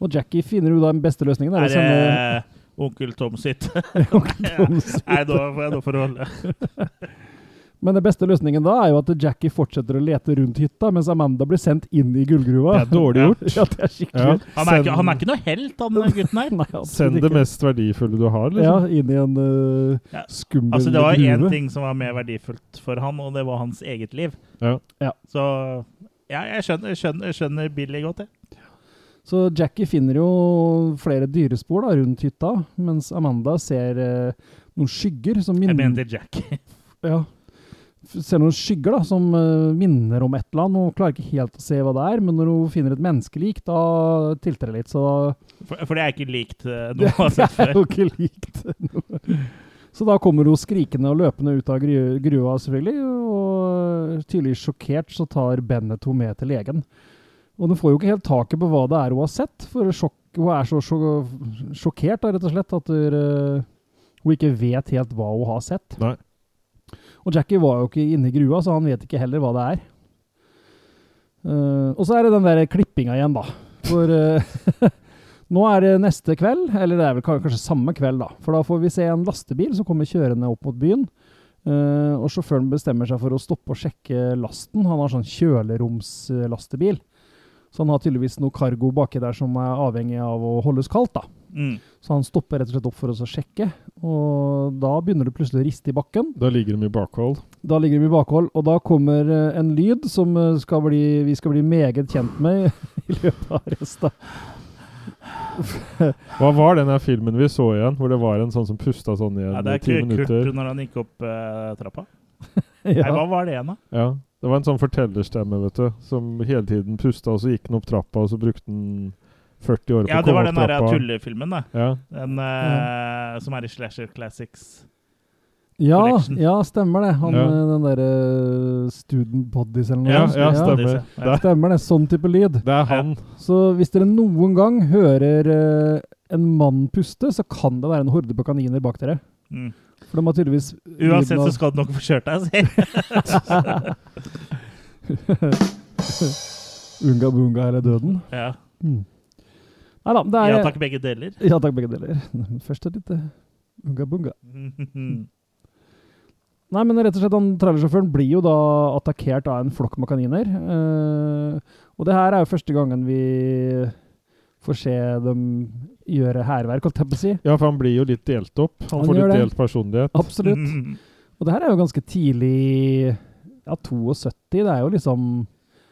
Og Jackie finner jo da den beste løsningen. Er er det sende onkel Tom sitt? onkel Toms Nei, da får jeg noe forholde. Men den beste løsningen da er jo at Jackie fortsetter å lete rundt hytta, mens Amanda blir sendt inn i gullgruva. Det er dårlig gjort. Ja, det er skikkelig. Ja. Han er, ikke, han er ikke noe helt, han gutten her. Nei, Send det ikke. mest verdifulle du har, liksom. Ja, inn i en uh, Ja. skummel Altså, det var gruve. én ting som var mer verdifullt for han, og det var hans eget liv. Ja. Ja. Så ja, jeg skjønner, skjønner, skjønner Billy godt, jeg. Så Jackie finner jo flere dyrespor da, rundt hytta, mens Amanda ser uh, noen skygger som minner Jeg mente Jackie. Ja. Ser noen skygger da, som eh, minner om et eller annet. Hun klarer ikke helt å se hva det er, men når hun finner et menneskelik, da tilter det litt. Så For, for det er ikke likt noe det, har sett før. det er jo ikke likt noe. Så da kommer hun skrikende og løpende ut av grua, selvfølgelig. Og tydelig sjokkert så tar Bennett henne med til legen. Og hun får jo ikke helt taket på hva det er hun har sett, for sjokk, hun er så sjokkert da, rett og slett at hun, eh, hun ikke vet helt hva hun har sett. Nei. Og Jackie var jo ikke inne i grua, så han vet ikke heller hva det er. Uh, og så er det den der klippinga igjen, da. For uh, nå er det neste kveld, eller det er vel kanskje samme kveld, da. For da får vi se en lastebil som kommer kjørende opp mot byen. Uh, og sjåføren bestemmer seg for å stoppe og sjekke lasten. Han har sånn kjøleromslastebil. Så han har tydeligvis noe cargo baki der som er avhengig av å holdes kaldt, da. Mm. Så han stopper rett og slett opp for oss å sjekke, og da begynner det plutselig å riste i bakken. Da ligger de i bakhold. Da ligger de i bakhold, og da kommer eh, en lyd som eh, skal bli, vi skal bli meget kjent med i løpet av resten. Hva var den filmen vi så igjen, hvor det var en sånn som pusta sånn i en Ja, det er ti Kurt når han gikk opp uh, trappa. Nei, hva var det igjen, da? Ja. Det var en sånn fortellerstemme, vet du, som hele tiden pusta, og så gikk den opp trappa, og så brukte den 40 år på Ja, å det var den der trappa. tullefilmen, da. Ja. Den eh, som er i Slasher Classics. Ja, Collection. ja, stemmer det. Han, Ja. eh, Den derre Student Bodies eller noe. Ja, ja, stemmer. Ja, det-. Stemmer det. Sånn type lyd. Det er han. Så hvis dere noen gang hører uh, en mann puste, så kan det være en horde på kaniner bak dere. Mm. For de har tydeligvis Uansett så skal du nok få kjørt deg. si. Unga bunga eller døden. ja. Mm. Nei da, det er ja takk, begge deler. Ja takk, begge deler. Først et lite unga bunga. Nei, men rett og slett, han trailersjåføren blir jo da attakkert av en flokk med kaniner. Eh, og det her er jo første gangen vi får se dem gjøre hærverk, holdt jeg på å si. Ja, for han blir jo litt delt opp. Han, Han får litt det. delt personlighet. Absolutt. Og det her er jo ganske tidlig Ja, 72. Det er jo liksom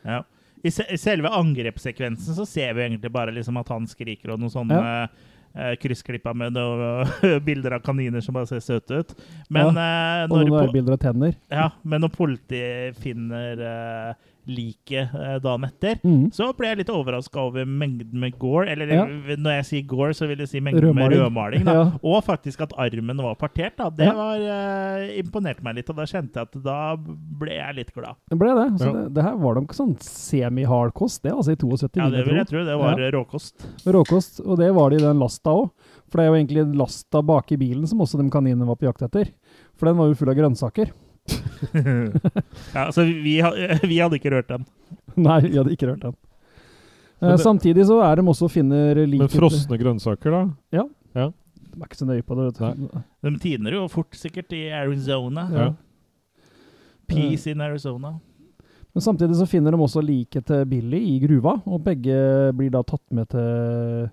Ja. I, se I selve angrepssekvensen så ser vi egentlig bare liksom at han skriker og noen sånne eh, kryssklippa med noen bilder av kaniner som bare ser søte ut. Men, ja, Og når, noen po- bilder av tenner. ja, men når politiet finner eh, liket eh, dagen etter, mm. så ble jeg litt overraska over mengden med gore. Eller Ja. når jeg sier gore, så vil jeg si mengden med Rødmaling. rødmaling. Da. Ja. Og faktisk at armen var partert. Da. Det Ja. var, eh, imponerte meg litt, og da kjente jeg at da ble jeg litt glad. Det ble det. Så Ja. det, det her var nok sånn semi-hard kost, det, altså i 72. Ja, det vil jeg tro. Det var råkost. Råkost. Og det var det i den lasta òg. For det er jo egentlig lasta bak i bilen som også de kaninene var på jakt etter. For den var jo full av grønnsaker. ja, altså vi, vi hadde ikke rørt den. Nei, vi hadde ikke rørt den. Eh, det- samtidig så er de også finner Men likhet frosne grønnsaker, da? Ja, De er ikke så nøye på det. vet du. De tiner jo fort sikkert i Arizona. Ja. Peace in Arizona. Men samtidig så finner de også liket til Billy i gruva, og begge blir da tatt med til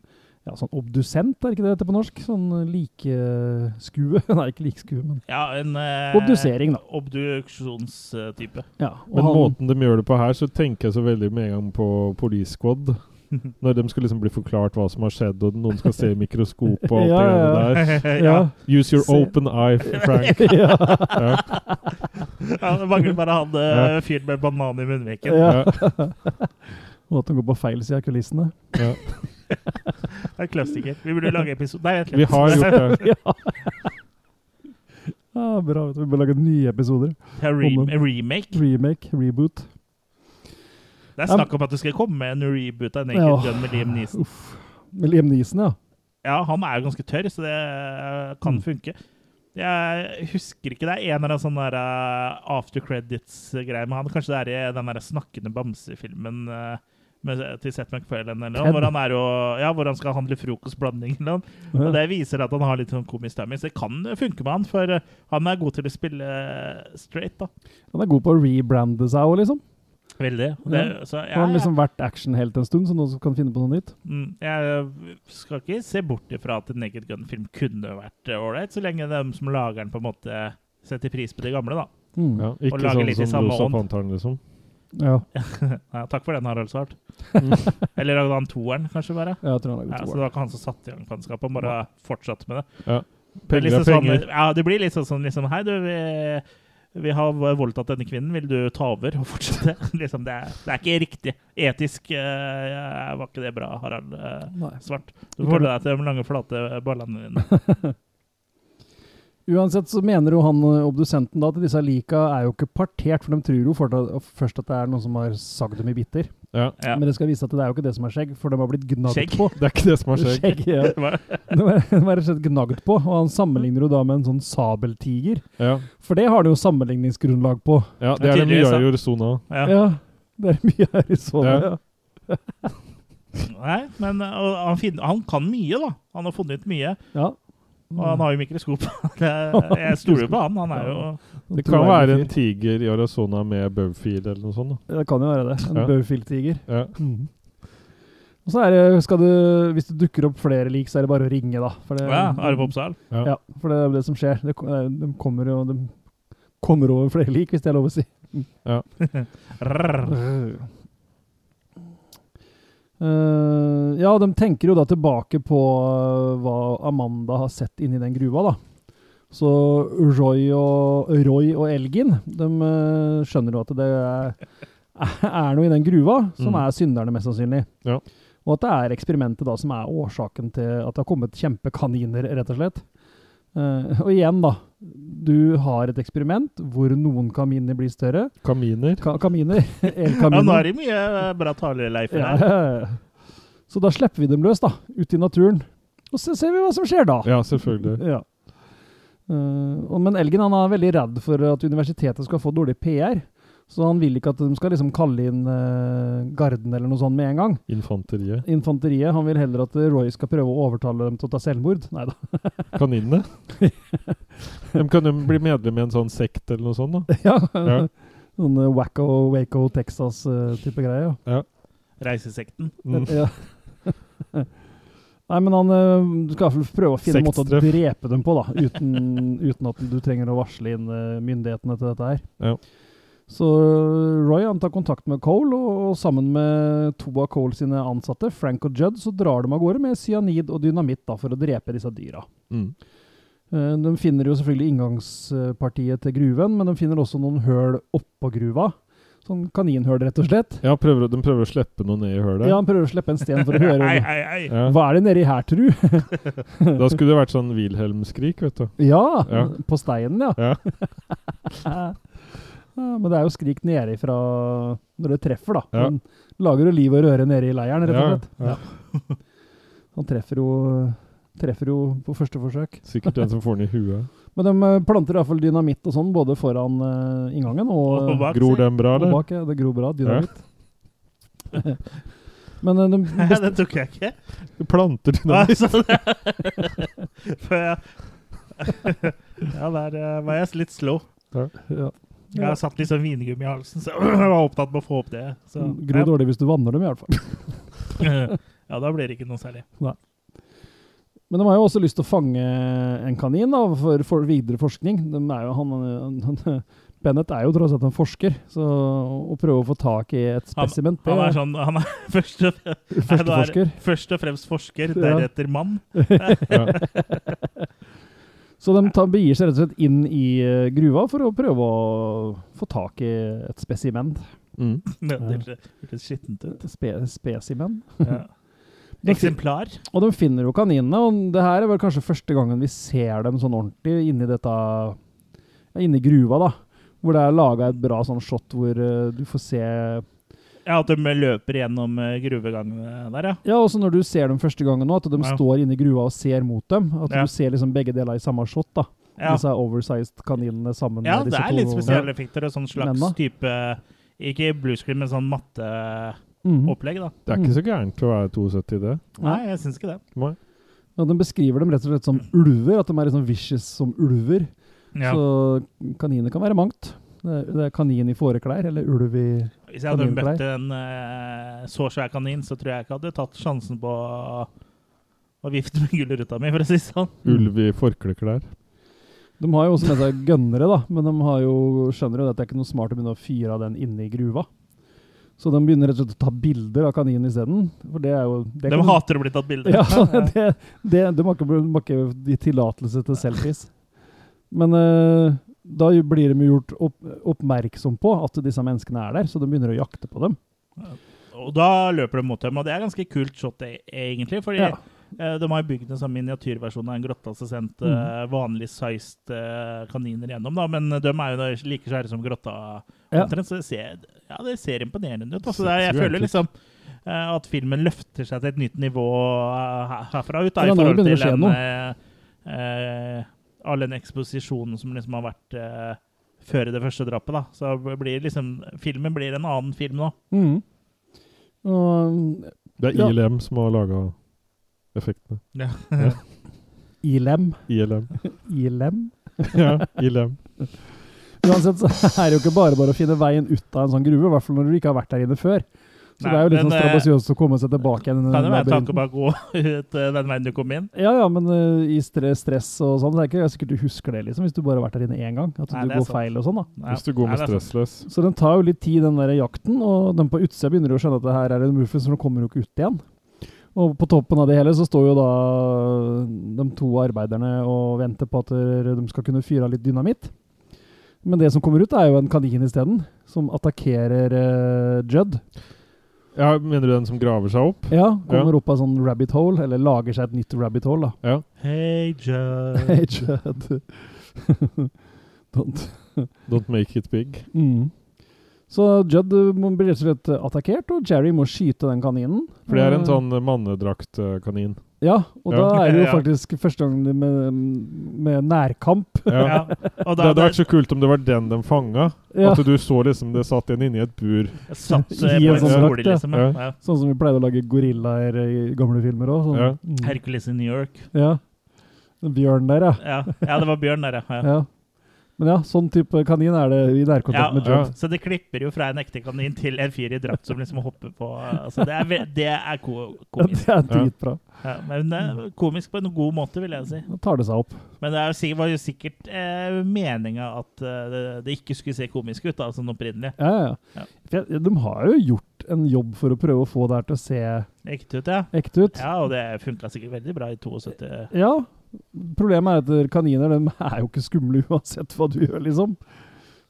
ja, sånn obdusent, er ikke det dette på norsk? Sånn likeskue. Nei, ikke likeskue, men Ja, en eh, Obdusering, da. Obduksjonstype. ja. Og Men han, måten de gjør det på her, så tenker jeg så veldig med en gang på Police Squad. Når de skal liksom bli forklart hva som har skjedd, og noen skal se i mikroskop og alt Ja, det ja. greiene der. Ja. Use your Se. open eye, Frank. ja. Ja. ja, det mangler bare han uh, fyren med banan i munnviken. ja. Ja. Og at de går på feil side av kulissene. Ja. Det er klassiker. Vi burde lage episode Nei, vent litt. Vi har gjort det. ja. Ah, bra. Vi bør lage nye episoder. Ja, rem remake. Remake, reboot. Det er snakk om at det skal komme en reboot av Naked Ja. Gun med Liam Neeson. Uff. Med Liam Neeson, ja. Ja, han er jo ganske tørr, så det eh, kan Mm. funke. Jeg husker ikke. Det er en eller annen sånn der eh, after credits-greie med han. Kanskje det er i den der snakkende bamsefilmen uh, til Seth MacFarlane eller noe, hvor han, er jo, ja, hvor han skal handle frokostblanding eller noe. Og det viser at han har litt sånn komisk timing, så det kan funke med han, for eh, han er god til å spille eh, straight, da. Han er god på å rebrande seg òg, liksom. Veldig. Det, så Han har liksom vært actionhelt en stund, så som kan finne på noe nytt. mm, jeg skal ikke se bort ifra at en Naked Gun-film kunne vært ålreit, så lenge de som lager den, på en måte setter pris på de gamle, da. Mm. Ja, ikke lage sånn litt i som samme ånd. Liksom. Ja. Ja, takk for den, Harald Svart. Mm. Eller lagde han toeren, kanskje, bare? Jeg tror han Ja, så det var ikke han som satte i gang faenskapet, han bare fortsatte med det. Er Penger liksom er penger. sånn, ja, det blir litt sånn, sånn liksom Hei, du, vi, vi har voldtatt denne kvinnen, vil du ta over og fortsette? liksom, det, er, det er ikke riktig. Etisk uh, var ikke det bra, Harald uh, Svart. Du får deg til de lange, flate ballene dine. Uansett så mener jo han eh, obdusenten da at disse lika er jo ikke partert, for de tror jo først at det er noen som har sagd dem i biter. Ja. Ja. Men det skal vise at det er jo ikke det som er skjegg, for de har blitt gnagd Skjegg? på. Det er ikke det som er skjegg. Skjegg, ja. De er er rett og slett gnagd på, og han sammenligner jo da med en sånn sabeltiger. Ja. For det har de jo sammenligningsgrunnlag på. ja, det er det mye av i Arizona. Ja. Ja, det er mye her i Arizona, Ja. ja. Nei, men han, finner, han kan mye, da. Han har funnet mye. ja. Og han har jo mikroskop. Jeg stoler på han. Han er jo Det kan være en tiger i Arizona med Bowfield eller noe sånt. da. Det kan jo være det. En Ja. Bowfield-tiger. Ja. Mhm. Og så er det, skal du, hvis det dukker opp flere lik, så er det bare å ringe, da. For det, ja, Arve Oppsal. Ja. Ja, for det er det som skjer. Det, de kommer jo de kommer over flere lik, hvis det er lov å si. Rrr. Eh, ja, de tenker jo da tilbake på uh, hva Amanda har sett inni den gruva, da. Så Roy og, Roy og Elgin de uh, skjønner jo at det er, er noe i den gruva som Mm. er synderne, mest sannsynlig. Ja. Og at det er eksperimentet da som er årsaken til at det har kommet kjempekaniner, rett og slett. Eh, og igjen, da. Du har et eksperiment hvor noen kaminer blir større. Kaminer. Ka kaminer. Ja, nå er det mye bra taleleifer her. ja, ja. Så da slipper vi dem løs, da. Ut i naturen. Og så ser vi hva som skjer da. Ja, selvfølgelig. Ja. Uh, men Elgen han er veldig redd for at universitetet skal få dårlig PR. Så han vil ikke at de skal liksom kalle inn uh, garden eller noe sånt med en gang. Infanteriet. Infanteriet. Han vil heller at Roy skal prøve å overtale dem til å ta selvmord. Nei da. Kaninene. De kan jo bli medlem i en sånn sekt eller noe sånt. da. ja. Ja. Sånn uh, Wacko, Waco, Texas-type greie. Ja. Reisesekten. Mm. Ja. Nei, men han eh, Du skal i hvert fall prøve å finne en måte å drepe dem på, da. Uten, uten at du trenger å varsle inn eh, myndighetene til dette her. Ja. Så Roy han tar kontakt med Cole, og, og sammen med to av Cole sine ansatte, Frank og Judd, så drar de av gårde med cyanid og dynamitt da, for å drepe disse dyra. Mm. Eh, De finner jo selvfølgelig inngangspartiet til gruven, men de finner også noen høl oppå gruva. Sånn kaninhøl, rett og slett. Ja, prøver, de prøver å slippe noe ned i hølet. Ja, Han prøver å slippe en sten for å høre ei, ei, ei. Ja. Hva er det nedi her, tru? Da skulle det vært sånn Wilhelm-skrik, vet du. Ja, Ja. på steinen, ja. Ja. ja. Men det er jo skrik nedifra når det treffer, da. Ja. Han lager jo liv og røre nede i leiren, rett og slett. ja. Han treffer jo, treffer jo på første forsøk. Sikkert den som får den i huet. Men de eh, planter iallfall dynamitt og sånn, både foran uh, inngangen og, Og bak, Gror den bra, og eller? bak. Ja, det gror bra. Dynamitt. Men eh, de Nei, best- det tok jeg ikke. Du planter dynamitt. Nei. For jeg Ja, der eh, var jeg litt slow. ja. Jeg har satt litt sånn vingummi i halsen, så jeg var opptatt med å få opp det. Så, Gror dårlig hvis du vanner dem, i hvert fall. ja, da blir det ikke noe særlig. Men de har jo også lyst til å fange en kanin da, for, for videre forskning. De er jo, han, han, Bennett er jo tross alt en forsker, så å prøve å få tak i et Han, spesiment det han er sånn Han er først og, første han er først og fremst forsker, deretter mann. Ja. Så de tar, begir seg rett og slett inn i eh, gruva for å prøve å få tak i et spesiment. Mm. Det det hørtes skittent ut. Spe, spesimen. Ja. Eksemplar. Og de finner jo kaninene, og det her er vel kanskje første gangen vi ser dem sånn ordentlig inni dette ja, Inni gruva, da. Hvor det er laga et bra sånn shot hvor uh, du får se Ja, At de løper gjennom eh, gruvegangene der, ja. Ja, også når du ser dem første gangen nå, at de Ja. står i gruva og ser mot dem. At Ja. du ser liksom begge deler i samme shot. da. Ja, Disse oversized kaninene sammen ja med det er litt spesielle effekter og sånn slags Menna. type Ikke bluescreen, men sånn matteopplegg, Mhm. da. Det er ikke så gærent å være 72, det. Nei, jeg syns ikke det. Nei. Ja, de beskriver dem rett og slett som ulver, at de er liksom vicious som ulver. Ja. Så kaniner kan være mangt. Det er, kanin i fåreklær, eller ulv i Hvis jeg hadde kaninklær. møtt en uh, så svær kanin, så tror jeg ikke hadde tatt sjansen på å, å vifte med gulrota mi, for å si det sånn. Ulv i forkleklær. De har jo også med seg gønnere, da, men de har jo, skjønner jo at det er ikke noe smart å begynne å fyre av den inne i gruva. Så de begynner rett og slett å ta bilder av kaninen isteden. De kan- hater å bli tatt bilde Ja, det, det, de har ikke, de har ikke tillatelse til selfies. Men eh, da blir de gjort opp, oppmerksom på at disse menneskene er der, så de begynner å jakte på dem. Og da løper de mot dem, og det er ganske kult shot, e- egentlig. fordi Ja. eh, de har bygd en sånn miniatyrversjon av en grotte så sendt Mm. eh, vanlig sized eh, kaniner gjennom, da, men de er jo like svære som grotta. Ja. Så det ser, ja, det ser imponerende ut. Altså, er, jeg føler liksom at filmen løfter seg til et nytt nivå herfra ut, da, i forhold til en, eh, all den eksposisjonen som liksom har vært eh, før det første drapet. da. Så blir liksom, filmen blir en annen film nå. Mm. Og Det er Ja. Som har laga effektene. Ja. ILM. ILM. ILM. Ja, ILM. Uansett så er det jo ikke bare bare å finne veien ut av en sånn gruve, i hvert fall når du ikke har vært der inne før. Så Nei, det er jo litt men, sånn eh, strabasiøst å komme seg tilbake igjen. Kan jo være tanken tanke bare å gå ut eh, den veien du kom inn. Ja, ja, men uh, i stress og sånn, så er det ikke sikkert du husker det, liksom, hvis du bare har vært der inne én gang. At Nei, du går sant. feil og sånn, da. Ja. Hvis du går med Nei, stressless. Så den tar jo litt tid, den der jakten, og den på utsida begynner jo å skjønne at det her er en muffins, for den kommer jo ikke ut igjen. Og på toppen av det hele så står jo da de to arbeiderne og venter på at de skal kunne fyre av litt dynamitt. Men det som kommer ut, er jo en kanin isteden, som attakkerer uh, Judd. Ja, Mener du den som graver seg opp? Ja, kommer opp av sånn rabbit hole, eller lager seg et nytt rabbit hole, da. Ja. Hey, Judd. Hey, Judd. Don't. Don't make it big. Mm. Så Judd blir må bli rett og slett attakkert, og Jerry må skyte den kaninen. For det er en Uh, sånn mannedraktkanin. Ja, og Ja. da er det jo Ja. faktisk første gang med, med nærkamp. Ja. Ja. Og Det da hadde vært så kult om det var den de fanga. Ja, At du så liksom det satt en inni et bur. satt eh, I en sånn skole, ja. liksom. Ja. Ja. sånn som vi pleide å lage gorillaer i gamle filmer òg. Sånn. Ja. Hercules i New York. Ja. Bjørn der, ja. Ja, ja det var bjørn der, ja. Ja. ja. Men ja, sånn type kanin er det i nærkontakt Ja, med ja. Så det klipper jo fra en ekte kanin til en fyr i drakt som liksom hopper på altså Det er, det er ko Ja, komisk. det er dritbra. Ja, men komisk på en god måte, vil jeg si. Da tar det seg opp. Men det er jo sikkert, var jo sikkert eh, meninga at eh, det, det ikke skulle se komisk ut, da, sånn opprinnelig. Ja, ja, Ja. ja. De har jo gjort en jobb for å prøve å få det her til å se Ekte ut, ja. ekte ut. Ja, og det funka sikkert veldig bra i 72. Ja. Problemet er at kaniner de er jo ikke skumle uansett hva du gjør, liksom.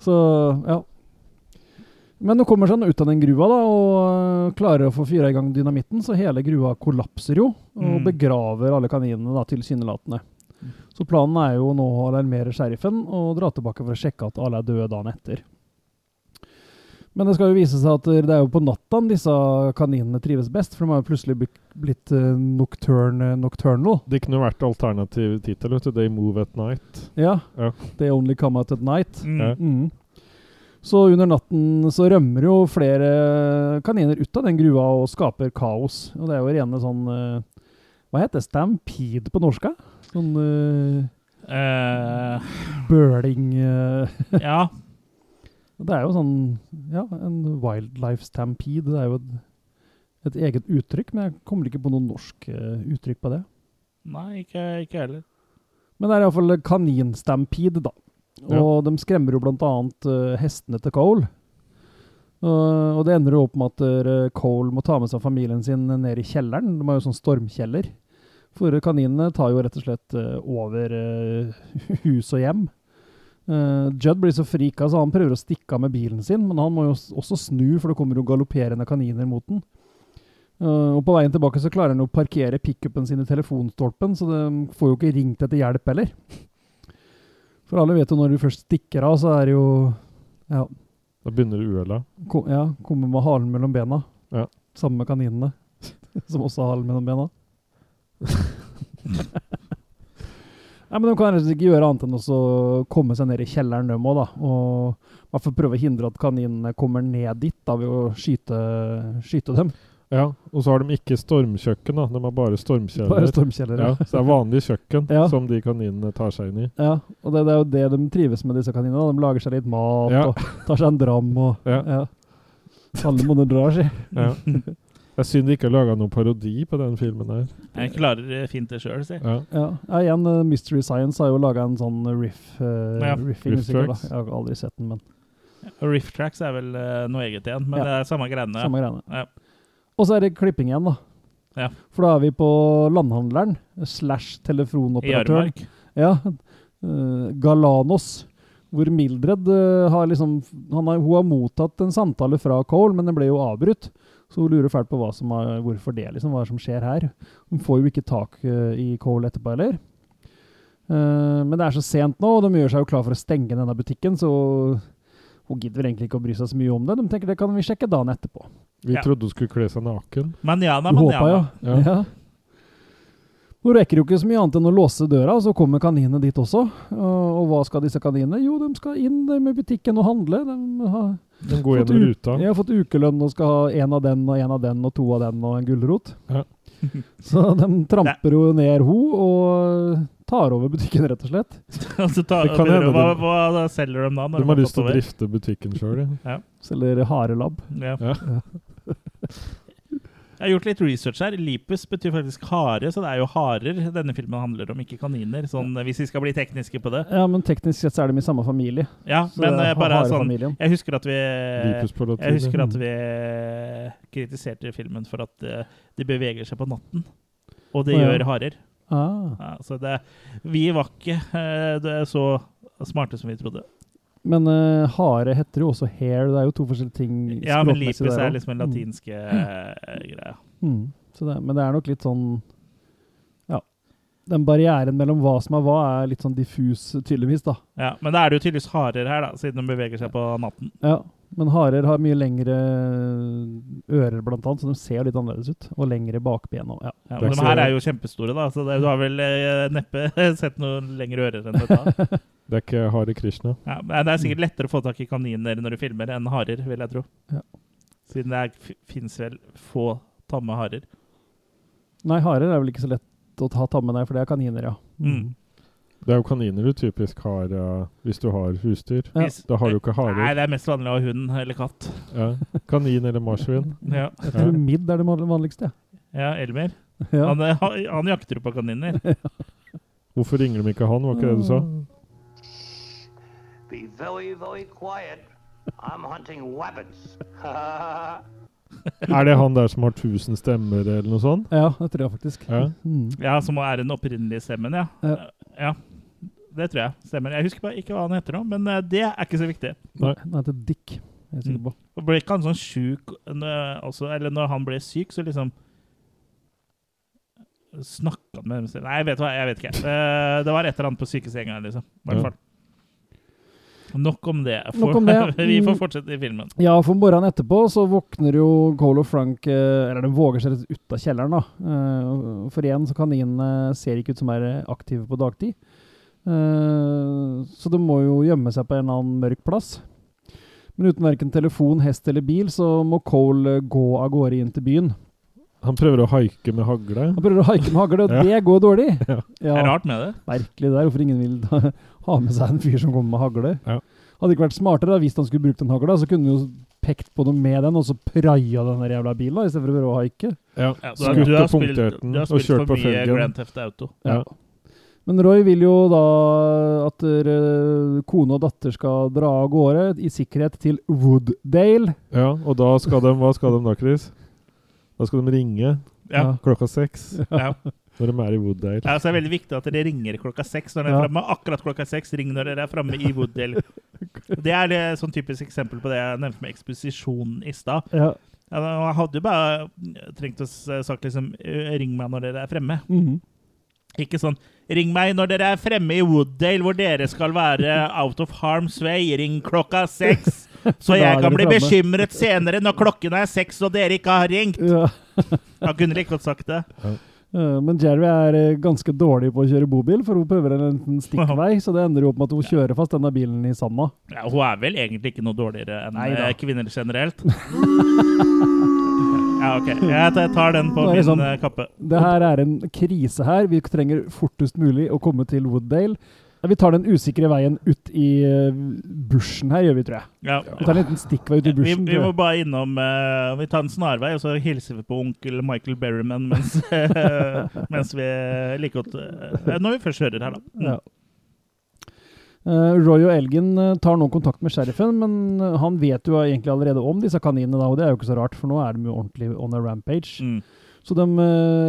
Så ja. Men nå kommer seg ut av den grua da, og øh, klarer å få fyra i gang dynamitten, så hele grua kollapser jo, og Mm. begraver alle kaninene da, tilsynelatende. Så planen er jo nå å alarmere sheriffen og dra tilbake for å sjekke at alle er døde dagen etter. Men det skal jo vise seg at det er jo på natta disse kaninene trives best, for de har jo plutselig blitt- uh, nocturne, nocturnal. Det kunne vært alternativ tittel. vet du, They Move at Night. Ja. Ja. They only come out at night. Mm. Ja. Mm. Så under natten så rømmer jo flere kaniner ut av den grua og skaper kaos. Og det er jo rene sånn eh, Hva heter det? Stampede på norsk? Sånn uh, Eh, bøling eh, ja. Det er jo sånn Ja, en wildlife stampede. Det er jo et, et eget uttrykk, men jeg kommer ikke på noe norsk eh, uttrykk på det. Nei, ikke, jeg heller. Men det er iallfall kaninstampede, da. Ja. Og de skremmer jo blant annet eh, hestene til Cole. Uh, og det ender jo opp med at uh, Cole må ta med seg familien sin ned i kjelleren. De har jo sånn stormkjeller. For kaninene tar jo rett og slett uh, over hus og hjem. Eh, Judd blir så frika, så han prøver å stikke av med bilen sin, men han må jo også snu, for det kommer jo galopperende kaniner mot den. Uh, og på veien tilbake så klarer han å parkere pickupen sin i telefonstolpen, så de får jo ikke ringt etter hjelp heller. For alle vet jo når du først stikker av, så er det jo Ja, Da begynner uøla. ko ja kommer med halen mellom bena. Ja. Sammen med kaninene, som også har halen mellom bena. Nei, men De kan ikke gjøre annet enn å komme seg ned i kjelleren, dem òg. Og i hvert fall prøve å hindre at kaninene kommer ned dit da, ved å skyte, skyte dem. Ja, og så har de ikke stormkjøkken, da. De har bare stormkjeller. Bare stormkjeller. ja, Ja. så det er vanlig kjøkken Ja. som de kaninene tar seg inn i. ja. Og det, det er jo det de trives med, disse kaninene. da. De lager seg litt mat Ja. og tar seg en dram. og Ja. ja. Alle monner drar, si. Ja. Det synes synd de ikke har laga noen parodi på den filmen her. Jeg klarer eh, fint det sjøl, si. Ja. Ja, ja igjen, eh, Mystery Science har jo laga en sånn riff, uh, Ja. riffing Riff musikk. da. Jeg har aldri sett den, men Riff Tracks er vel uh, noe eget igjen, men Ja. det er samme greiene. samme greiene. Ja. Og så er det klipping igjen, da. Ja. For da er vi på landhandleren slash I telefonoperatøren. Aremark. Ja, uh, Galanos. Hvor Mildred uh, har liksom han har, Hun har mottatt en samtale fra Cole, men den ble jo avbrutt. Så hun lurer fælt på hva som er, hvorfor det, liksom. Hva som skjer her? Hun får jo ikke tak uh, i Cole etterpå heller. Uh, men det er så sent nå, og de gjør seg jo klar for å stenge denne butikken, så hun gidder vel egentlig ikke å bry seg så mye om det. De tenker det kan vi sjekke dagen etterpå. Vi Ja. trodde hun skulle kle seg naken. Manjana, Du håpa, ja. Ja. ja. Hun rekker jo ikke så mye annet enn å låse døra, og så kommer kaninene dit også. Og, og hva skal disse kaninene? Jo, de skal inn med butikken og handle. De har, Den går fått gjennom ruta. Jeg har fått ukelønn og skal ha en av den og en av den og to av den og en gulrot. Ja. Så de tramper jo ned ho og tar over butikken, rett og slett. altså, ta, tar, Det kan hende hva, hva selger de da? når De har lyst til å drifte butikken sjøl. Ja. Selger harelabb. Ja. Ja. Jeg har gjort litt research her. Lipus betyr faktisk hare, så det er jo harer denne filmen handler om, ikke kaniner. Sånn, hvis vi skal bli tekniske på det. Ja, men teknisk sett så er de i samme familie. Ja, Så men det eh, er bare sånn. Jeg husker at vi. Jeg husker at vi kritiserte filmen for at eh, de beveger seg på natten. Og det ja. gjør harer. Ah. Ja, så det, vi var ikke eh, det er så smarte som vi trodde. Men uh, hare heter jo også hair. Det er jo to forskjellige ting Ja, men lipis lipus der er liksom en Mm. latinske mm. greie. Mm. Så det, men det er nok litt sånn Ja. Den barrieren mellom hva som er hva, er litt sånn diffus, tydeligvis, da. Ja, men da er det jo tydeligvis harer her, da, siden de beveger seg på natten. Ja. Men harer har mye lengre ører, blant annet, så de ser litt annerledes ut. Og lengre bakben og ja. Ja, men de her er jo kjempestore, da, så det, du har vel eh, neppe sett noen lengre ører enn dette. Det er ikke Hare Krishna. Ja, det er sikkert lettere å få tak i kaniner når du filmer, enn harer, vil jeg tro. Ja. Siden det er- fins vel få tamme harer. Nei, harer er vel ikke så lett å ta tamme, nei, for det er kaniner, ja. Mm. Det er jo kaniner du typisk har uh, hvis du har husdyr. Ja. Da har du ikke harer. Nei, det er mest vanlig å ha hund eller katt. Ja. Kanin eller marsvin. Ja, Jeg tror midd er det vanligste. ja Elmer. Ja. Han, han jakter jo på kaniner. Hvorfor ringer de ikke han, var ikke det du sa? Be very, very quiet. I'm hunting rabbits. Er det han der som har tusen stemmer, eller noe sånt? Ja, det tror jeg faktisk. Ja. Mm. Ja, Som er den opprinnelige stemmen, ja. Ja. ja. Det tror jeg stemmer. Jeg husker bare ikke hva han heter nå, men eh, det er ikke så viktig. Nei. Han heter Dick, er sikker på. Mm. Ble ikke han sånn sjuk eh, også, Eller når han ble syk, så liksom Snakka han med dem selv? Nei, jeg vet hva, jeg vet ikke. Eh, det var et eller annet på sykesenga, liksom. I hvert Ja. fall. Nok om det. Nok om det. Vi får Mm. fortsette i filmen. Ja, for morgenen etterpå så våkner jo Cole og Frank eh, Eller de våger seg rett ut av kjelleren, da. Eh, For igjen, så kaninene ser ikke ut som er aktive på dagtid. Eh, Så de må jo gjemme seg på en eller annen mørk plass. Men uten verken telefon, hest eller bil, så må Cole eh, gå av gårde inn til byen. Han prøver å haike med hagle. Han prøver å haike med hagle, og Ja. det går dårlig. Ja. Det er rart med det. Merkelig det der, hvorfor ingen vil da, ha med seg en fyr som kommer med hagle. Ja. Hadde ikke vært smartere da, hvis han skulle brukt den hagla, så kunne han jo pekt på noe med den, og så praia den der jævla bilen, da, istedenfor å prøve å haike. Ja. Ja, du, har- Skutt du har og spilt, på følgen du har spilt for mye felgen. Grand Theft Auto. Ja. Men Roy vil jo da at eh, kone og datter skal dra av gårde i sikkerhet til Wooddale. Ja, og da skal de Hva skal de da, Chris? Da skal de ringe Ja. klokka seks Ja. når de er i Wooddale. Ja, så er det veldig viktig at dere ringer klokka seks når dere er framme. Akkurat klokka seks. Ring når dere er framme i Wooddale. Det er et sånn typisk eksempel på det jeg nevnte med eksposisjonen i stad. Ja. Ja, jeg hadde jo bare trengt å s- sagt liksom eh, Ring meg når dere er fremme. Mhm. Ikke sånn Ring meg når dere er fremme i Wooddale, hvor dere skal være out of harm's way. Ring klokka seks, så jeg kan bli bekymret senere når klokken er seks og dere ikke har ringt. Ja. Jeg kunne like godt sagt det. Men Jerry er eh, ganske dårlig på å kjøre bobil, for hun prøver en liten stikkvei, så det ender jo opp med at hun kjører fast denne bilen i sanda. Ja, hun er vel egentlig ikke noe dårligere enn Neida. eh, kvinner generelt. ja, OK. Jeg tar den på min liksom- eh, kappe. Det her er en krise her. Vi trenger fortest mulig å komme til Wooddale. Vi tar den usikre veien ut i eh, bushen her, gjør vi, tror jeg. Ja. Vi tar en liten stikkvei ut i bushen. vi vi må bare innom uh, Vi tar en snarvei, og så hilser vi på onkel Michael Berryman mens, eh, mens vi like godt uh, Når vi først hører her, da. Mm. Ja. Roy og Elgin tar nå kontakt med sheriffen, men han vet jo egentlig allerede om disse kaninene, da, og det er jo ikke så rart, for nå er de jo ordentlig on a rampage. Mm. Så de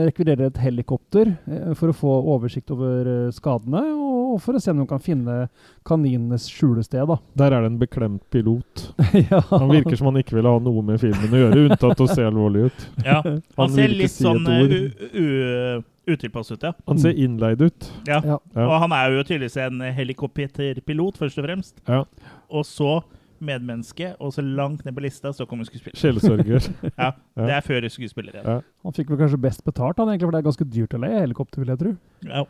rekvirerer et helikopter for å få oversikt over skadene, og for å se om de kan finne kaninenes skjulested. da. Der er det en beklemt pilot. ja. Han virker som han ikke vil ha noe med filmen å gjøre, unntatt å se alvorlig ut. Ja. Han, Han ser litt si sånn eh, utilpass ut, ja. Han ser innleid ut. ja. Ja. Ja. Og han er jo tydeligvis en helikopterpilot, først og fremst. Ja. Og så medmenneske, og så langt ned på lista så kommer skuespiller. Sjelesørger. Ja, Ja. Det er før skuespiller. Ja. Han fikk vel kanskje best betalt, han egentlig, for det er ganske dyrt å leie helikopter, vil jeg tro. Ja.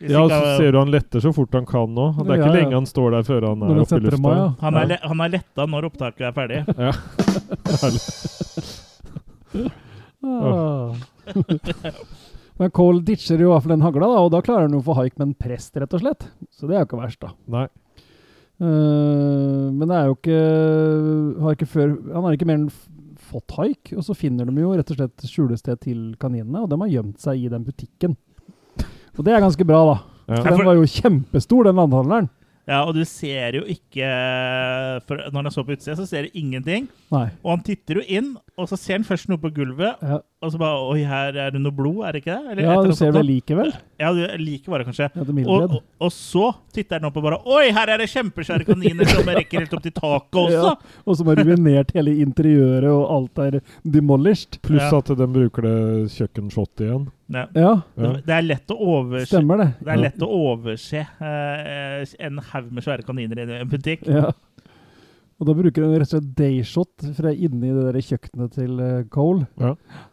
Hvis Ja, og så han- ser du han letter så fort han kan nå. Det er ikke ja. lenge han står der før han er oppe i lufta. ja. han, er, le- han er letta når opptaket er ferdig. Ja. Ah. Men Cole ditcher jo i hvert fall den hagla, da, og da klarer han jo å få haik med en prest, rett og slett. Så det er jo ikke verst, da. Nei. Uh, men det er jo ikke, har ikke før, Han har ikke mer enn fått haik, og så finner de jo rett og slett skjulested til kaninene, og de har gjemt seg i den butikken. Og det er ganske bra, da. Ja. For den var jo kjempestor, den landhandleren. Ja, Og du ser jo ikke for Når han så på utsida, så ser du ingenting. Nei. Og han titter jo inn, og så ser han først noe på gulvet, Ja, og så bare Oi, her er det noe blod, er det ikke det? Eller ja du ser det likevel? Ja, du liker bare kanskje. Ja, Og, og, og så titter han opp og bare Oi, her er det kjempesvære kaniner som rekker helt opp til taket også! Ja, og som har ruinert hele interiøret, og alt er demolished. Pluss Ja. at de bruker det kjøkkenshottet igjen. Ja. Ja. Det er lett å overse stemmer det. Det er lett å overse eh, en haug med svære kaniner i en butikk. Ja. Og da bruker hun rett og slett dayshot fra inni det der kjøkkenet til eh, Cole, Ja.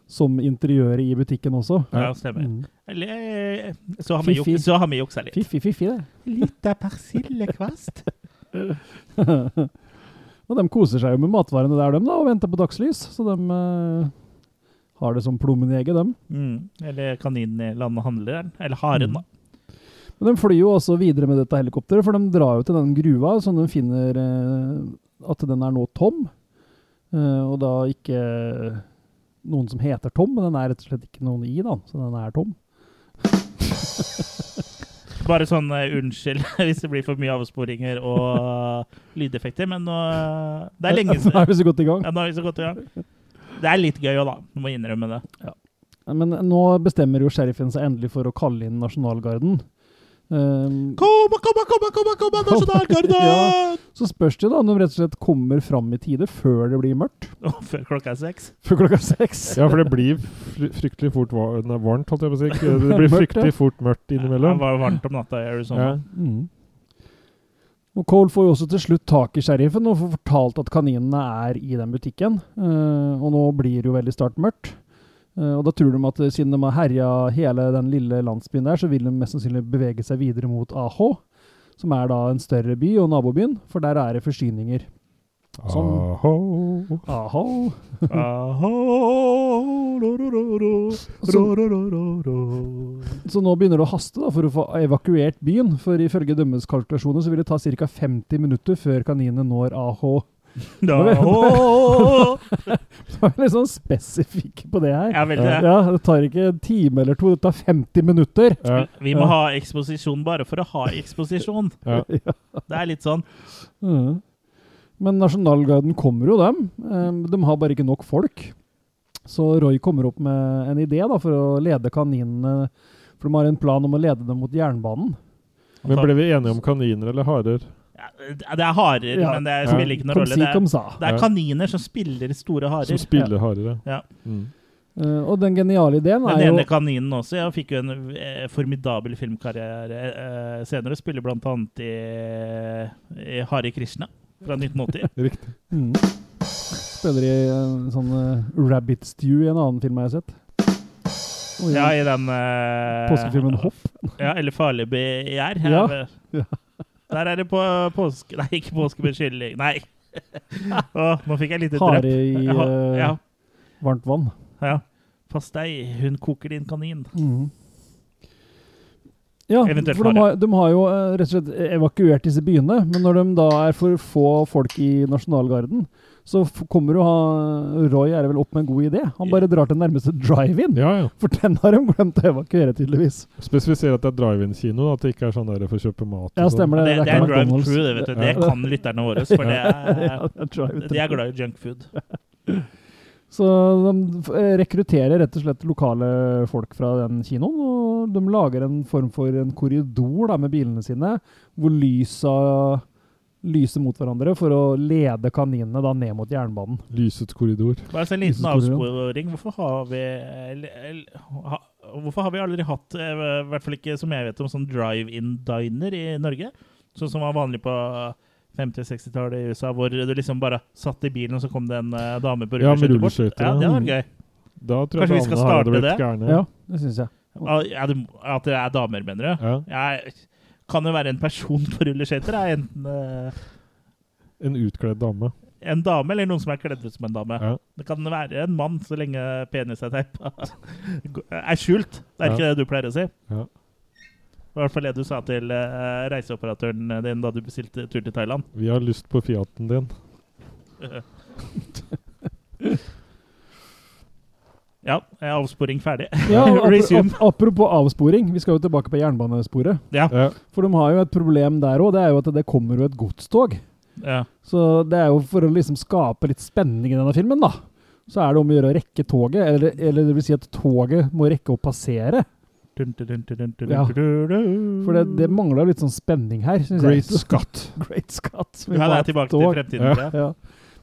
som interiøret i butikken også. Ja, stemmer. Mm. Eller, eh, så har vi Fiffi. juk- så har vi juksa litt. Fiffi, fiffi, det. Lita persillekvast. og de koser seg jo med matvarene der, de, da, og venter på dagslys. Så de eh, har det som plommen i egget, dem. Mm. Eller kaninen i landhandleren. Eller haren, da. Men de flyr jo også videre med dette helikopteret, for de drar jo til den gruva som de finner eh, at den er nå tom. Eh, og da ikke noen som heter Tom, men den er rett og slett ikke noen i, da. Så den er tom. Bare sånn uh, unnskyld hvis det blir for mye avsporinger og uh, lydeffekter, men nå uh, Det er lenge Nå er vi så godt i gang. Ja, nå er vi så godt i gang. Det er litt gøy òg, da. Du må innrømme det. Men nå bestemmer jo sheriffen seg endelig for å kalle inn nasjonalgarden. Um, Kom, kom, kom, kom, kom, nasjonalgarden! Ja. så spørs det da om de rett og slett kommer fram i tide før det blir mørkt. Før klokka er seks. Før klokka er seks. Ja, for det blir fryktelig fort var nei, varmt, holdt jeg på å si. Det blir fryktelig fort mørkt innimellom. Det innimellom. var varmt om natta i Arizona. Ja. Mm. Og Cole får jo også til slutt tak i sheriffen og får fortalt at kaninene er i den butikken. Uh, og nå blir det jo veldig snart mørkt. Uh, og da tror de at siden de har herja hele den lille landsbyen der, så vil de mest sannsynlig bevege seg videre mot Aho, som er da en større by og nabobyen, for der er det forsyninger. Sånn. Aho. Aho. Aho, ro, ro, ro, ro, Så, ro, ro, ro, ro. Så nå begynner det å haste da, for å få evakuert byen, for ifølge dømmes kalkulasjoner så vil det ta ca. 50 minutter før kaninene når AH. Da er vi litt sånn spesifikke på det her. Ja, veldig. Ja, Det tar ikke en time eller to, det tar 50 minutter. Ja. Vi må Ja. ha eksposisjon bare for å ha eksposisjon. Ja. Det er litt sånn. Men Nasjonalgarden kommer jo, dem. De har bare ikke nok folk. Så Roy kommer opp med en idé da, for å lede kaninene. For de har en plan om å lede dem mot jernbanen. Men ble vi enige om kaniner eller harer? Ja, det er harer, Ja. men det spiller ikke noen Kom rolle. si, Det er, det er kaniner som spiller store harer. Som spiller harer, Ja. Mm. Uh, og den geniale ideen Den er jo ene kaninen også. Jeg fikk jo en eh, formidabel filmkarriere eh, senere. Spiller annet i, i Hari Krishna fra 1980. Riktig. Mm. Spiller i en sånn uh, Rabbit Stew i en annen film jeg har sett. Og ja. Ja, i den uh, Påskefilmen Hopp. Ja, eller Farlig begjær. Ja. Ja. Der er det på påske... Nei, ikke påske med kylling. Nei. oh, nå fikk jeg litt Hare i Ja, eh, ja, varmt vann. ja. Pass deg, hun koker din kanin. Mm. Ja, Eventuelt for de har, de har jo eh, rett og slett evakuert disse byene. Men når de da er for få folk i Nasjonalgarden, så kommer jo ha, Roy er vel opp med en god idé. Han bare drar til nærmeste drive-in. Ja, ja. For den har de glemt å evakuere, tydeligvis. Spesifisere at det er drive-in-kino, at det ikke er sånn der for å kjøpe mat. Ja, sånn. stemmer Det, det. det er er drive McDonald's. through, det vet du. Det kan lytterne våre, for det er, Ja, det er drive-thru. de er glad i junk food. Så de eh, rekrutterer rett og slett lokale folk fra den kinoen, og de lager en form for en korridor da, med bilene sine, hvor lysa lyser mot hverandre for å lede kaninene da ned mot jernbanen. Lysets korridor. Bare altså en liten avsporing. Hvorfor har vi ha, Hvorfor har vi aldri hatt, eh, i hvert fall ikke som jeg vet om, sånn drive-in-diner i Norge? Sånn som var vanlig på 50-60-tallet i USA, hvor du liksom bare satt i bilen, og så kom det en eh, dame på Ja, bort. Ja, ja. det var gøy. Da tror Kanskje vi skal starte det? gærne. Ja, det syns jeg. Ja, at det er damer, mener du? Ja. Jeg kan jo være en person på rulleskøyter. er Enten uh, En utkledd dame. en dame eller noen som er kledd ut som en dame. Ja. Det kan være en mann så lenge penis er teipa. er skjult. Det er ikke det du pleier å si. Ja. I hvert fall det du sa til uh, reiseoperatøren din da du bestilte tur til Thailand. Vi har lyst på Fiaten din. Ja, er avsporing ferdig. Ja, Resume. ap apropos avsporing, vi skal jo tilbake på jernbanesporet. Ja. Ja. For de har jo et problem der òg, det er jo at det kommer jo et godstog. ja. Så det er jo for å liksom skape litt spenning i denne filmen, da. Så er det om å gjøre å rekke toget, eller, eller det vil si at toget må rekke å passere. Ja. For det, det mangla litt sånn spenning her. Great Scott. Great Scott. Vi Ja, det er tilbake tog. til fremtiden. Ja. Ja.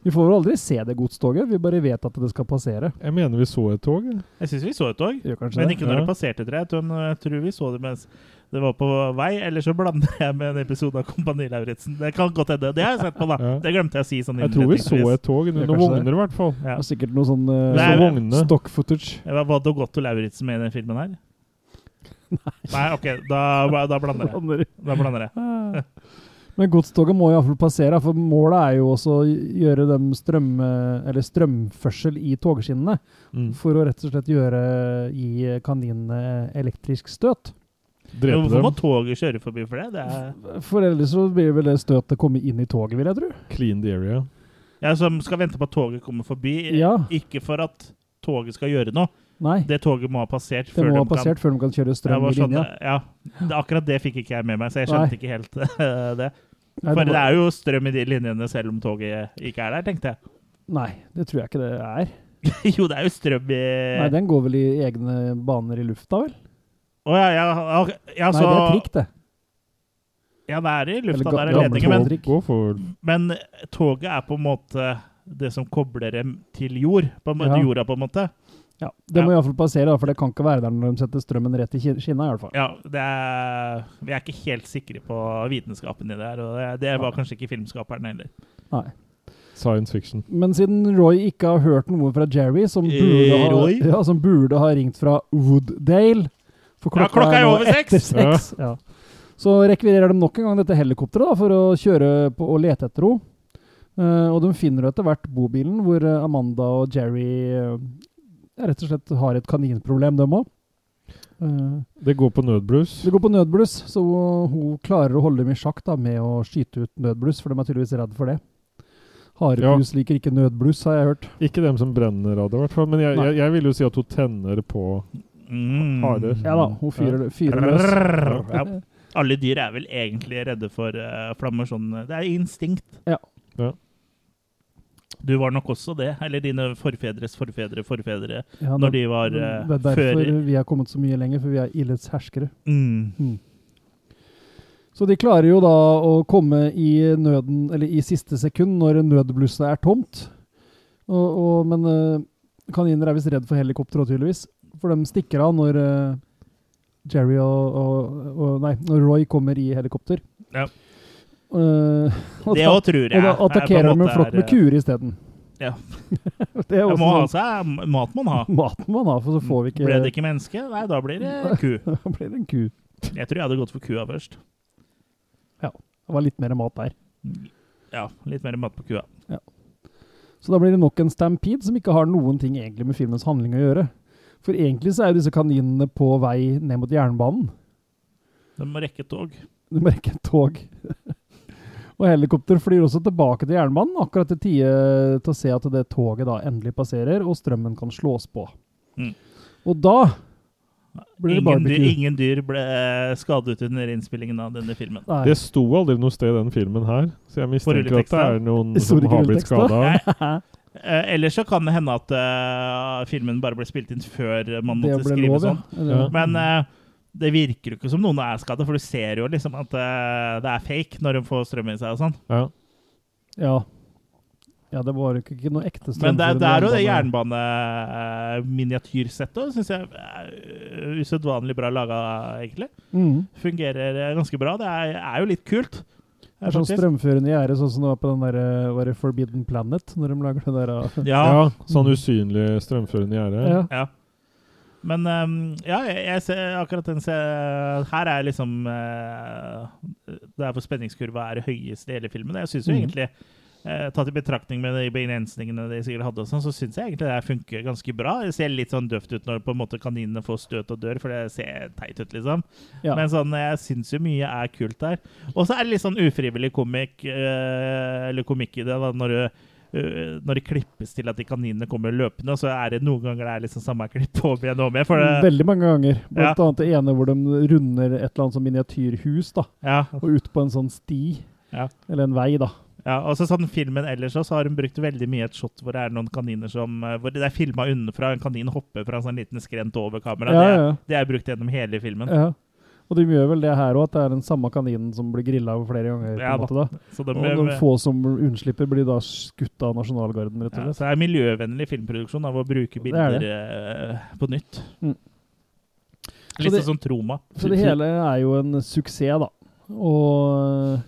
Vi får vel aldri se det godstoget, vi bare vet at det skal passere. Jeg mener vi så et tog. jeg. Syns vi så et tog. Men det? ikke når Ja. det passerte, tror jeg. Jeg tror- vi så det mens det var på vei, eller så blander jeg med en episode av Kompani Lauritzen. Det kan godt hende. Det har jeg sett på, da. Ja. Det glemte jeg å si sånn Jeg tror vi så et tog. Noen vogner, i hvert fall. Ja. Er sikkert noe sånn uh, Nei, stock footage. Var det Otto Lauritzen med i den filmen her? Nei, OK, da, da blander jeg. Da blander jeg. Men godstoget må iallfall passere, for målet er jo også å gjøre dem strøm, eller strømførsel i togskinnene. Mm. For å rett og slett gjøre gi kaninene elektrisk støt. Drepe hvorfor må toget kjøre forbi for det? det er, For ellers så blir vel det støtet komme inn i toget, vil jeg tro. Clean the area. jeg som skal vente på at toget kommer forbi, Ja. ikke for at toget skal gjøre noe. Nei, Det toget må ha passert det før må ha de kan før de kan kjøre strøm i sånn, linja. ja, det, akkurat det fikk ikke jeg med meg, så jeg Nei. skjønte ikke helt det. For det det må- er jo strøm i de linjene selv om toget ikke er der, tenkte jeg. Nei, det tror jeg ikke det er. jo, det er jo strøm i Nei, den går vel i egne baner i lufta, vel? Å ja, ja, ja, ja, Nei, det er trikk, det. Ja, det er i lufta, der er gamle ledninger, men, men toget er på en måte det som kobler dem til jord. På en måte, Ja. jorda, på en måte. Ja, Det må Ja. iallfall passere, da, for det kan ikke være der når de setter strømmen rett i skinna. i hvert fall. Ja, det er, vi er ikke helt sikre på vitenskapen i det her, og det, det var kanskje ikke filmskaperen heller. Nei. science fiction. Men siden Roy ikke har hørt noe fra Jerry, som Eh, burde, ha, ja, som burde ha ringt fra Wooddale For Ja, klokka er nå over etter seks! seks. Ja. Så rekvirerer de nok en gang dette helikopteret for å kjøre på og lete etter henne. Uh, og de finner etter hvert bobilen hvor eh, Amanda og Jerry eh, rett og slett har et kaninproblem, dem òg. Det går på nødbluss? det går på nødbluss, så hun klarer å holde dem i sjakk da, med å skyte ut nødbluss, for de er tydeligvis redd for det. Harepus liker ikke nødbluss, har jeg hørt. Ikke dem som brenner av det, i hvert fall. Men jeg, jeg, jeg vil jo si at hun tenner på Mm. Hare. Ja da, hun fyrer, fyrer løs. Ja. Alle dyr er vel egentlig redde for uh, flammer sånn Det er instinkt. Ja. Ja. Du var nok også det. Eller dine forfedres forfedre forfedre Ja, når de var uh, det er derfor før vi har kommet så mye lenger, for vi er ildets herskere. mm. Så de klarer jo da å komme i nøden, eller i siste sekund, når nødblusset er tomt. Og, og, men uh, kaniner er visst redd for helikopter òg, tydeligvis. For de stikker av når uh, Jerry og, og, og Nei, når Roy kommer i helikopter. Ja. Og Det òg tror jeg. Og da er attakkerer de en flokk med kuer isteden. Ja. det er må ha sånn seg mat man har. mat man har, for så får vi ikke Ble det ikke menneske? Nei, da blir det ku. Da blir det en ku. Jeg tror jeg hadde gått for kua først. Ja. Det var litt mer mat der. Ja, litt mer mat på kua. Så da blir det nok en stampede som ikke har noen ting egentlig med filmens handling å gjøre. For egentlig så er jo disse kaninene på vei ned mot jernbanen. De må rekke tog. De må rekke et tog. Og helikopter flyr også tilbake til jernbanen, akkurat i tide til å se at det toget da endelig passerer, og strømmen kan slås på. Mm. Og da blir det Ingen dyr, ingen dyr ble skadet under innspillingen av denne filmen. Nei. Det sto aldri noe sted i den filmen her, så jeg mistenker at det er noen som har blitt skada. Eh, ellers så kan det hende at uh, filmen bare ble spilt inn før man måtte skrive lov, sånn. Ja. Men eh, det virker jo ikke som noen er skada, for du ser jo liksom at eh, det er fake når de får strøm i seg og sånn. Ja. ja. Ja, det var jo ikke, ikke noe ekte strøm. Men det, det er jo det jernbane. jernbaneminiatyrsettet syns jeg er usedvanlig bra laga, egentlig. Mm. Fungerer eh, ganske bra. Det er, er jo litt kult. Det er sånn strømførende gjerde, sånn som det var på den der, eh, var det Forbidden Planet, når de lager det der. eh, Ja. ja, sånn usynlig strømførende gjerde. Ja. ja. Men ehm, ja, jeg, ser akkurat den ser, Her er liksom uh, er hvor spenningskurva er høyest i hele filmen. Jeg syns jo Mhm. egentlig eh, Tatt i betraktning med de begrensningene de sikkert hadde, sånn, så syns jeg egentlig det funker ganske bra. Det ser litt sånn døvt ut når på en måte kaninene får støt og dør, for det ser teit ut, liksom. Ja. Men sånn, jeg syns jo mye er kult der. Og så er det litt sånn ufrivillig komikk, eh, eller komikk i det, da, når, du, eh, når det klippes til at de kaninene kommer løpende, så er det noen ganger det er liksom samme klipp om igjen og om igjen. Veldig mange ganger. Blant Ja. annet det ene hvor de runder et eller annet sånn miniatyrhus, da, ja, og ut på en sånn sti, Ja. eller en vei, da. ja, og så sånn filmen ellers også, så har hun brukt veldig mye et shot hvor det er noen kaniner som eh, Hvor det er filma underfra, en kanin hopper fra en sånn liten skrent over kameraet. Ja, det, ja, det er brukt gjennom hele filmen. ja. Og de gjør vel det her òg, at det er den samme kaninen som blir grilla flere ganger. på Ja måte da. Så de, Og noen få som unnslipper, blir da skutt av Nasjonalgarden, rett og slett. Ja, så det er miljøvennlig filmproduksjon av å bruke er bilder det. eh, på nytt. Mm. Litt sånn som Troma. Så det hele er jo en suksess, da. Og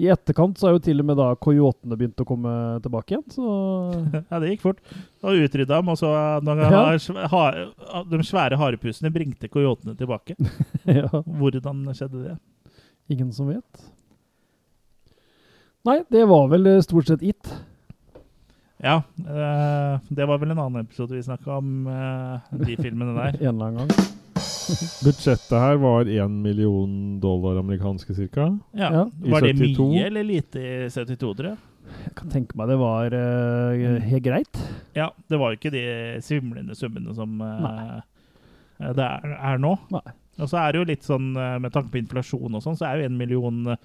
i etterkant så har jo til og med da coyotene begynt å komme tilbake igjen, så Ja, det gikk fort. Og utrydda dem, og så Ja. de svære harepusene bringte coyotene tilbake. ja. Hvordan skjedde det? Ingen som vet. Nei, det var vel stort sett it. Ja, eh, det var vel en annen episode vi snakka om eh, de filmene der. En eller annen gang. Budsjettet her var 1 million dollar amerikanske cirka. Ja. Ja. Var det 72? mye eller lite i 72, tror jeg? Jeg kan tenke meg det var Mm. helt greit. Ja, det var jo ikke de svimlende summene som eh, det er, er nå. Nei. Og så er det jo litt sånn, med tanke på inflasjon og sånn, så er jo 1 million eh,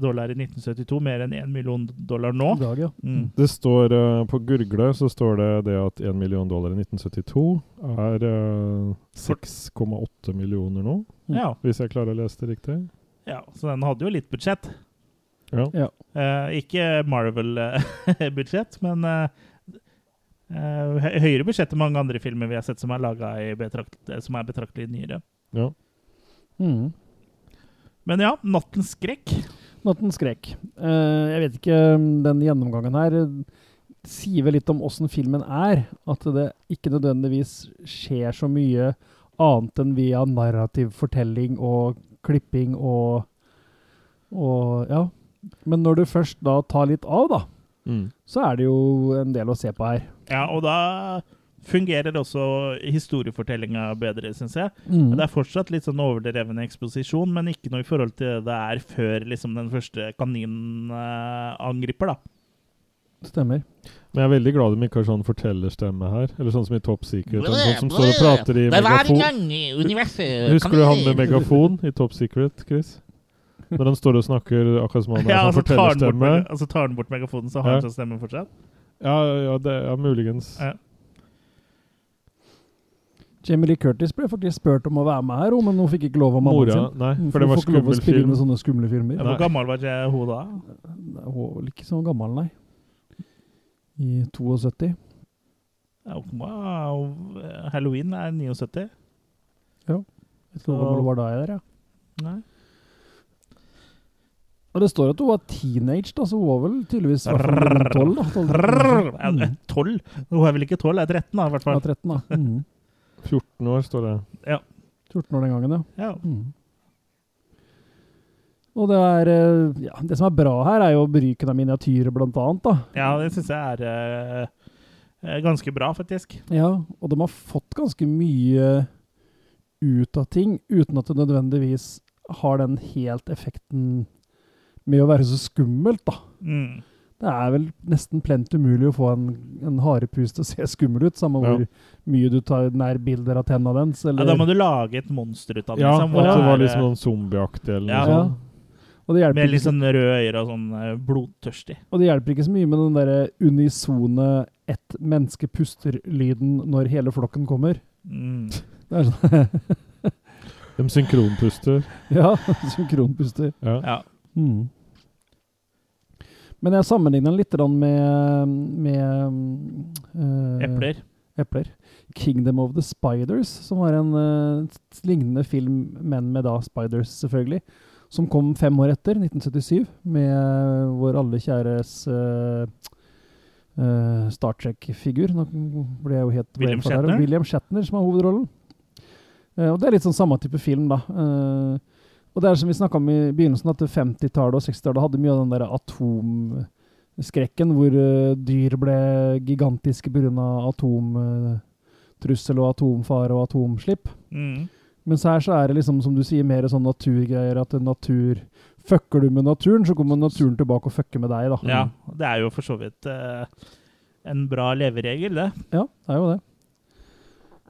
dollar i 1972 mer enn 1 million dollar nå. Dag, ja. Mm. Det står uh, På Gurgle så står det det at 1 million dollar i 1972 er uh, 6,8 millioner nå, Ja, hvis jeg klarer å lese det riktig. ja, så den hadde jo litt budsjett. Ja. ja. Uh, ikke Marvel-budsjett, men eh, eh, høyere budsjett enn mange andre filmer vi har sett som er laga betrakt som er betraktelig nyere. ja. Mm. Men ja, 'Nattens skrekk'. Nattens skrek. Eh, jeg vet ikke, den gjennomgangen her eh, sier vel litt om åssen filmen er. At det ikke nødvendigvis skjer så mye annet enn via narrativ fortelling og klipping og Og ja. Men når du først da tar litt av, da, Mm. så er det jo en del å se på her. Ja, og da fungerer også historiefortellinga bedre, syns jeg. Mm. Det er fortsatt litt sånn overdreven eksposisjon, men ikke noe i forhold til det det er før liksom den første kaninen uh, angriper, da. Stemmer. Men jeg er veldig glad de ikke har sånn fortellerstemme her. Eller sånn som i Top Secret. Sånn som står og prater i megafon. gang i universet Husker du han med megafon i Top Secret, Chris? Når han står og snakker akkurat som han Ja, har ja, sånn altså, fortellerstemme. meg- og så tar han bort megafonen, så har Ja. han sånn stemme fortsatt. Ja, ja, det ja muligens. Ja. Jamie Lee Curtis ble faktisk spurt om å være med her, men hun fikk ikke lov av mammaen Mora sin. Nei, for, for det var hun får ikke lov å spille film. med sånne skumle filmer. Ja, Hvor gammel var ikke hun da? Hun var vel ikke så gammel, nei. I 72. Ja, Wow, Halloween er 79. Vet ikke hvor gammel hun var da jeg der, ja. Nei. Og det står at hun var teenage, da, så hun var vel tydeligvis tolv? Tolv? 12. da. 12, Ja. 12? Hun er vel ikke 12, hun er 13 da, i hvert fall. Ja, fall. 13, da. Mm. 14 år, står det. Ja. 14 år den gangen, ja. Ja. Mm. Og det er eh, Ja, det som er bra her, er jo bruken av miniatyrer, blant annet, da. ja, det syns jeg er eh, ganske bra, faktisk. Ja, og de har fått ganske mye ut av ting, uten at det nødvendigvis har den helt effekten med å være så skummelt, da. Mm. Det er vel nesten plent umulig å få en, en harepus til å se skummel ut, samme Ja. hvor mye du tar nærbilder av tenna dens. Ja, Eller, da må du lage et monster ut av det. Ja, liksom, at det var liksom noen zombieaktig eller Ja. noe ja. sånt. Og det, Med litt liksom sånn røde øyne og sånn eh, blodtørstig. og det hjelper ikke så mye med den derre unisone ett menneske puster-lyden når hele flokken kommer. Mm. Det er sånn, De synkronpuster. ja, synkronpuster. Ja. Ja. Mm. Men jeg sammenligner den litt med, med uh, Epler. epler. 'Kingdom of the Spiders', som var en uh, lignende film, men med da spiders, selvfølgelig. Som kom fem år etter, 1977, med vår alle kjæres uh, uh, Star Trek-figur. Nå ble jeg jo helt William. Shatner? William Shatner som har hovedrollen. Eh, og det er litt sånn samme type film, da. Eh, og det er som vi snakka om i begynnelsen, at 50-tallet og 60-tallet hadde mye av den der atomskrekken, hvor eh, dyr ble gigantiske pga. atomtrussel og atomfare og atomslipp. Mm. Mens her så er det liksom, som du sier, mer sånn naturgreier. At natur Fucker du med naturen, så kommer naturen tilbake og fucker med deg, da. Ja, det er jo for så vidt uh, en bra leveregel, det. Ja, det er jo det.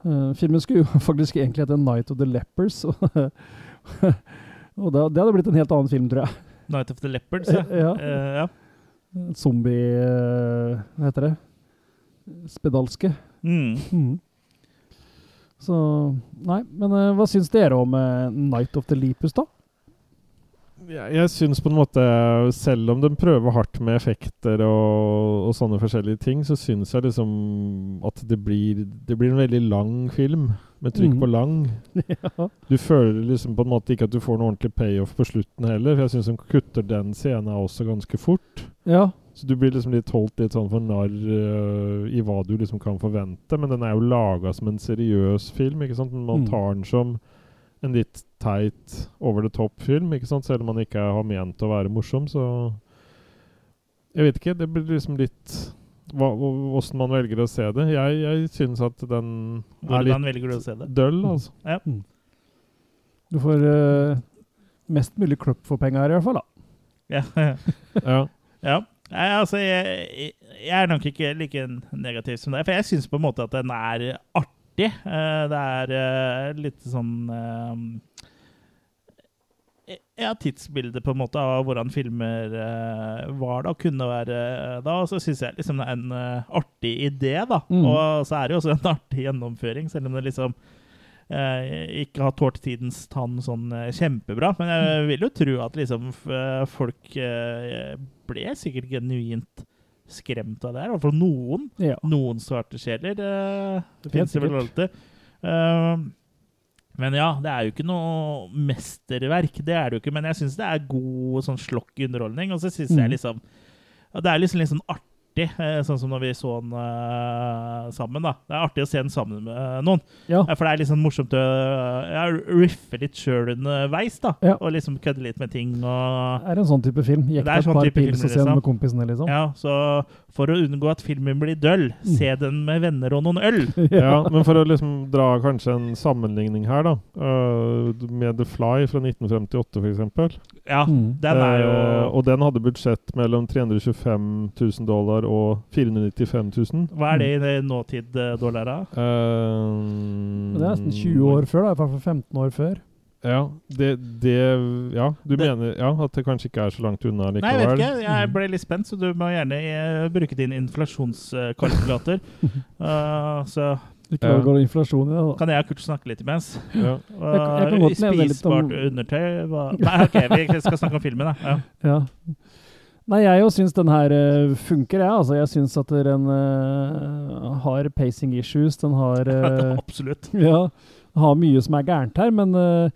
Uh, filmen skulle jo faktisk egentlig hete 'Night of the Lepers'. Og, det, det hadde blitt en helt annen film, tror jeg. Night of the Leopards, ja. Ja. Uh, ja. Zombie eh, Hva heter det? Spedalske. Mm. Mm. Så Nei, men uh, hva syns dere om 'Night of the Lepus', da? Jeg, jeg syns på en måte, selv om de prøver hardt med effekter og, og sånne forskjellige ting, så syns jeg liksom at det blir, det blir en veldig lang film, med trykk mm. på lang. ja. Du føler liksom på en måte ikke at du får noe ordentlig payoff på slutten heller. For jeg syns de kutter den scenen også ganske fort. ja. Så du blir liksom litt holdt litt sånn for narr uh, i hva du liksom kan forvente. Men den er jo laga som en seriøs film, ikke sant? Men man Mm. tar den som en litt teit over the top-film, ikke sant? Selv om man ikke har ment å være morsom, så Jeg vet ikke. Det blir liksom litt hva, Åssen man velger å se det. Jeg, jeg synes at den er Hvordan litt velger du å se det? døll, altså. Du får uh, mest mulig kløpp for penga her, i hvert fall. da. Ja. Ja. ja. Nei, altså, jeg, jeg er nok ikke like negativ som deg, for jeg syns på en måte at den er artig. Eh, det er eh, litt sånn eh, Ja, tidsbildet på en måte av hvordan filmer uh, var da, kunne være uh, da. Og så syns jeg liksom det er en uh, artig idé, da. Mm. Og så er det jo også en artig gjennomføring, selv om det liksom ikke har tålt tidens tann sånn kjempebra. Men jeg vil jo tro at liksom folk ble sikkert genuint skremt av det her. I hvert fall noen. Ja. Noen svarte sjeler. eh, det finnes det vel alltid. Uh, men ja, det er jo ikke noe mesterverk, det er det jo ikke. Men jeg syns det er god sånn slokk underholdning. Og så syns Mm. jeg liksom Det er liksom litt sånn artig, eh, sånn som når vi så den uh, sammen. da. Det er artig å se den sammen med eh, noen. Ja. For det er sånn morsomt å uh, riffe litt sjøl underveis, da. Ja. Og liksom kødde litt med ting og Det er en sånn type film. Gikk Det er et sånn par pils film, og se den liksom. med kompisene, liksom. Ja, så for å unngå at filmen blir døll, Mm. se den med venner og noen øl. ja, men for å liksom dra kanskje en sammenligning her, da. Uh, med The Fly fra 1958, f.eks. Ja, Mm. den er jo uh, og den hadde budsjett mellom 325 000 dollar dollar og 495 000. Hva er det i det nåtid eh, dollar, da? Eh, det er nesten 20 år før, da. I hvert fall 15 år før. Ja, det, det Ja, du Det- mener ja, at det kanskje ikke er så langt unna likevel? Nei, jeg vet ikke. Jeg ble litt spent, så du må gjerne eh, bruke din inflasjonskalkulator. uh, så Ikke Ja. går inflasjon i det, da. kan jeg og Kurt snakke litt imens. Ja. Uh, jeg kan godt nevne litt om- Spisbart undertøy hva- Nei, OK, vi skal snakke om filmen, da. Ja. Ja. Nei, jeg jo syns den her eh, funker, jeg. Altså, jeg syns at den uh, har pacing issues. Den har uh, Absolutt. Ja, har mye som er gærent her, men uh,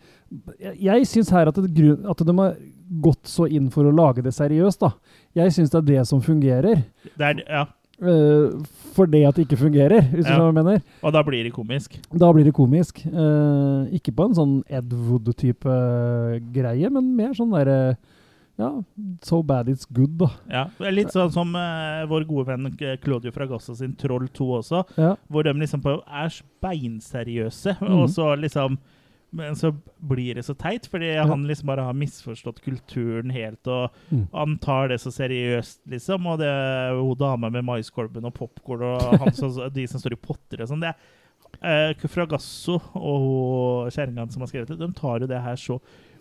jeg, syns her at, det, at de har gått så inn for å lage det seriøst, da. Jeg syns det er det som fungerer. Det er, ja. Uh, for det at det ikke fungerer, hvis du Ja. skjønner hva jeg mener. Og da blir det komisk. Da blir det komisk. Uh, ikke på en sånn Ed Wood-type greie, men mer sånn derre Ja, so bad it's good, da. Ja. Litt sånn som uh, vår gode venn eh, Claudio Fragassa sin Troll 2 også, Ja. hvor de liksom er beinseriøse, Mhm. og så liksom men så blir det så teit, fordi Ja. han liksom bare har misforstått kulturen helt, og Mm. han tar det så seriøst, liksom. Og det hun dama med maiskolben og popkorn og han så, de som står i potter og sånn. det er eh, Fragasso og kjerringa som har skrevet det, de tar jo det her så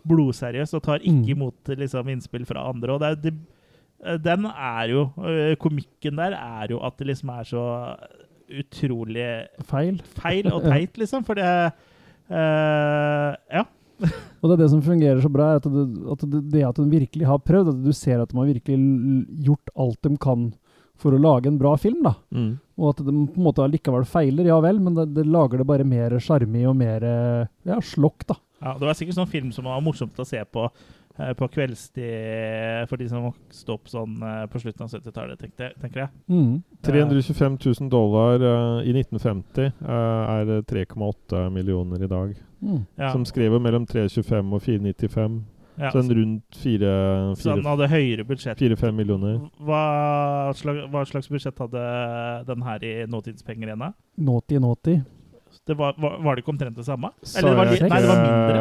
blodseriøst og tar ikke Mm. imot liksom, innspill fra andre. Og det, er- det, eh, den er jo eh, Komikken der er jo at det liksom er så utrolig Feil. feil og teit, liksom. For det uh, Ja. Og det er det som fungerer så bra, er at det at, det, det at de virkelig har prøvd, at du ser at de har virkelig gjort alt de kan for å lage en bra film, da. Mm. Og at de på en måte allikevel feiler, ja vel, men det, det lager det bare mer sjarmi og mer ja, slokk, da. Ja, det var sikkert sånn film som var morsomt å se på eh, på kveldstid for de som vokste opp sånn eh, på slutten av 70-tallet, tenker jeg. Mm. 325 000 dollar eh, i 1950 eh, er 3,8 millioner i dag. Mm. Ja. Som skriver mellom 325 og 495. Ja, så en rundt så han hadde høyere budsjett. 4-5 millioner. Hva slags, hva slags budsjett hadde den her i nåtidspenger igjen? da? Nåti, Naughty. Det var, var, var det ikke omtrent det samme? Sa Eller det var litt, nei, det var mindre.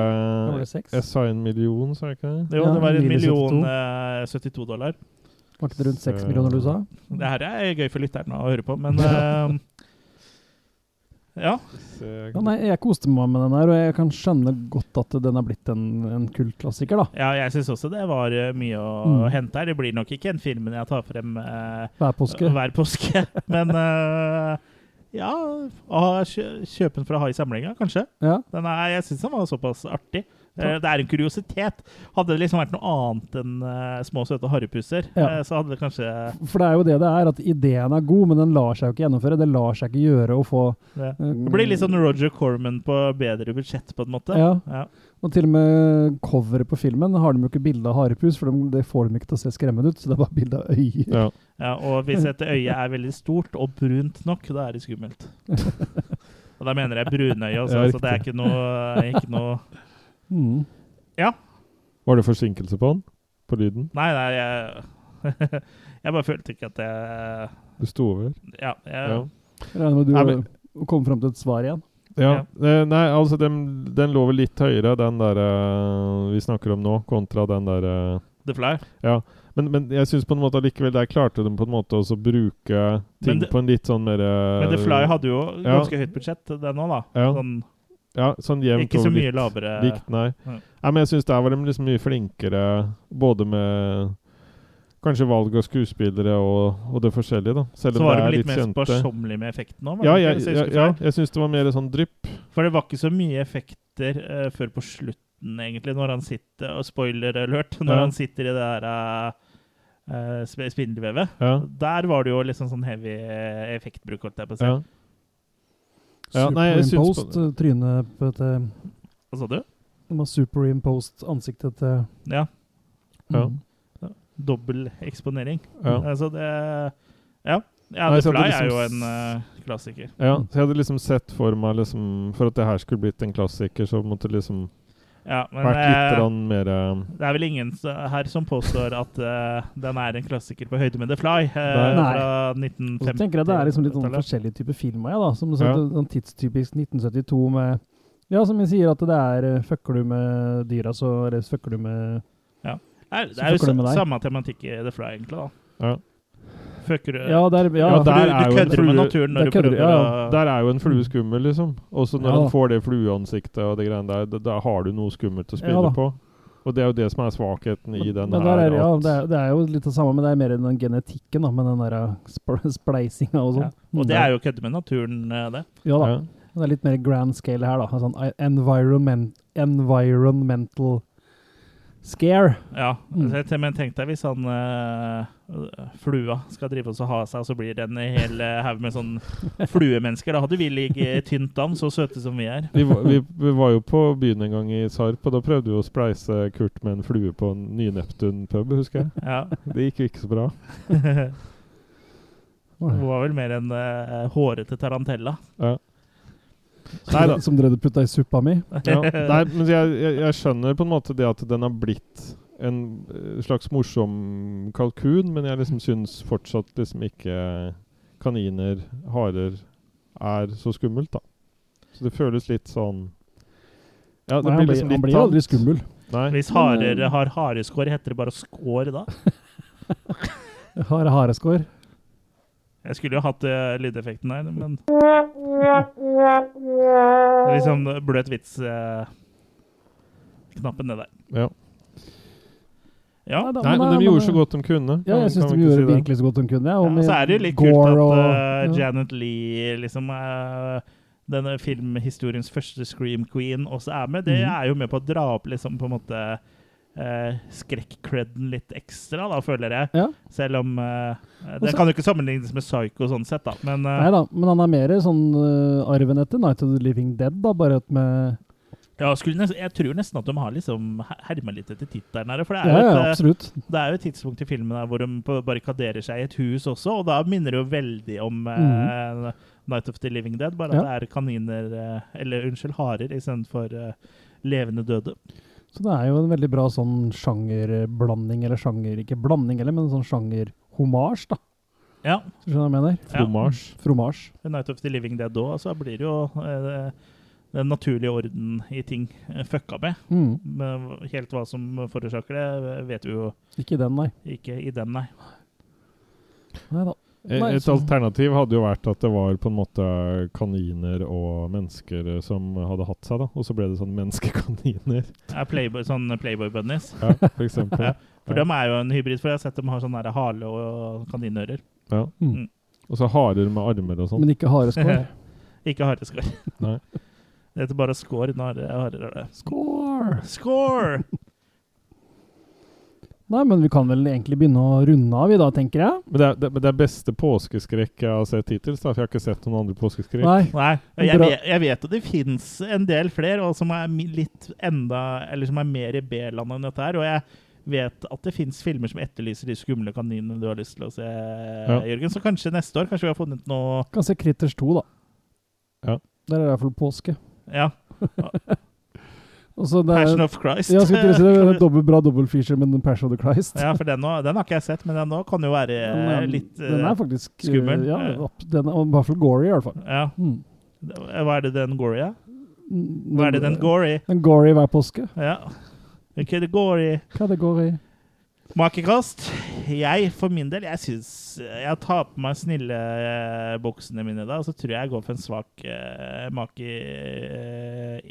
Var det seks. Jeg sa en million, sa jeg ikke det? Jo, Ja, det var en million million eh, 72 dollar. Var ikke det rundt seks millioner du sa? Det her er gøy for lytteren å høre på, men eh, Ja. Ja, nei, jeg koste meg med den her, og jeg kan skjønne godt at den er blitt en, en kultklassiker, da. ja jeg syns også det var eh, mye å Mm. hente her. Det blir nok ikke en film jeg tar frem eh, Hver påske. hver påske, men eh, ja å Kjøpe den for å ha i samlinga, kanskje. Ja. Den er, jeg syns den var såpass artig. Eh, Det er en kuriositet. Hadde det liksom vært noe annet enn eh, små, søte harrypusser, Ja. eh, så hadde det kanskje For det er jo det det er, at ideen er god, men den lar seg jo ikke gjennomføre. Det lar seg ikke gjøre å få det. eh, Det blir litt sånn Roger Corman på bedre budsjett, på en måte. Ja, Ja. og til og med coveret på filmen har de jo ikke bilde av harepus, for de, det får de ikke til å se skremmende ut, så det er bare bilde av øye. Ja. Ja, og hvis et øye er veldig stort og brunt nok, da er det skummelt. Og da mener jeg brunøye, altså. Ja, så det er ikke noe, ikke noe Mm. Ja. Var det forsinkelse på den? På lyden? Nei, nei, jeg Jeg bare følte ikke at jeg Du sto over? Ja. Jeg, Ja. Jeg regner med du Nei, men- kom fram til et svar igjen. Ja. ja. Nei, altså den, den lå vel litt høyere, den der eh, vi snakker om nå, kontra den der eh, The Fly. Ja. Men, men jeg syns på en måte allikevel der klarte de på en måte å bruke ting det- på en litt sånn mer eh, Men The Fly hadde jo ja. ganske høyt budsjett, den òg, da. Ja. Sånn, Ja, sånn jevnt ikke så mye likt. lavere Likt, nei. Ja. nei. Men jeg syns der var de liksom mye flinkere, både med kanskje valg av skuespillere og, og det forskjellige, da. Selv Så var det litt litt mer sparsommelig med effekten òg. Ja, jeg, ja, ja, jeg syns det var mer sånn drypp. For det var ikke så mye effekter uh, før på slutten, egentlig, når han sitter Og spoiler alert, når Ja. han sitter i det der uh, spindelvevet. Ja. Der var det jo liksom sånn heavy effektbruk, holdt jeg på å si. Ja. Ja, Superimposed trynet på til Hva sa du? De har superimposed ansiktet til Ja. Ja. Mm. Dobbel eksponering. Ja. Altså det Ja. ja Nei, The Fly liksom er jo en uh, klassiker. Ja, så jeg hadde liksom sett for meg liksom For at det her skulle blitt en klassiker, så måtte liksom Ja, men vært litt eh, mer eh, det er vel ingen her som påstår at eh, den er en klassiker på høyde med The Fly eh, Nei. fra Og så tenker jeg det er liksom litt sånn forskjellige typer filmer, ja, da. Som Ja. sånn, sånn tidstypisk 1972 med Ja, som vi sier at det er Fucker du med dyra, så Eller fucker du med Ja. det er jo med sa- deg. samme tematikk i The Fly, egentlig. da. Ja. Fucker du Ja, der, ja, Ja, der du, du kødder med naturen når du prøver ja, Der er jo en flue skummel, liksom. Også når han får det flueansiktet og det greiene der, da, da har du noe skummelt å spille på. Og det er jo det som er svakheten i den men her. er, ja, det, er, det er jo litt det samme, men det er mer den genetikken, da, med den der spl spleisinga og sånn. ja. Og det er jo kødde med naturen, eh, det. Ja da. ja. Det er litt mer grand scale her, da. Sånn environment, environmental scare. Ja, Mm. men tenk deg hvis han uh, flua skal drive oss og ha seg, og så blir det en hel haug med sånn fluemennesker. Da hadde vi ligget tynt an, så søte som vi er. Vi, var, vi, vi var jo på byen en gang i Sarp, og da prøvde vi å spleise Kurt med en flue på en ny Neptun-pub, husker jeg. Ja. Det gikk jo ikke så bra. Hun var vel mer en uh, hårete tarantella. Ja. Nei da. Som dere putta i suppa mi. Ja. Nei, men jeg, jeg, jeg skjønner på en måte det at den har blitt en eh, slags morsom kalkun, men jeg liksom syns fortsatt liksom ikke kaniner, harer, er så skummelt, da. Så det føles litt sånn Ja, det Nei, blir liksom han blir aldri skummel. Nei. Hvis harer har hareskår, heter det bare skår da? Har hareskår. Jeg skulle jo hatt uh, lydeffekten der, men Det er liksom bløt vits-knappen ned der. Ja. Ja. Nei, da, Nei, men de gjorde så godt de kunne. Ja, jeg syns de gjorde si virkelig så godt de kunne. Ja, og Ja, så er det jo litt kult at og- uh, ja. Janet Lee, liksom uh, denne filmhistoriens første Scream Queen, også er med. Det Mhm. er jo med på å dra opp liksom på en måte uh, skrekk-creden litt ekstra, da, føler jeg. Ja. Selv om eh, Det Også- kan jo ikke sammenlignes med Psycho sånn sett, da. Men eh, Nei da, men han er mer sånn uh, arven etter Night of the Living Dead, da, bare at med ja, nesten, jeg tror nesten at de har liksom herma litt etter tittelen her. For det er, Ja, et, uh, det er jo et tidspunkt i filmen der hvor de barrikaderer seg i et hus også, og da minner det jo veldig om mm. uh, Night of the Living Dead, bare at det er kaniner uh, Eller unnskyld, harer istedenfor uh, levende døde. Så det er jo en veldig bra sånn sjangerblanding, eller sjanger Ikke blanding heller, men sånn sjangerhomasj, da. Ja. Skjønner du skjønner hva jeg mener? Ja. Fromasj. i Night of the Living Dead òg, så blir det jo eh, den naturlige orden i ting eh, fucka med. Mm. Men helt hva som forårsaker det, vet vi jo Ikke i den, nei. ikke i den, nei. Nei da. Eh, Et så- alternativ hadde jo vært at det var på en måte kaniner og mennesker som hadde hatt seg, da. Og så ble det sånn menneskekaniner. Ja, Playboy, sånn Playboy Bunnies. Ja, for eksempel. Ja, For Ja. de er jo en hybrid, for jeg har sett dem har sånn hale og kaninører. Ja. Mm. Og så harer med armer og sånn. Men ikke hareskår. Ikke hareskår. Nei. Det heter bare skår når harer er det. Score! Score! Nei, men vi kan vel egentlig begynne å runde av i dag, tenker jeg. Men det er, det, men det er beste påskeskrekk jeg har sett hittil, da, for jeg har ikke sett noen andre påskeskrekk. Nei. Nei, jeg jeg vet at det fins en del flere, og som er litt enda Eller som er mer i B-landet enn dette her. Og jeg vet at det fins filmer som etterlyser de skumle kaninene du har lyst til å se, Jørgen. Så kanskje neste år kanskje vi har funnet noe Kan se Critters 2, da. Ja. Der er det i hvert fall påske. Ja. Og så det er- Passion of Christ. Ja, skal si det. det dobbelt bra dobbeltfeature feature med Passion of the Christ. Ja, for den, den har ikke jeg sett, men den nå kan jo være Den eh, litt Den eh, er faktisk eh, skummel. Ja, den er i hvert fall gory, i hvert fall. Ja. Mm. Hva er det den gory er? Mm, Hva er det den gory? Den gory hver påske. Ja. Kategori. det Makekast. Jeg for min del, jeg syns Jeg tar på meg snillebuksene mine da, og så tror jeg jeg går for en svak uh, make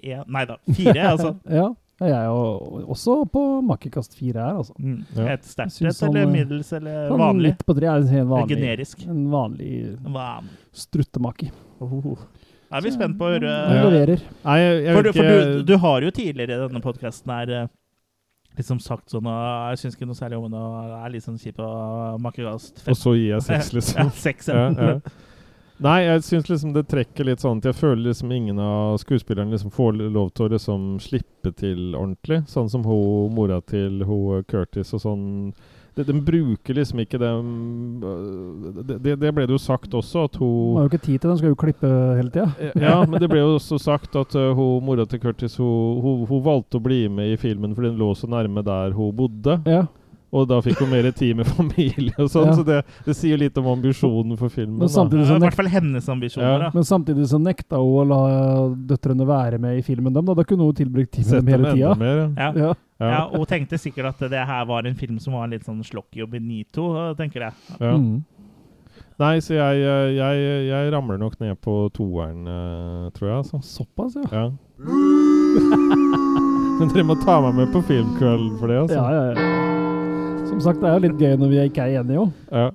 én Nei da, fire, altså. Ja, jeg er jo også på makekast fire her, altså. Mm. Ja. Et sterkt et, eller eh, middels, eller Sånn vanlig. Litt på tre er helt vanlig, Generisk. en vanlig Van. struttemake. Oh. Er vi spent på å høre Ja. leverer. Nei, jeg, jeg For, du, for du, du har jo tidligere i denne podkasten her eh, liksom sagt sånn og Jeg syns ikke noe særlig om henne, og jeg er litt sånn kjip og make. Og så gir jeg seks, Ja, liksom. ja, ja. ja. Nei, jeg syns liksom det trekker litt sånn at jeg føler liksom ingen av skuespillerne liksom får lov til å liksom slippe til ordentlig. Sånn som hun mora til hun Curtis og sånn. De, de bruker liksom ikke dem øh, det, det, de ble det jo sagt også, at Man hun har jo ikke tid til den, skal jo klippe hele tida. Ja, men det ble jo også sagt at uh, hun, mora til Curtis hun, hun, hun valgte å bli med i filmen fordi den lå så nærme der hun bodde. Ja. Og da fikk hun mer tid med familie og sånn, Ja. så det, det sier litt om ambisjonen for filmen. Men da. samtidig I hvert fall hennes ambisjoner, Ja. da. men samtidig så nekta hun å la døtrene være med i filmen dem. Da, da kunne hun tilbrukt tid med Sett dem hele tida. Ja. Ja. Ja. Ja, og tenkte sikkert at det her var en film som var litt sånn Slokky og Benito, tenker jeg. Ja. Mm. Nei, så jeg, jeg, jeg ramler nok ned på toeren, eh, tror jeg. Så, Såpass, ja. Ja. Men dere må ta meg med på filmkveld for det, altså. Ja, ja, ja. Som sagt, det er jo litt gøy når vi ikke er enige jo. Ja.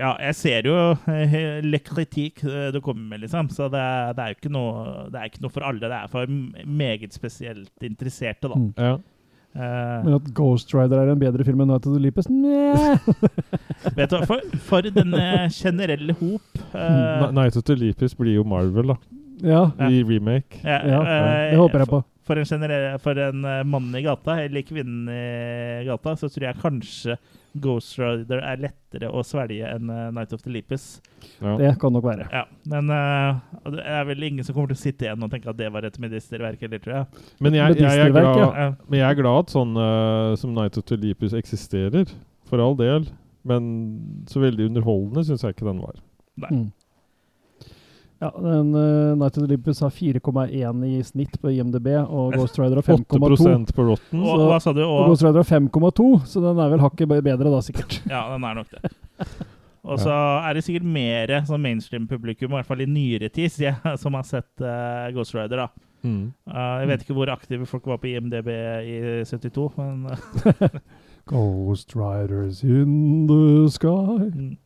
Ja, jeg ser jo eh, le kritikk eh, du kommer med, liksom. Så det, er- det er jo ikke noe, det er ikke noe for alle. Det er for meget spesielt interesserte, da. Mm. ja. Eh, Men at Ghost Rider er en bedre film enn Night of the Leapers vet du, hva, for, for den eh, generelle hop uh, Night of the Leapers blir jo Marvel, da. Ja. I remake. ja, ja, Uh, det håper jeg på. For en, generell, for en eh, mann i gata, eller kvinnen i gata, så tror jeg kanskje Ghost Rider er lettere å svelge enn uh, Night of the Leapers. Ja. Det kan nok være. Ja, men uh, det er vel ingen som kommer til å sitte igjen og tenke at det var et medisterverk, eller tror jeg. Men jeg, jeg, er glad, ja. Men jeg er glad at sånn uh, som Night of the Leapers eksisterer. For all del. Men så veldig underholdende syns jeg ikke den var. Mm. Ja, den uh, Night of the Olympus har 4,1 i snitt på IMDb, og Ghost Rider har 5,2. 8 på Rotten. Og Så- hva sa du? Og Og, Ghost Rider har 5,2, så den er vel hakket bedre da, sikkert. ja, den er nok det. Og så er det sikkert mer sånn mainstream-publikum, i hvert fall i nyere tid, ja, som har sett uh, Ghost Rider. da. Mm. Uh, jeg vet ikke hvor aktive folk var på IMDb i 72, men eh, Ghost Riders in the sky. mm.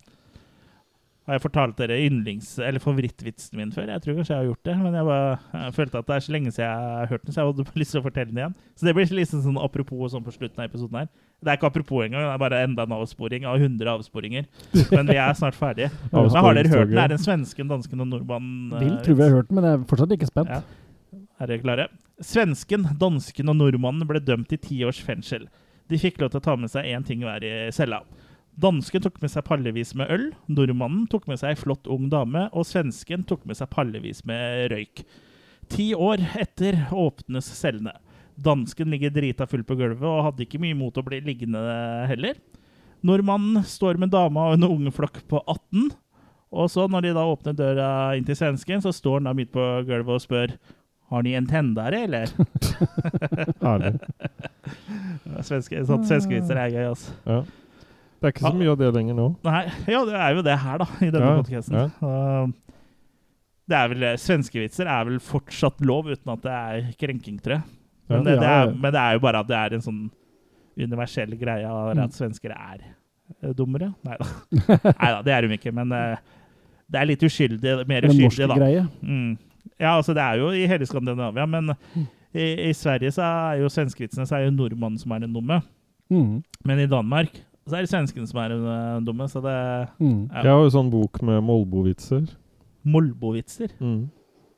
Har jeg fortalt dere yndlings- eller favorittvitsen min før? Jeg tror kanskje jeg har gjort det, men jeg, bare, jeg følte at det er så lenge siden jeg har hørt den, så jeg hadde lyst til å fortelle den igjen. Så det blir liksom sånn apropos sånn på slutten av episoden her. Det er ikke apropos engang, det er bare enda en avsporing av 100 avsporinger. Men vi er snart ferdige. Men har dere hørt den? Er det en svensken, dansken og nordmannen? eh, Vil tror vi har hørt den, men jeg er fortsatt ikke spent. Ja. Er dere klare? Svensken, dansken og nordmannen ble dømt til ti års fengsel. De fikk lov til å ta med seg én ting hver i cella. Dansken tok med seg pallevis med øl, nordmannen tok med seg ei flott ung dame, og svensken tok med seg pallevis med røyk. Ti år etter åpnes cellene. Dansken ligger drita full på gulvet og hadde ikke mye mot å bli liggende heller. Nordmannen står med dama og en ungeflokk på 18. Og så, når de da åpner døra inn til svensken, så står han da midt på gulvet og spør har ni en tendere, eller? Herlig. Sånn svenskevitser er gøy, altså. Ja. Det er ikke så mye av det lenger nå. Nei, ja, det er jo det her, da, i denne Ja, podcasten. ja. Det er vel, Svenskevitser er vel fortsatt lov, uten at det er krenking, tror jeg. Men, det, det er, men det er jo bare at det er en sånn universell greie Mm. at svensker er eh, dummere. Nei da. Nei da, det er de ikke, men eh, det er litt uskyldig, mer uskyldig, da. greie. Mm. Ja, altså det er jo i hele Skandinavia, men i, i Sverige så er jo svenskevitsene så er jo nordmannen som er den dumme. Mm. Men i Danmark så er det svenskene som er eh, dumme, så det er Mm. Ja. Jeg har jo sånn bok med Molbo-vitser. Molbo-vitser. Mm.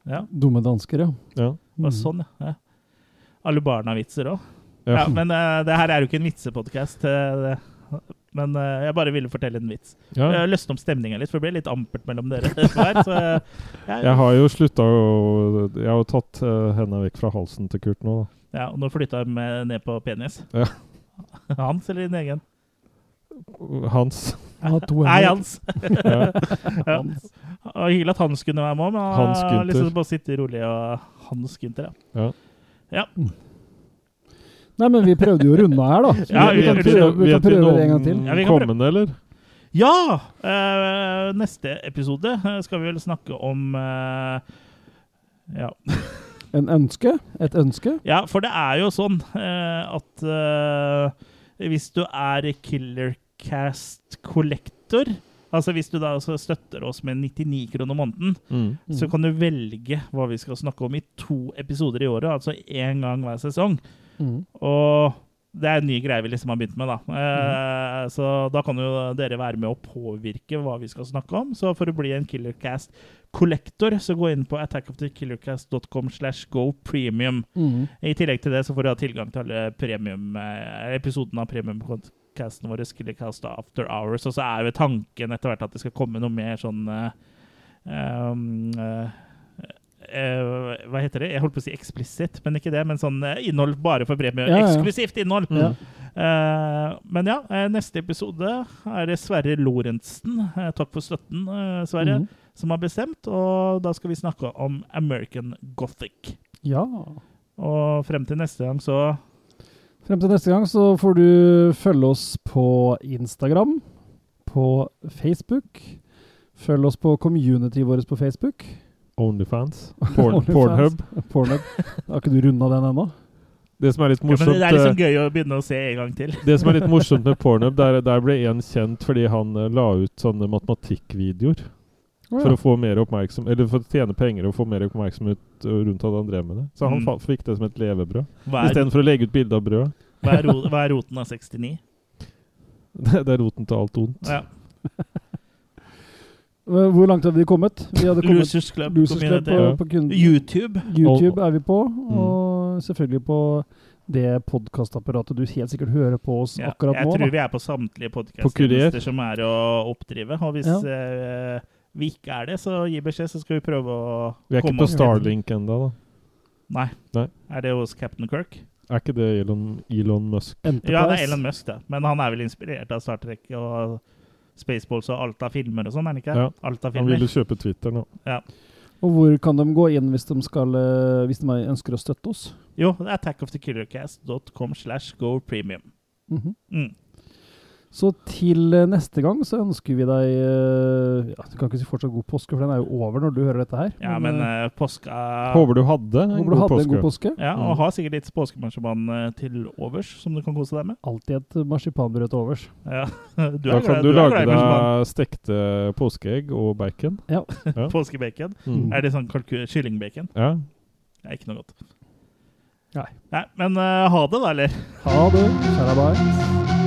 Ja, Dumme dansker, ja. Ja. og sånn, ja. ja. Alle barna-vitser òg. Ja. Ja, men uh, det her er jo ikke en vitsepodkast. uh, men uh, jeg bare ville fortelle en vits. Ja. Jeg har løsnet opp stemninga litt, for det ble litt ampert mellom dere. hver, så, eh, jeg, Jeg har jo slutta å Jeg har jo tatt uh, henda vekk fra halsen til Kurt nå, da. ja, og nå flytta jeg med ned på penis. Ja. Hans eller din egen? Hans. Nei. Hans. Ja. Hans. Og Hyggelig at Hans kunne være med, men Hans Gunther. lyst bare sitte rolig og Hans Gunther, ja. Ja. Nei, men vi prøvde jo å runde her, da. Så Ja, vi, vi- kan vi- prøve, vi kan prøve det en gang til. Ja, vi kan kommende, eller? Ja! Øh, neste episode eh, skal vi vel snakke om øh, Ja. En ønske? Et ønske? ja, for det er jo sånn øh, at hvis du er Killercast Collector Altså hvis du da støtter oss med 99 kroner måneden, Mm. så kan du velge hva vi skal snakke om i to episoder i året, altså én gang hver sesong. Mm. Og det er en ny greie vi liksom har begynt med, da. Eh, Så da kan jo dere være med å påvirke hva vi skal snakke om. Så for å bli en Killercast Collector, så gå inn på attackofthekillercast.com slash go premium. Mm. I tillegg til det så får du ha tilgang til alle premium, eh, episodene av premiumcasten vår, Killercast After Hours. Og så er jo tanken etter hvert at det skal komme noe mer sånn eh, um, Uh, Hva heter det? Jeg holdt på å si eksplisitt, men ikke det. Men sånn uh, innhold bare for premie. Ja, ja. Eksklusivt innhold! Ja. Uh, men ja, neste episode er det Sverre Lorentzen, takk for støtten, Sverre, mm. som har bestemt. Og da skal vi snakke om American Gothic. ja. Og frem til neste gang så Frem til neste gang så får du følge oss på Instagram, på Facebook. Følg oss på communityet vårt på Facebook. Onlyfans. Porn, Onlyfans. Pornhub. Pornhub. Har ikke du runda den ennå? Det som er litt Ja, det er liksom eh, gøy å begynne å se en gang til. Det som er litt morsomt med Pornhub, der, der ble en kjent fordi han eh, la ut sånne matematikkvideoer. For å få mer oppmerksom Eller for å tjene penger og få mer oppmerksomhet rundt at han drev med det. Så han Mm. fikk det som et levebrød. Istedenfor å legge ut bilde av brød. hva, er ro, hva er roten av 69? Det, det er roten til alt ondt. Ja. Hvor langt hadde vi kommet? Vi hadde kommet Losers Club Losers Club på, ja. på YouTube. YouTube er vi på, Mm. og selvfølgelig på det podkastapparatet du helt sikkert hører på oss Ja, akkurat jeg nå. tror Da. vi er på samtlige På som er å oppdrive. Og hvis Ja. eh, vi ikke er det, så gi beskjed, så skal vi prøve å Vi er ikke på Starlink enda da. Nei. Nei. Er det hos Captain Kirk? Er ikke det Elon, Elon Musk? Enterprise. Ja, det er Elon Musk, det. Men han er vel inspirert av Star Trek og Spaceballs og alt av filmer og sånn, er han ikke? Ja. Alt av Han filmer. ville kjøpe Twitter nå. Ja. Og hvor kan de gå inn hvis de, skal, eh, hvis de ønsker å støtte oss? Jo, det er attackofthekillercast.com slash go premium. Mhm. Mm. Så til eh, neste gang så ønsker vi deg eh, ja, Du kan ikke si fortsatt god påske, for den er jo over når du hører dette her. Ja, men eh, uh, påska Håper du hadde en håper du god hadde en god påske. Ja, Ja, Mm. og har sikkert litt påskemarsipan eh, til overs, som du kan kose deg med. Alltid et marsipanbrød til overs. Ja. Du Da kan glad- du er lage deg stekte påskeegg og bacon. Ja. Ja. Påskebacon. Mm. Er det sånn kyllingbacon? Ja. Det er ikke noe godt. Nei. Nei, men uh, ha det, da, eller? Ha det. Kjære Shalabais.